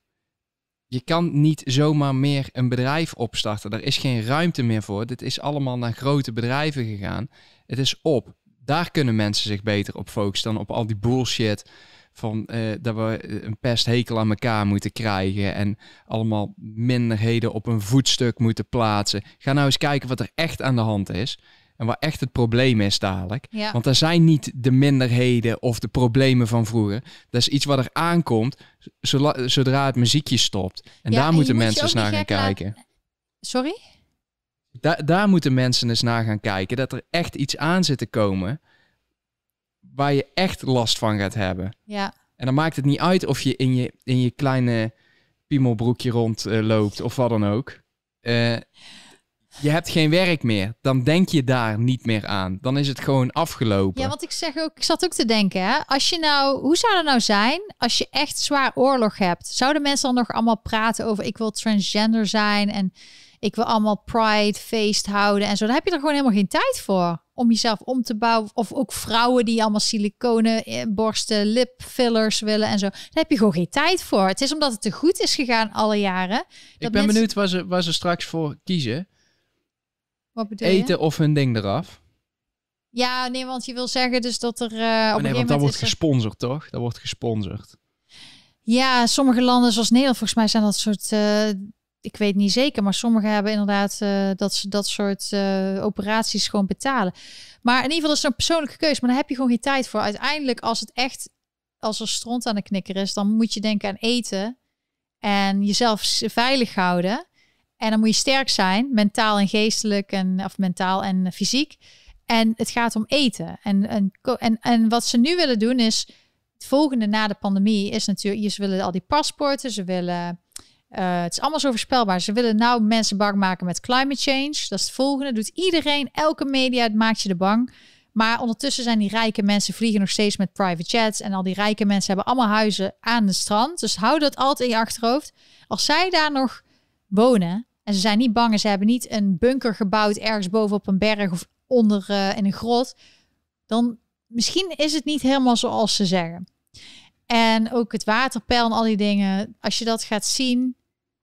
Je kan niet zomaar meer een bedrijf opstarten. Er is geen ruimte meer voor. Dit is allemaal naar grote bedrijven gegaan. Het is op. Daar kunnen mensen zich beter op focussen dan op al die bullshit van uh, dat we een pesthekel aan elkaar moeten krijgen en allemaal minderheden op een voetstuk moeten plaatsen. Ga nou eens kijken wat er echt aan de hand is en waar echt het probleem is dadelijk. Ja. Want er zijn niet de minderheden of de problemen van vroeger. Dat is iets wat er aankomt zodra het muziekje stopt. En daar moeten mensen eens naar gaan kijken. Sorry? Da daar moeten mensen eens naar gaan kijken. Dat er echt iets aan zit te komen waar je echt last van gaat hebben. Ja. En dan maakt het niet uit of je in je, in je kleine piemelbroekje rondloopt uh, of wat dan ook. Uh, je hebt geen werk meer. Dan denk je daar niet meer aan. Dan is het gewoon afgelopen. Ja, want ik zeg ook, ik zat ook te denken, hè, als je nou, hoe zou het nou zijn als je echt zwaar oorlog hebt? Zouden mensen dan nog allemaal praten over ik wil transgender zijn en ik wil allemaal pride feest houden en zo? Dan heb je er gewoon helemaal geen tijd voor om jezelf om te bouwen. Of ook vrouwen die allemaal siliconen, eh, borsten, lipfillers willen en zo. Daar heb je gewoon geen tijd voor. Het is omdat het te goed is gegaan alle jaren. ik ben benieuwd waar ze, waar ze straks voor kiezen. Wat bedoel Eten of hun ding eraf. Ja, nee, want je wil zeggen dus dat er uh, op nee, want dat wordt gesponsord, toch? Dat wordt gesponsord. Ja, sommige landen zoals Nederland, volgens mij zijn dat soort uh, ik weet niet zeker, maar sommigen hebben inderdaad uh, dat ze dat soort uh, operaties gewoon betalen. Maar in ieder geval is het een persoonlijke keuze, maar daar heb je gewoon geen tijd voor. Uiteindelijk, als het echt, als er stront aan de knikker is, dan moet je denken aan eten en jezelf veilig houden. En dan moet je sterk zijn, mentaal en geestelijk, en, of mentaal en fysiek. En het gaat om eten. En, en, en, en wat ze nu willen doen is, het volgende na de pandemie is natuurlijk, ze willen al die paspoorten, ze willen uh, het is allemaal zo voorspelbaar. Ze willen nou mensen bang maken met climate change. Dat is het volgende. Doet iedereen, elke media, het maakt je de bang. Maar ondertussen zijn die rijke mensen vliegen nog steeds met private jets. En al die rijke mensen hebben allemaal huizen aan de strand. Dus hou dat altijd in je achterhoofd. Als zij daar nog wonen en ze zijn niet bang en ze hebben niet een bunker gebouwd ergens bovenop een berg of onder uh, in een grot. Dan misschien is het niet helemaal zoals ze zeggen. En ook het waterpeil en al die dingen. Als je dat gaat zien,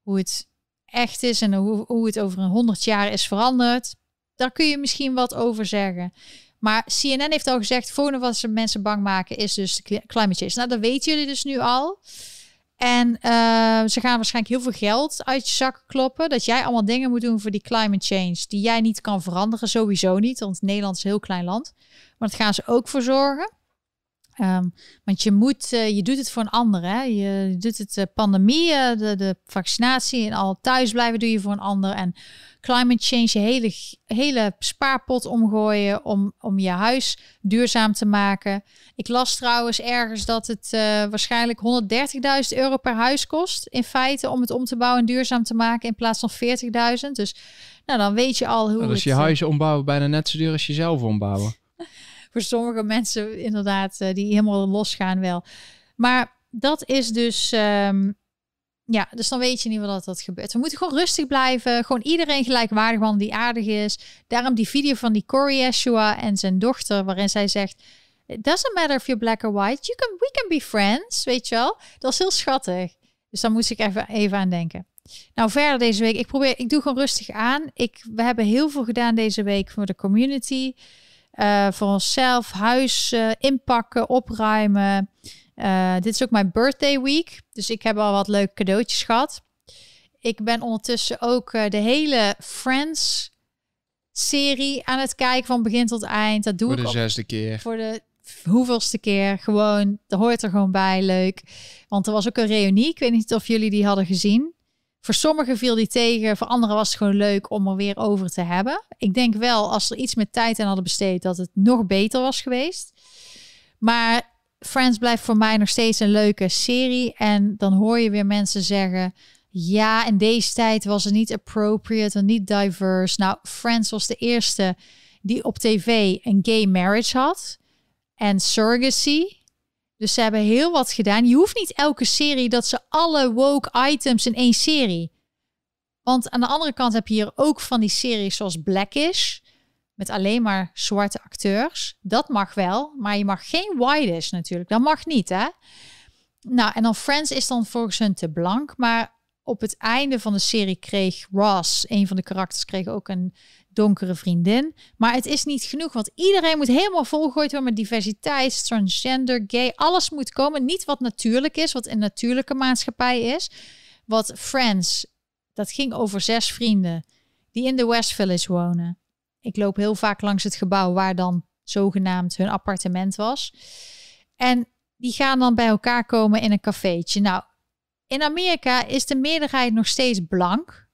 hoe het echt is en hoe, hoe het over een honderd jaar is veranderd. Daar kun je misschien wat over zeggen. Maar CNN heeft al gezegd, volgende wat ze mensen bang maken is dus de climate change. Nou, dat weten jullie dus nu al. En uh, ze gaan waarschijnlijk heel veel geld uit je zak kloppen. Dat jij allemaal dingen moet doen voor die climate change. Die jij niet kan veranderen, sowieso niet. Want Nederland is een heel klein land. Maar dat gaan ze ook voor zorgen. Um, want je moet, uh, je doet het voor een ander. Hè? Je doet het uh, pandemie, uh, de, de vaccinatie en al thuisblijven doe je voor een ander. En climate change, je hele, hele spaarpot omgooien om, om je huis duurzaam te maken. Ik las trouwens ergens dat het waarschijnlijk 130.000 euro per huis kost. In feite om het om te bouwen en duurzaam te maken in plaats van 40.000. Dus nou, dan weet je al hoe. Nou, dus je huis ombouwen bijna net zo duur als jezelf ombouwen voor sommige mensen inderdaad, uh, die helemaal losgaan wel. Maar dat is dus, um, Ja, dus dan weet je niet wat dat, dat gebeurt. We moeten gewoon rustig blijven. Gewoon iedereen gelijkwaardig man die aardig is. Daarom die video van die Corey Yeshua en zijn dochter, waarin zij zegt: It doesn't matter if you're black or white. You can, we can be friends. Weet je wel? Dat is heel schattig. Dus daar moest ik even, even aan denken. Nou, verder deze week. Ik probeer, ik doe gewoon rustig aan. Ik, we hebben heel veel gedaan deze week voor de community. Uh, voor onszelf, huis uh, inpakken, opruimen. Uh, dit is ook mijn birthday week. Dus ik heb al wat leuke cadeautjes gehad. Ik ben ondertussen ook de hele Friends serie aan het kijken van begin tot eind. Dat doe voor ik de zesde keer. Voor de hoeveelste keer. Gewoon, dat hoort er gewoon bij. Leuk. Want er was ook een reunie. Ik weet niet of jullie die hadden gezien. Voor sommigen viel die tegen, voor anderen was het gewoon leuk om er weer over te hebben. Ik denk wel, als er iets meer tijd aan hadden besteed, dat het nog beter was geweest. Maar Friends blijft voor mij nog steeds een leuke serie. En dan hoor je weer mensen zeggen: ja, in deze tijd was het niet appropriate en niet diverse. Nou, Friends was de eerste die op tv een gay marriage had. En surrogacy. Dus ze hebben heel wat gedaan. Je hoeft niet elke serie dat ze alle woke items in één serie. Want aan de andere kant heb je hier ook van die series zoals Blackish. Met alleen maar zwarte acteurs. Dat mag wel, maar je mag geen whitish natuurlijk. Dat mag niet, hè? Nou, en dan Friends is dan volgens hun te blank. Maar op het einde van de serie kreeg Ross, een van de karakters, kreeg ook een donkere vriendin. Maar het is niet genoeg, want iedereen moet helemaal volgooid worden met diversiteit, transgender, gay. Alles moet komen. Niet wat natuurlijk is, wat een natuurlijke maatschappij is. Wat Friends, dat ging over zes vrienden die in de West Village wonen. Ik loop heel vaak langs het gebouw waar dan zogenaamd hun appartement was. En die gaan dan bij elkaar komen in een cafeetje. Nou, in Amerika is de meerderheid nog steeds blank.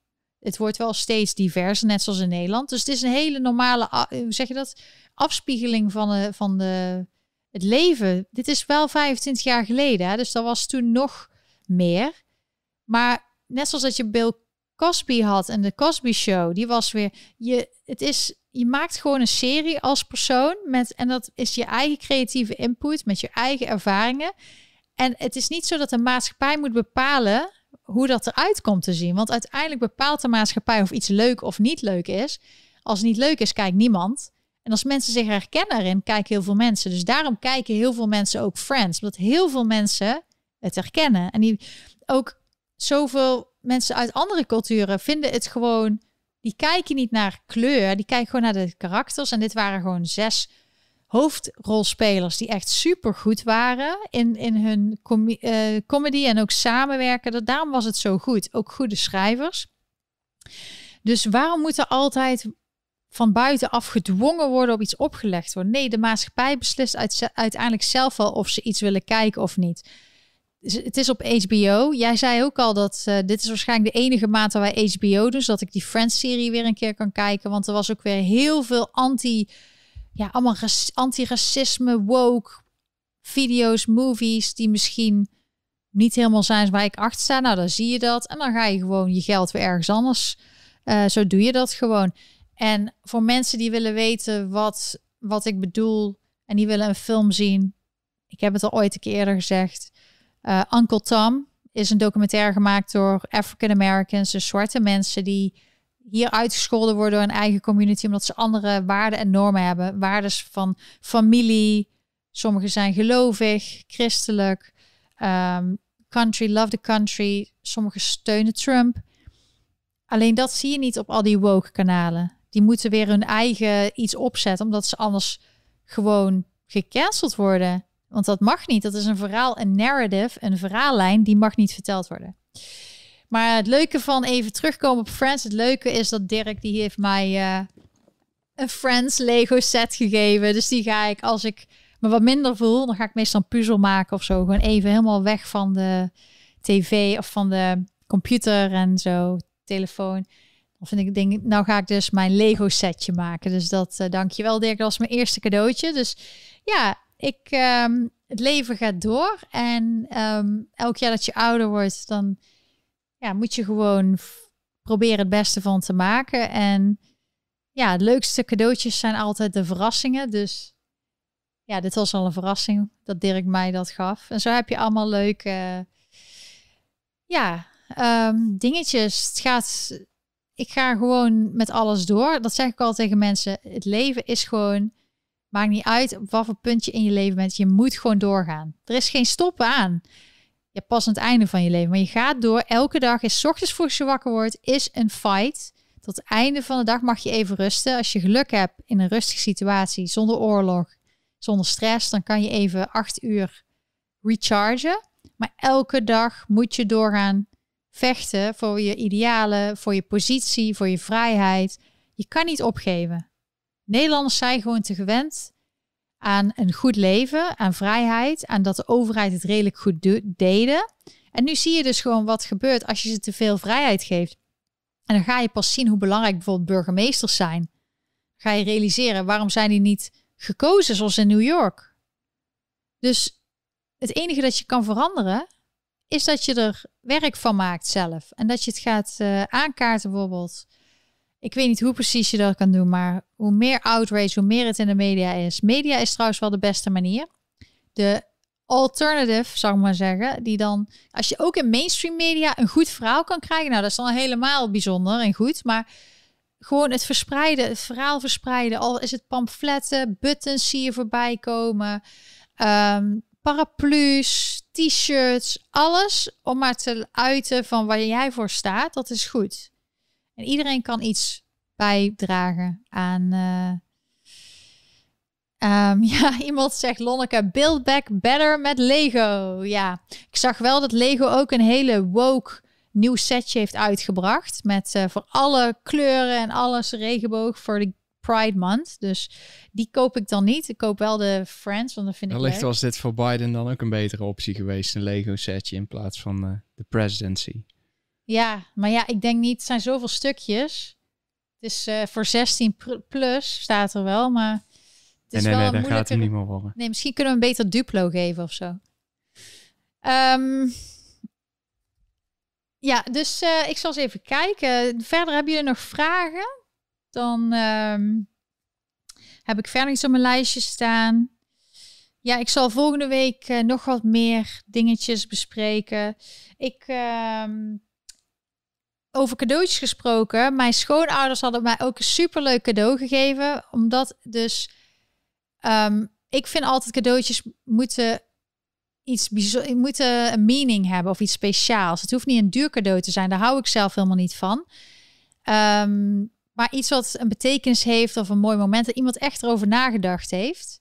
Het wordt wel steeds diverser, net zoals in Nederland. Dus het is een hele normale, hoe zeg je dat? Afspiegeling van, de, van de, het leven. Dit is wel 25 jaar geleden, hè? dus dat was toen nog meer. Maar net zoals dat je Bill Cosby had en de Cosby Show, die was weer. Je, het is, je maakt gewoon een serie als persoon met, en dat is je eigen creatieve input met je eigen ervaringen. En het is niet zo dat de maatschappij moet bepalen hoe dat eruit komt te zien. Want uiteindelijk bepaalt de maatschappij of iets leuk of niet leuk is. Als het niet leuk is, kijkt niemand. En als mensen zich herkennen erin, kijken heel veel mensen. Dus daarom kijken heel veel mensen ook Friends. Omdat heel veel mensen het herkennen. En die ook zoveel mensen uit andere culturen vinden het gewoon. Die kijken niet naar kleur, die kijken gewoon naar de karakters. En dit waren gewoon zes hoofdrolspelers die echt super goed waren in, in hun uh, comedy en ook samenwerken. Daarom was het zo goed. Ook goede schrijvers. Dus waarom moet er altijd van buitenaf gedwongen worden op iets opgelegd worden? Nee, de maatschappij beslist uiteindelijk zelf wel of ze iets willen kijken of niet. Dus het is op HBO. Jij zei ook al dat uh, dit is waarschijnlijk de enige maand waar wij HBO doen, zodat ik die Friends-serie weer een keer kan kijken. Want er was ook weer heel veel anti- ja, allemaal anti-racisme, woke video's, movies die misschien niet helemaal zijn waar ik achter sta. Nou, dan zie je dat. En dan ga je gewoon je geld weer ergens anders. Uh, zo doe je dat gewoon. En voor mensen die willen weten wat, wat ik bedoel en die willen een film zien. Ik heb het al ooit een keer eerder gezegd. Uh, Uncle Tom is een documentaire gemaakt door African Americans, dus zwarte mensen die hier uitgescholden worden door een eigen community omdat ze andere waarden en normen hebben. Waardes van familie. Sommigen zijn gelovig, christelijk, um, country, love the country. Sommigen steunen Trump. Alleen dat zie je niet op al die woke kanalen. Die moeten weer hun eigen iets opzetten, omdat ze anders gewoon gecanceld worden. Want dat mag niet. Dat is een verhaal, een narrative, een verhaallijn, die mag niet verteld worden. Maar het leuke van even terugkomen op Friends. Het leuke is dat Dirk, die heeft mij uh, een Friends Lego set gegeven. Dus die ga ik, als ik me wat minder voel, dan ga ik meestal een puzzel maken of zo. Gewoon even helemaal weg van de tv of van de computer en zo, telefoon. Dan vind ik, denk, nou ga ik dus mijn Lego setje maken. Dus dat, uh, dankjewel Dirk, dat was mijn eerste cadeautje. Dus ja, ik, um, het leven gaat door. En um, elk jaar dat je ouder wordt, dan ja, moet je gewoon proberen het beste van te maken. En ja, het leukste cadeautjes zijn altijd de verrassingen. Dus ja, dit was al een verrassing dat Dirk mij dat gaf. En zo heb je allemaal leuke, ja, ehm, dingetjes. Het gaat, ik ga gewoon met alles door. Dat zeg ik al tegen mensen. Het leven is gewoon, maakt niet uit op wat voor punt je in je leven bent. Je moet gewoon doorgaan. Er is geen stoppen aan. Je pas aan het einde van je leven. Maar je gaat door. Elke dag is, ochtends vroeg je wakker wordt, is een fight. Tot het einde van de dag mag je even rusten. Als je geluk hebt in een rustige situatie, zonder oorlog, zonder stress, dan kan je even acht uur rechargen. Maar elke dag moet je doorgaan vechten voor je idealen, voor je positie, voor je vrijheid. Je kan niet opgeven. Nederlanders zijn gewoon te gewend aan een goed leven, aan vrijheid, aan dat de overheid het redelijk goed deden. En nu zie je dus gewoon wat gebeurt als je ze te veel vrijheid geeft. En dan ga je pas zien hoe belangrijk bijvoorbeeld burgemeesters zijn. Ga je realiseren waarom zijn die niet gekozen zoals in New York. Dus het enige dat je kan veranderen is dat je er werk van maakt zelf en dat je het gaat uh, aankaarten bijvoorbeeld. Ik weet niet hoe precies je dat kan doen, maar hoe meer outrage, hoe meer het in de media is. Media is trouwens wel de beste manier. De alternative, zou ik maar zeggen, die dan, als je ook in mainstream media een goed verhaal kan krijgen, nou dat is dan helemaal bijzonder en goed, maar gewoon het verspreiden, het verhaal verspreiden, al is het pamfletten, buttons zie je voorbij komen, um, paraplu's, t-shirts, alles om maar te uiten van waar jij voor staat, dat is goed. En iedereen kan iets bijdragen aan. Uh, um, ja, iemand zegt Lonneke, build back better met Lego. Ja, ik zag wel dat Lego ook een hele woke nieuw setje heeft uitgebracht. Met uh, voor alle kleuren en alles regenboog voor de Pride Month. Dus die koop ik dan niet. Ik koop wel de Friends, want dat vind ik Wellicht leuk. was dit voor Biden dan ook een betere optie geweest. Een Lego setje in plaats van uh, de presidency. Ja, maar ja, ik denk niet, het zijn zoveel stukjes. Het is uh, voor 16 plus, staat er wel, maar... Het is nee, nee, wel nee, dat gaat hem niet meer worden. Nee, misschien kunnen we een beter Duplo geven of zo. Um, ja, dus uh, ik zal eens even kijken. Verder hebben jullie nog vragen? Dan um, heb ik verder iets op mijn lijstje staan. Ja, ik zal volgende week uh, nog wat meer dingetjes bespreken. Ik, um, over cadeautjes gesproken. Mijn schoonouders hadden mij ook een superleuk cadeau gegeven. Omdat dus, um, ik vind altijd cadeautjes moeten iets bijzonders, moeten een meaning hebben of iets speciaals. Het hoeft niet een duur cadeau te zijn. Daar hou ik zelf helemaal niet van. Um, maar iets wat een betekenis heeft of een mooi moment dat iemand echt erover nagedacht heeft.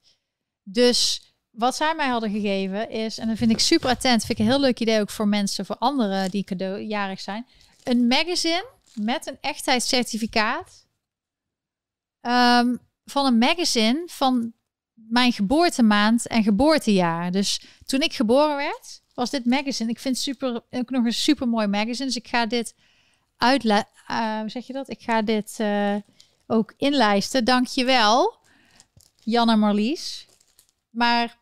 Dus wat zij mij hadden gegeven is, en dan vind ik super attent, vind ik een heel leuk idee ook voor mensen, voor anderen die cadeaujarig zijn, een magazine met een echtheidscertificaat um, van een magazine van mijn geboortemaand en geboortejaar. Dus toen ik geboren werd, was dit magazine. Ik vind super, ook nog een super mooi magazine. Dus ik ga dit uitle uh, hoe zeg je dat? Ik ga dit uh, ook inlijsten. Dank je wel, Janne Marlies. Maar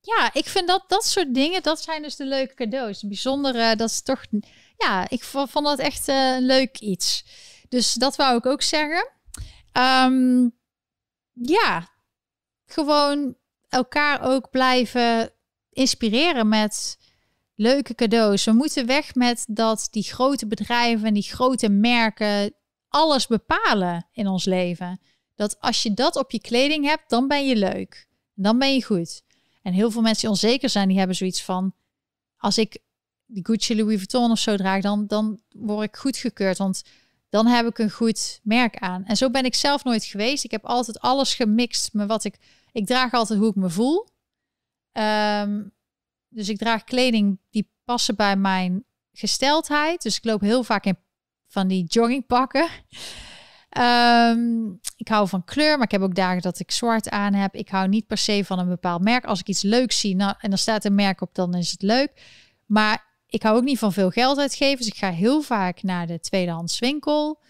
ja, ik vind dat dat soort dingen, dat zijn dus de leuke cadeaus. Bijzondere, dat is toch, ja, ik vond dat echt uh, een leuk iets. Dus dat wou ik ook zeggen. Um, ja, gewoon elkaar ook blijven inspireren met leuke cadeaus. We moeten weg met dat die grote bedrijven en die grote merken alles bepalen in ons leven. Dat als je dat op je kleding hebt, dan ben je leuk. Dan ben je goed. En heel veel mensen die onzeker zijn, die hebben zoiets van: als ik die Gucci Louis Vuitton of zo draag, dan, dan word ik goedgekeurd. Want dan heb ik een goed merk aan. En zo ben ik zelf nooit geweest. Ik heb altijd alles gemixt met wat ik. Ik draag altijd hoe ik me voel. Um, dus ik draag kleding die passen bij mijn gesteldheid. Dus ik loop heel vaak in van die joggingpakken. Um, ik hou van kleur, maar ik heb ook dagen dat ik zwart aan heb. Ik hou niet per se van een bepaald merk. Als ik iets leuks zie nou, en er staat een merk op, dan is het leuk. Maar ik hou ook niet van veel geld uitgeven. Dus ik ga heel vaak naar de tweedehands winkel.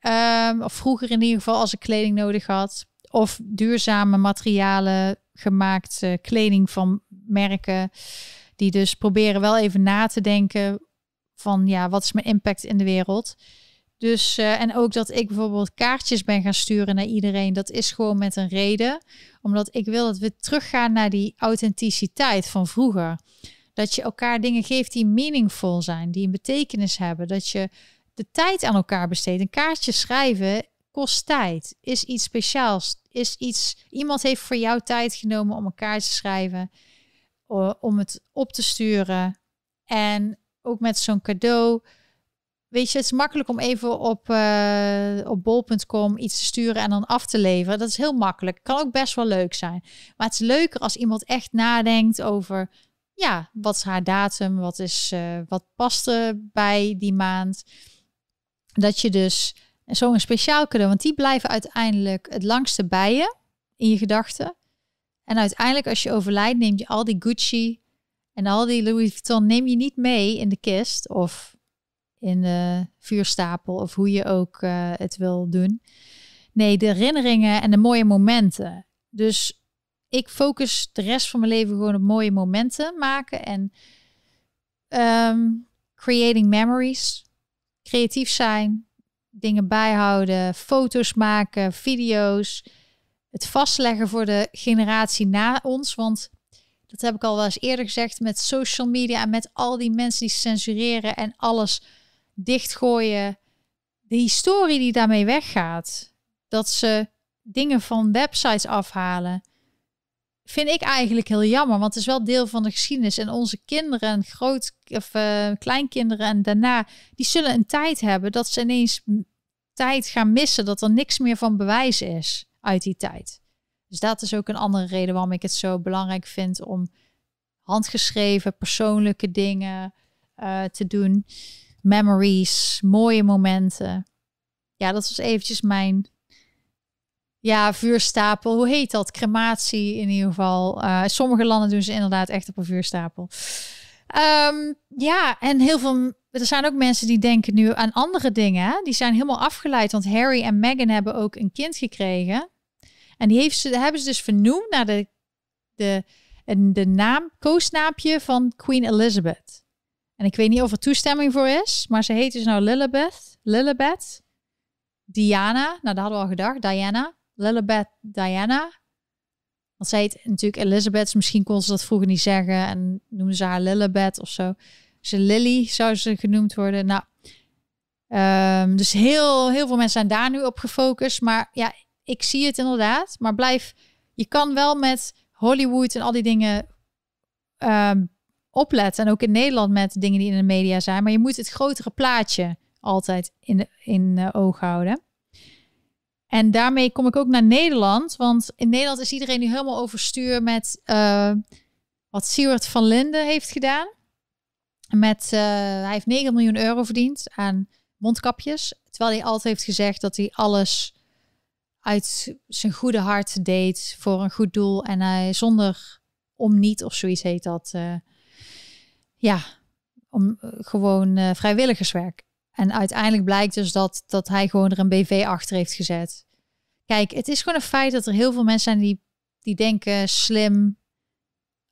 Um, of vroeger in ieder geval als ik kleding nodig had. Of duurzame materialen gemaakt kleding van merken. Die dus proberen wel even na te denken van ja, wat is mijn impact in de wereld. Dus uh, en ook dat ik bijvoorbeeld kaartjes ben gaan sturen naar iedereen, dat is gewoon met een reden. Omdat ik wil dat we teruggaan naar die authenticiteit van vroeger. Dat je elkaar dingen geeft die meaningful zijn, die een betekenis hebben. Dat je de tijd aan elkaar besteedt. Een kaartje schrijven kost tijd, is iets speciaals, is iets. Iemand heeft voor jou tijd genomen om een kaartje te schrijven, om het op te sturen. En ook met zo'n cadeau. Weet je, het is makkelijk om even op, uh, op bol.com iets te sturen en dan af te leveren. Dat is heel makkelijk. Kan ook best wel leuk zijn. Maar het is leuker als iemand echt nadenkt over, ja, wat is haar datum? Wat, is, uh, wat past er bij die maand? Dat je dus zo'n speciaal cadeau, want die blijven uiteindelijk het langste bij je in je gedachten. En uiteindelijk als je overlijdt, neem je al die Gucci en al die Louis Vuitton neem je niet mee in de kist of in de vuurstapel of hoe je ook uh, het wil doen. Nee, de herinneringen en de mooie momenten. Dus ik focus de rest van mijn leven gewoon op mooie momenten maken en um, creating memories. Creatief zijn, dingen bijhouden, foto's maken, video's. Het vastleggen voor de generatie na ons. Want dat heb ik al wel eens eerder gezegd met social media en met al die mensen die censureren en alles dichtgooien. De historie die daarmee weggaat. Dat ze dingen van websites afhalen. Vind ik eigenlijk heel jammer, want het is wel deel van de geschiedenis. En onze kinderen en groot, of, uh, kleinkinderen en daarna, die zullen een tijd hebben dat ze ineens tijd gaan missen, dat er niks meer van bewijs is uit die tijd. Dus dat is ook een andere reden waarom ik het zo belangrijk vind om handgeschreven, persoonlijke dingen uh, te doen. Memories, mooie momenten. Ja, dat was eventjes mijn ja, vuurstapel. Hoe heet dat? Crematie in ieder geval. Uh, sommige landen doen ze inderdaad echt op een vuurstapel. Um, ja, en heel veel. Er zijn ook mensen die denken nu aan andere dingen. Die zijn helemaal afgeleid. Want Harry en Meghan hebben ook een kind gekregen. En die heeft ze, hebben ze dus vernoemd naar de, de, de naam, koosnaampje van Queen Elizabeth. En ik weet niet of er toestemming voor is, maar ze heet dus nou Lilibeth. Lilibeth. Diana. Nou, dat hadden we al gedacht. Diana. Lilibeth Diana. Want zij heet natuurlijk Elizabeth. Misschien kon ze dat vroeger niet zeggen. En noemden ze haar Lilibeth of zo. Ze Lily zou ze genoemd worden. Nou, um, dus heel, heel veel mensen zijn daar nu op gefocust. Maar ja, ik zie het inderdaad. Maar blijf, je kan wel met Hollywood en al die dingen um, opletten. En ook in Nederland met dingen die in de media zijn. Maar je moet het grotere plaatje altijd in, in oog houden. En daarmee kom ik ook naar Nederland. Want in Nederland is iedereen nu helemaal overstuur met uh, wat Siewert van Linden heeft gedaan. Met, uh, hij heeft 9 miljoen euro verdiend aan mondkapjes. Terwijl hij altijd heeft gezegd dat hij alles uit zijn goede hart deed voor een goed doel. En hij zonder om niet of zoiets heet dat. Uh, ja, om gewoon vrijwilligerswerk. En uiteindelijk blijkt dus dat, dat hij gewoon er een BV achter heeft gezet. Kijk, het is gewoon een feit dat er heel veel mensen zijn die, die denken slim,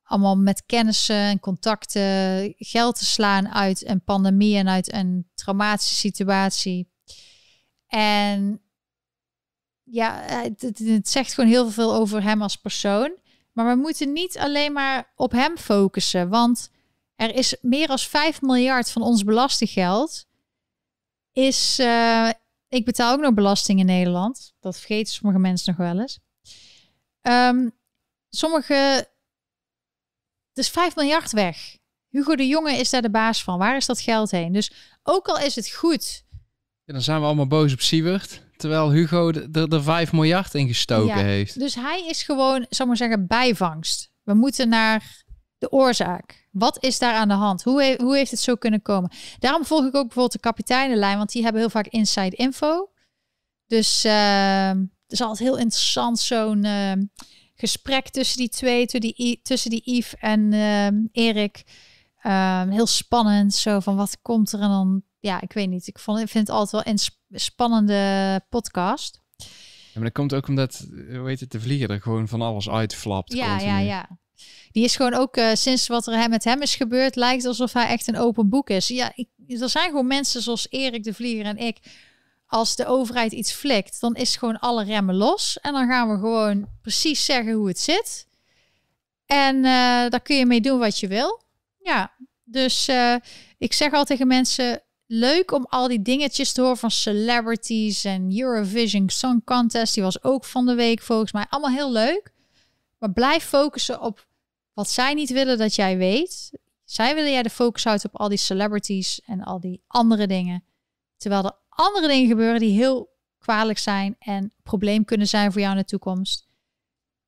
allemaal met kennissen en contacten geld te slaan uit een pandemie en uit een traumatische situatie. En ja, het, het, zegt gewoon heel veel over hem als persoon. Maar we moeten niet alleen maar op hem focussen, want er is meer dan 5 miljard van ons belastinggeld is, uh, ik betaal ook nog belasting in Nederland. Dat vergeten sommige mensen nog wel eens. Um, sommige, dus 5 miljard weg. Hugo de Jonge is daar de baas van. Waar is dat geld heen? Dus ook al is het goed. Ja, dan zijn we allemaal boos op Siewert. Terwijl Hugo er, er 5 miljard in gestoken ja, heeft. Dus hij is gewoon, zal maar zeggen, bijvangst. We moeten naar de oorzaak. Wat is daar aan de hand? Hoe, hoe heeft het zo kunnen komen? Daarom volg ik ook bijvoorbeeld de kapiteinenlijn, want die hebben heel vaak inside info. Dus uh, het is altijd heel interessant zo'n uh, gesprek tussen die twee, tussen die, tussen die Yves en uh, Erik. Ehm, heel spannend, zo van wat komt er en dan, ja, ik weet niet. Ik, vond, vind het altijd wel een spannende podcast. Ja, maar dat komt ook omdat, hoe heet het, de vlieger er gewoon van alles uitflapt. Ja, continu. ja, ja. Die is gewoon ook uh, sinds wat er met hem is gebeurd, lijkt alsof hij echt een open boek is. Ja, ik, er zijn gewoon mensen zoals Erik de Vlieger en ik. Als de overheid iets flikt, dan is gewoon alle remmen los. En dan gaan we gewoon precies zeggen hoe het zit. En uh, daar kun je mee doen wat je wil. Ja, dus uh, ik zeg al tegen mensen, leuk om al die dingetjes te horen van celebrities en Eurovision Song Contest. Die was ook van de week volgens mij. Allemaal heel leuk. Maar blijf focussen op wat zij niet willen dat jij weet. Zij willen jij de focus houden op al die celebrities en al die andere dingen. Terwijl er andere dingen gebeuren die heel kwalijk zijn en probleem kunnen zijn voor jou in de toekomst.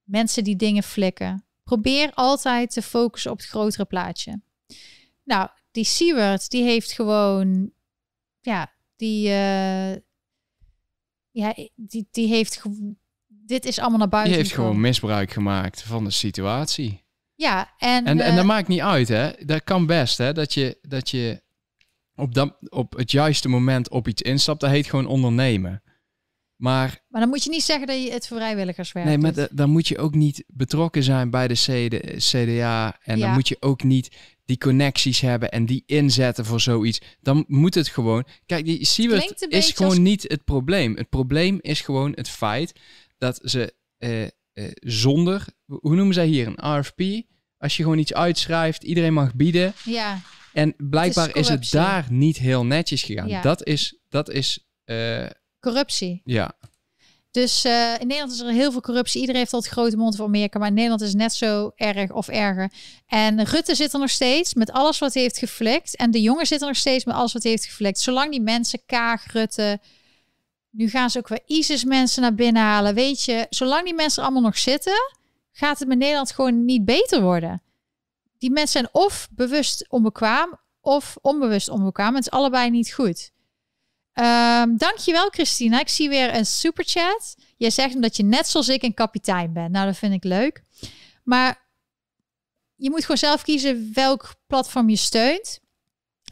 Mensen die dingen flikken. Probeer altijd te focussen op het grotere plaatje. Nou, die Seward, die heeft gewoon, ja, die, uh, ja, die, die heeft, dit is allemaal naar buiten. Die heeft gewoon misbruik gemaakt van de situatie. Ja, en... En, uh, en dat maakt niet uit, hè. Dat kan best, hè. Dat je, dat je op, dat, op het juiste moment op iets instapt. Dat heet gewoon ondernemen. Maar, maar dan moet je niet zeggen dat je het voor vrijwilligerswerk Nee, maar dan moet je ook niet betrokken zijn bij de CD, CDA. En ja. dan moet je ook niet die connecties hebben en die inzetten voor zoiets. Dan moet het gewoon... Kijk, die Siewert is gewoon als... niet het probleem. Het probleem is gewoon het feit dat ze uh, uh, zonder... Hoe noemen zij hier? Een RFP? Als je gewoon iets uitschrijft, iedereen mag bieden. Ja. En blijkbaar het is, is, het daar niet heel netjes gegaan. Ja. Dat is... Dat is uh, corruptie. Ja. Dus uh, in Nederland is er heel veel corruptie. Iedereen heeft altijd grote mond van Amerika, maar in Nederland is het net zo erg of erger. En Rutte zit er nog steeds met alles wat hij heeft geflikt. En de jongen zit er nog steeds met alles wat hij heeft geflikt. Zolang die mensen, Kaag, Rutte, nu gaan ze ook weer ISIS-mensen naar binnen halen. Weet je, zolang die mensen allemaal nog zitten, gaat het met Nederland gewoon niet beter worden. Die mensen zijn of bewust onbekwaam of onbewust onbekwaam. Het is allebei niet goed. Um, dankjewel Christina. Ik zie weer een superchat. Jij zegt omdat je net zoals ik een kapitein bent. Nou, dat vind ik leuk. Maar je moet gewoon zelf kiezen welk platform je steunt.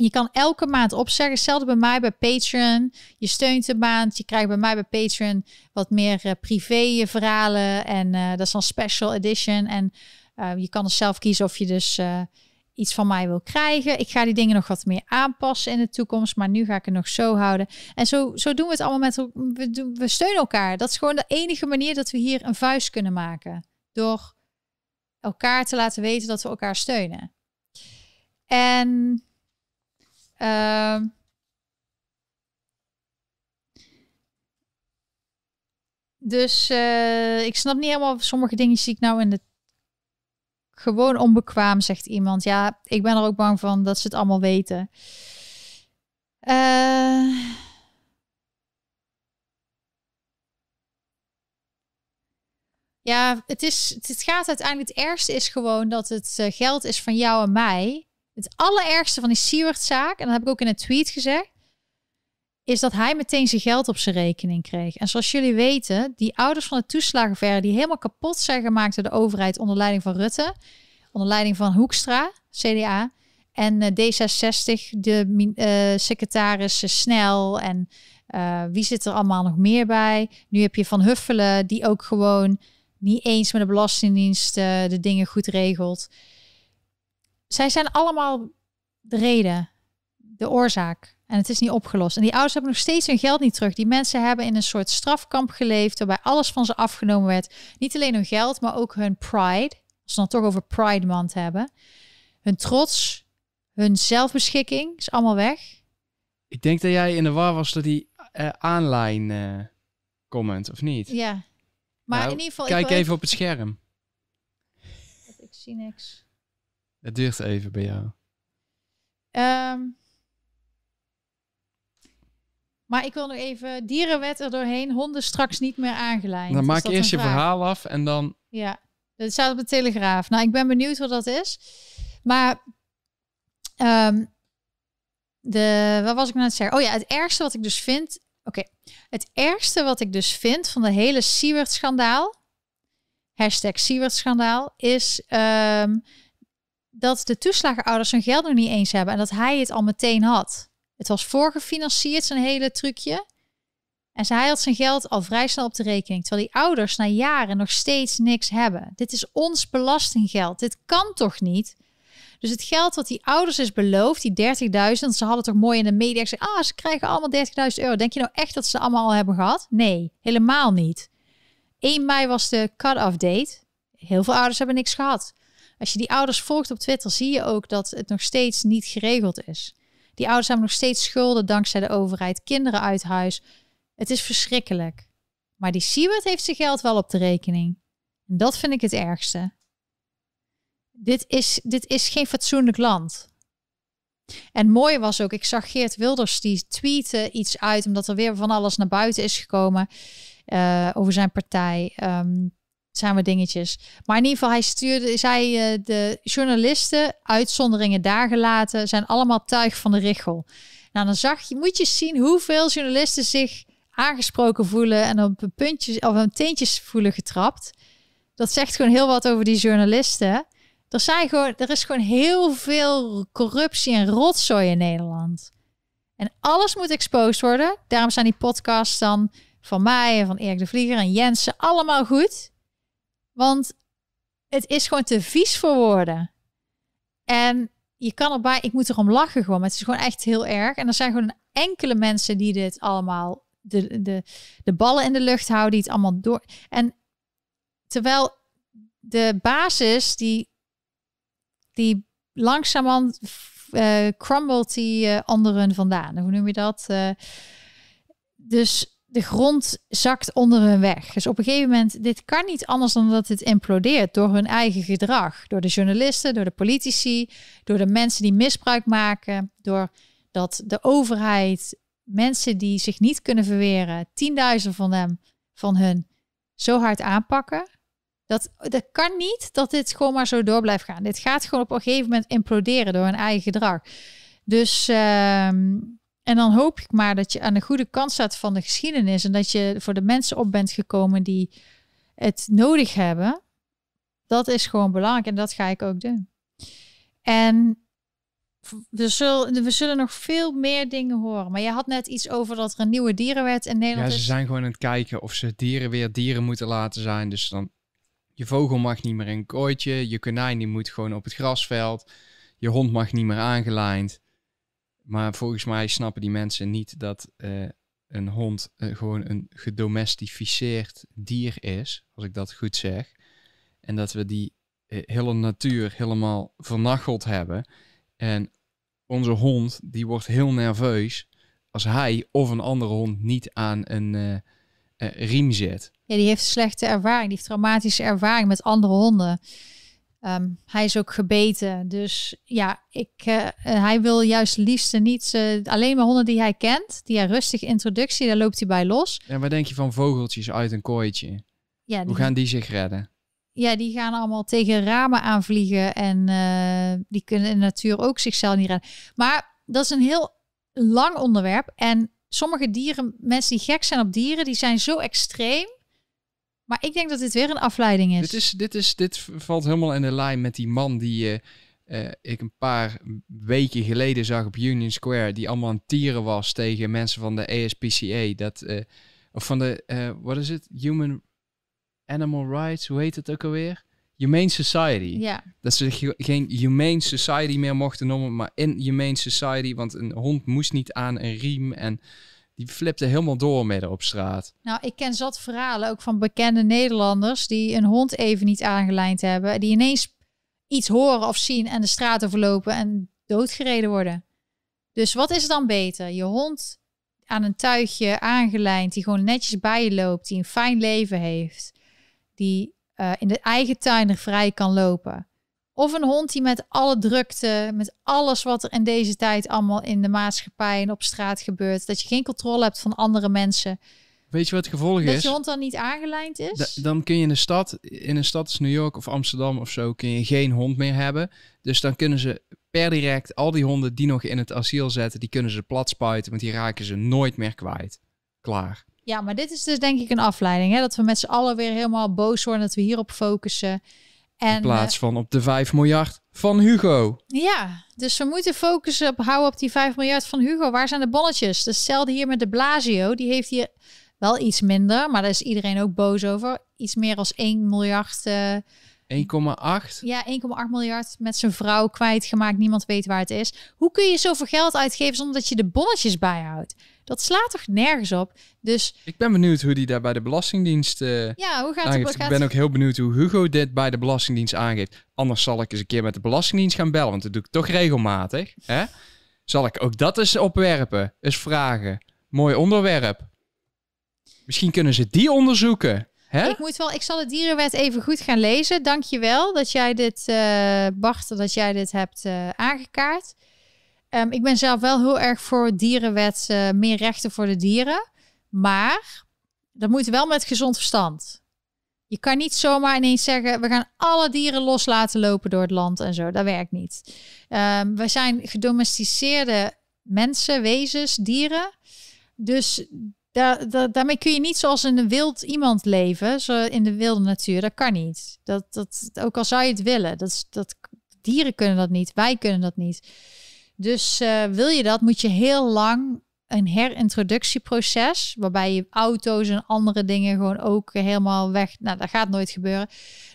Je kan elke maand opzeggen. Hetzelfde bij mij bij Patreon. Je steunt een maand. Je krijgt bij mij bij Patreon wat meer uh, privé verhalen. En uh, dat is dan special edition. En je kan er zelf kiezen of je dus iets van mij wil krijgen. Ik ga die dingen nog wat meer aanpassen in de toekomst, maar nu ga ik het nog zo houden. En zo, zo doen we het allemaal met we, we steunen elkaar. Dat is gewoon de enige manier dat we hier een vuist kunnen maken. Door elkaar te laten weten dat we elkaar steunen. En uh, dus uh, ik snap niet helemaal sommige dingen zie ik nou in de gewoon onbekwaam, zegt iemand. Ja, ik ben er ook bang van dat ze het allemaal weten. Uh... Ja, het, is, het gaat uiteindelijk. Het ergste is gewoon dat het uh, geld is van jou en mij. Het allerergste van die Seward-zaak, en dat heb ik ook in een tweet gezegd, is dat hij meteen zijn geld op zijn rekening kreeg. En zoals jullie weten, die ouders van de toeslagenverre die helemaal kapot zijn gemaakt door de overheid onder leiding van Rutte, onder leiding van Hoekstra, CDA, en uh, D66, de uh, secretaris Snel en uh, wie zit er allemaal nog meer bij? Nu heb je Van Huffelen, die ook gewoon niet eens met de Belastingdienst de dingen goed regelt. Zij zijn allemaal de reden, de oorzaak. En het is niet opgelost. En die ouders hebben nog steeds hun geld niet terug. Die mensen hebben in een soort strafkamp geleefd, waarbij alles van ze afgenomen werd. Niet alleen hun geld, maar ook hun pride. Als we dan toch over Pride Month hebben. Hun trots, hun zelfbeschikking is allemaal weg. Ik denk dat jij in de war was door die uh, aanlijn uh, comment, of niet? Ja. Maar nou, in ieder geval... Kijk even op het scherm. Ik zie niks. Het duurt even bij jou. Um, maar ik wil nog even dierenwet er doorheen. Honden straks niet meer aangelijnd. Dan maak je eerst je verhaal af en dan... Ja, dat staat op de Telegraaf. Nou, ik ben benieuwd wat dat is. Maar um, de, wat was ik nou aan het zeggen? Oh ja, het ergste wat ik dus vind... Oké, het ergste wat ik dus vind van de hele Siewert-schandaal... Hashtag Siewert-schandaal... is um, dat de toeslagenouders hun geld nog niet eens hebben... en dat hij het al meteen had. Het was voorgefinancierd, zijn hele trucje. En hij had zijn geld al vrij snel op de rekening. Terwijl die ouders na jaren nog steeds niks hebben. Dit is ons belastinggeld. Dit kan toch niet? Dus het geld wat die ouders is beloofd, die 30.000, ze hadden toch mooi in de media gezegd, ah, ze krijgen allemaal 30.000 euro. Denk je nou echt dat ze allemaal al hebben gehad? Nee, helemaal niet. 1 mei was de cut-off date. Heel veel ouders hebben niks gehad. Als je die ouders volgt op Twitter, zie je ook dat het nog steeds niet geregeld is. Die ouders hebben nog steeds schulden dankzij de overheid, kinderen uit huis. Het is verschrikkelijk. Maar die Siewert heeft zijn geld wel op de rekening. En dat vind ik het ergste. Dit is, dit is geen fatsoenlijk land. En mooi was ook, ik zag Geert Wilders die tweette iets uit, omdat er weer van alles naar buiten is gekomen uh, over zijn partij. Um, we dingetjes. Maar in ieder geval, hij stuurde, zei uh, de journalisten, uitzonderingen daar gelaten, zijn allemaal tuig van de richel. Nou, dan zag je, moet je zien hoeveel journalisten zich aangesproken voelen en op een puntje of een teentjes voelen getrapt. Dat zegt gewoon heel wat over die journalisten. Er, zijn gewoon, er is gewoon heel veel corruptie en rotzooi in Nederland. En alles moet exposed worden. Daarom zijn die podcasts dan van mij en van Erik de Vlieger en Jensen allemaal goed. Want het is gewoon te vies voor woorden. En je kan erbij, ik moet erom lachen gewoon, maar het is gewoon echt heel erg. En er zijn gewoon enkele mensen die dit allemaal, de, de, de ballen in de lucht houden, die het allemaal door. En terwijl de basis, die, die langzamerhand uh, crumbled die uh, anderen vandaan. Hoe noem je dat? Uh, dus de grond zakt onder hun weg. Dus op een gegeven moment, dit kan niet anders dan dat het implodeert door hun eigen gedrag. Door de journalisten, door de politici, door de mensen die misbruik maken, door dat de overheid mensen die zich niet kunnen verweren, tienduizend van hem, van hun, zo hard aanpakken. Dat, dat kan niet dat dit gewoon maar zo door blijft gaan. Dit gaat gewoon op een gegeven moment imploderen door hun eigen gedrag. Dus uh, en dan hoop ik maar dat je aan de goede kant staat van de geschiedenis en dat je voor de mensen op bent gekomen die het nodig hebben. Dat is gewoon belangrijk en dat ga ik ook doen. En we zullen, we zullen nog veel meer dingen horen. Maar je had net iets over dat er een nieuwe dierenwet in Nederland is. Ja, ze zijn gewoon aan het kijken of ze dieren weer dieren moeten laten zijn. Dus dan, je vogel mag niet meer in een kooitje. Je konijn die moet gewoon op het grasveld. Je hond mag niet meer aangelijnd. Maar volgens mij snappen die mensen niet dat uh, een hond uh, gewoon een gedomestificeerd dier is, als ik dat goed zeg. En dat we die uh, hele natuur helemaal vernacheld hebben. En onze hond, die wordt heel nerveus als hij of een andere hond niet aan een riem zit. Ja, die heeft slechte ervaring, die heeft traumatische ervaring met andere honden. Um, hij is ook gebeten. Dus ja, ik, uh, hij wil juist liefst niet uh, alleen maar honden die hij kent. Die hij rustig introductie, daar loopt hij bij los. En wat denk je van vogeltjes uit een kooitje? Ja, Hoe gaan die zich redden? Ja, die gaan allemaal tegen ramen aanvliegen. En uh, die kunnen in de natuur ook zichzelf niet redden. Maar dat is een heel lang onderwerp. En sommige dieren, mensen die gek zijn op dieren, die zijn zo extreem maar ik denk dat dit weer een afleiding is. Dit, is, dit, is, dit valt helemaal in de lijn met die man die uh, ik een paar weken geleden zag op Union Square. Die allemaal aan tieren was tegen mensen van de ASPCA. Dat, uh, of van de, wat is het? Human Animal Rights, hoe heet het ook alweer? Humane Society. Ja. Dat ze geen Humane Society meer mochten noemen, maar in Humane Society. Want een hond moest niet aan een riem en die flipte helemaal door midden op straat. Nou, ik ken zat verhalen ook van bekende Nederlanders die een hond even niet aangelijnd hebben, die ineens iets horen of zien en de straat overlopen en doodgereden worden. Dus wat is dan beter? Je hond aan een tuigje aangelijnd, die gewoon netjes bij je loopt, die een fijn leven heeft, die uh, in de eigen tuin er vrij kan lopen. Of een hond die met alle drukte, met alles wat er in deze tijd allemaal in de maatschappij en op straat gebeurt, dat je geen controle hebt van andere mensen. Weet je wat het gevolg is? Dat je hond dan niet aangelijnd is? dan kun je in een stad, in een stad als New York of Amsterdam of zo, kun je geen hond meer hebben. Dus dan kunnen ze per direct al die honden die nog in het asiel zetten, die kunnen ze plat spuiten, want die raken ze nooit meer kwijt. Klaar. Ja, maar dit is dus denk ik een afleiding. Hè? Dat we met z'n allen weer helemaal boos worden, dat we hierop focussen. En, in plaats eh, van op de 5 miljard van Hugo. Ja, dus we moeten focussen op houden op die 5 miljard van Hugo. Waar zijn de bonnetjes? Hetzelfde hier met de Blasio. Die heeft hier wel iets minder, maar daar is iedereen ook boos over. Iets meer als 1 miljard. Uh, 1,8? Ja, 1,8 miljard met zijn vrouw kwijtgemaakt. Niemand weet waar het is. Hoe kun je zoveel geld uitgeven zonder dat je de bonnetjes bijhoudt? Dat slaat toch nergens op? Dus Ik ben benieuwd hoe die daar bij de Belastingdienst eh, ja, hoe gaat het? aangeeft. Ik gaat ben ook heel benieuwd hoe Hugo dit bij de Belastingdienst aangeeft. Anders zal ik eens een keer met de Belastingdienst gaan bellen, want dat doe ik toch regelmatig. Hè? Zal ik ook dat eens opwerpen? Eens vragen. Mooi onderwerp. Misschien kunnen ze die onderzoeken. Hè? Ik moet wel, ik zal de dierenwet even goed gaan lezen. Dank je wel dat jij dit, eh Bart, dat jij dit hebt eh, aangekaart. Ehm, ik ben zelf wel heel erg voor dierenwet, eh, meer rechten voor de dieren. Maar dat moet wel met gezond verstand. Je kan niet zomaar ineens zeggen, we gaan alle dieren los laten lopen door het land en zo. Dat werkt niet. Ehm, we zijn gedomesticeerde mensen, wezens, dieren. Dus daar, daar- daarmee kun je niet zoals in een wild iemand leven, zo in de wilde natuur. Dat kan niet. Dat, dat, ook al zou je het willen. Dat, dat, dieren kunnen dat niet, wij kunnen dat niet. Dus eh, wil je dat, moet je heel lang een herintroductieproces, waarbij je auto's en andere dingen gewoon ook helemaal weg. Nou, dat gaat nooit gebeuren.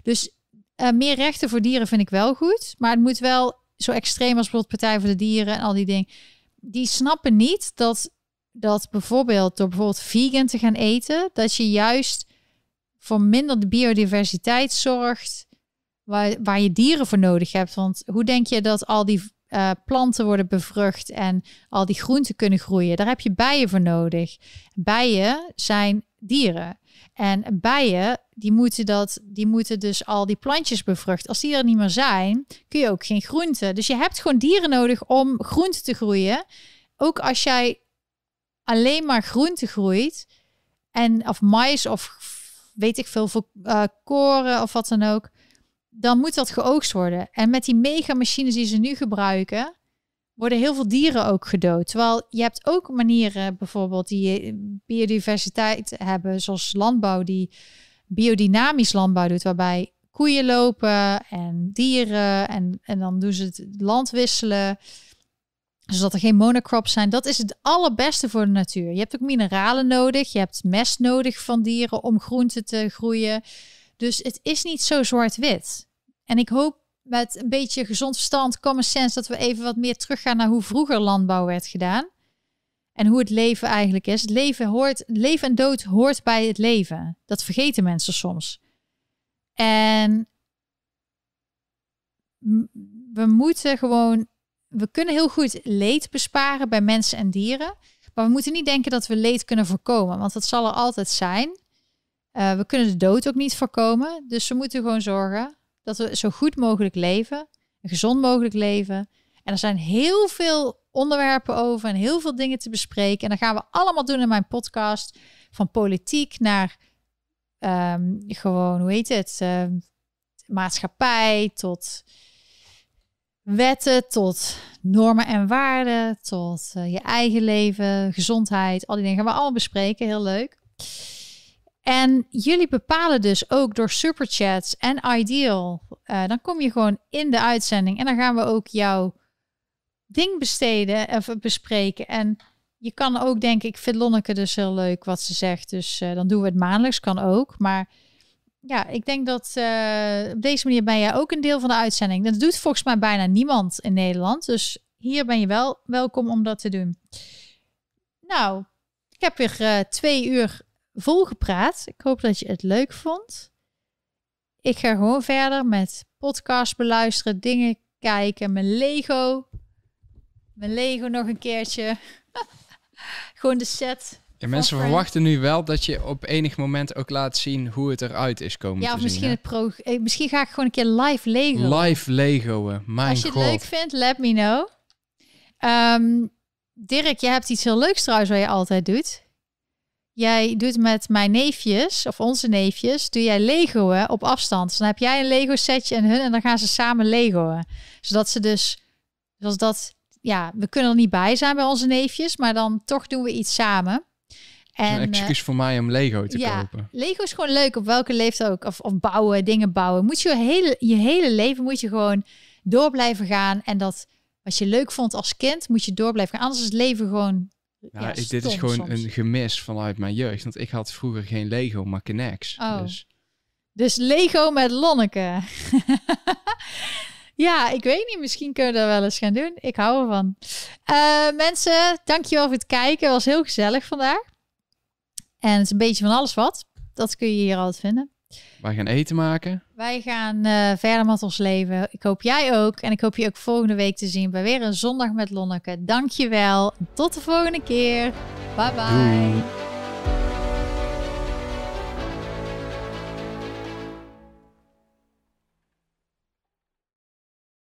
Dus eh, meer rechten voor dieren vind ik wel goed, maar het moet wel zo extreem als bijvoorbeeld Partij voor de Dieren en al die dingen. Die snappen niet dat dat bijvoorbeeld door bijvoorbeeld vegan te gaan eten, dat je juist voor minder de biodiversiteit zorgt waar, waar je dieren voor nodig hebt. Want hoe denk je dat al die eh, planten worden bevrucht en al die groenten kunnen groeien? Daar heb je bijen voor nodig. Bijen zijn dieren. En bijen, die moeten, dat, die moeten dus al die plantjes bevruchten. Als die er niet meer zijn, kun je ook geen groenten. Dus je hebt gewoon dieren nodig om groenten te groeien. Ook als jij alleen maar groente groeit en of mais of weet ik veel voor eh, koren of wat dan ook, dan moet dat geoogst worden. En met die megamachines die ze nu gebruiken, worden heel veel dieren ook gedood. Terwijl je hebt ook manieren bijvoorbeeld die biodiversiteit hebben, zoals landbouw die biodynamisch landbouw doet, waarbij koeien lopen en dieren en, en dan doen ze het land wisselen zodat er geen monocrops zijn. Dat is het allerbeste voor de natuur. Je hebt ook mineralen nodig. Je hebt mest nodig van dieren om groenten te groeien. Dus het is niet zo zwart-wit. En ik hoop met een beetje gezond verstand, common sense, dat we even wat meer teruggaan naar hoe vroeger landbouw werd gedaan. En hoe het leven eigenlijk is. Leven, hoort, leven en dood hoort bij het leven. Dat vergeten mensen soms. En we moeten gewoon we kunnen heel goed leed besparen bij mensen en dieren. Maar we moeten niet denken dat we leed kunnen voorkomen, want dat zal er altijd zijn. Uh, we kunnen de dood ook niet voorkomen. Dus we moeten gewoon zorgen dat we zo goed mogelijk leven, een gezond mogelijk leven. En er zijn heel veel onderwerpen over en heel veel dingen te bespreken. En dat gaan we allemaal doen in mijn podcast. Van politiek naar um, gewoon, hoe heet het? Uh, maatschappij tot wetten tot normen en waarden, tot uh, je eigen leven, gezondheid, al die dingen gaan we allemaal bespreken. Heel leuk. En jullie bepalen dus ook door superchats en ideal. Uh, dan kom je gewoon in de uitzending en dan gaan we ook jouw ding besteden of bespreken. En je kan ook denken, ik vind Lonneke dus heel leuk wat ze zegt. Dus uh, dan doen we het maandelijks, kan ook. Maar ja, ik denk dat uh, op deze manier ben jij ook een deel van de uitzending. Dat doet volgens mij bijna niemand in Nederland. Dus hier ben je wel welkom om dat te doen. Nou, ik heb weer twee uur vol gepraat. Ik hoop dat je het leuk vond. Ik ga gewoon verder met podcast beluisteren, dingen kijken, mijn Lego. Mijn Lego nog een keertje. gewoon de set ja, mensen verwachten nu wel dat je op enig moment ook laat zien hoe het eruit is komen ja, te of misschien, zien. Het pro eh, misschien ga ik gewoon een keer live Lego. Live Legoen, mijn Als je het leuk vindt, let me know. Um, Dirk, je hebt iets heel leuks trouwens wat je altijd doet. Jij doet met mijn neefjes, of onze neefjes, doe jij Legoen op afstand. Dus dan heb jij een Lego setje en hun en dan gaan ze samen Legoen. Zodat ze dus, zoals dat, ja, we kunnen er niet bij zijn bij onze neefjes, maar dan toch doen we iets samen. En, een excuus uh, voor mij om Lego te ja, kopen. Lego is gewoon leuk, op welke leeftijd ook. Of, of bouwen, dingen bouwen. Moet je hele, je hele leven moet je gewoon door blijven gaan. En dat wat je leuk vond als kind, moet je door blijven gaan. Anders is het leven gewoon. Ja, ja ik, dit is gewoon soms. een gemis vanuit mijn jeugd. Want ik had vroeger geen Lego, maar Kinex. Oh. Dus. dus Lego met Lonneke. Ja, ik weet niet. Misschien kunnen we dat wel eens gaan doen. Ik hou ervan. Uh, mensen, dankjewel voor het kijken. Het was heel gezellig vandaag. En het is een beetje van alles wat. Dat kun je hier altijd vinden. Wij gaan eten maken. Wij gaan uh, verder met ons leven. Ik hoop jij ook. En ik hoop je ook volgende week te zien bij weer een zondag met Lonneke. Dankjewel. Tot de volgende keer. Bye bye.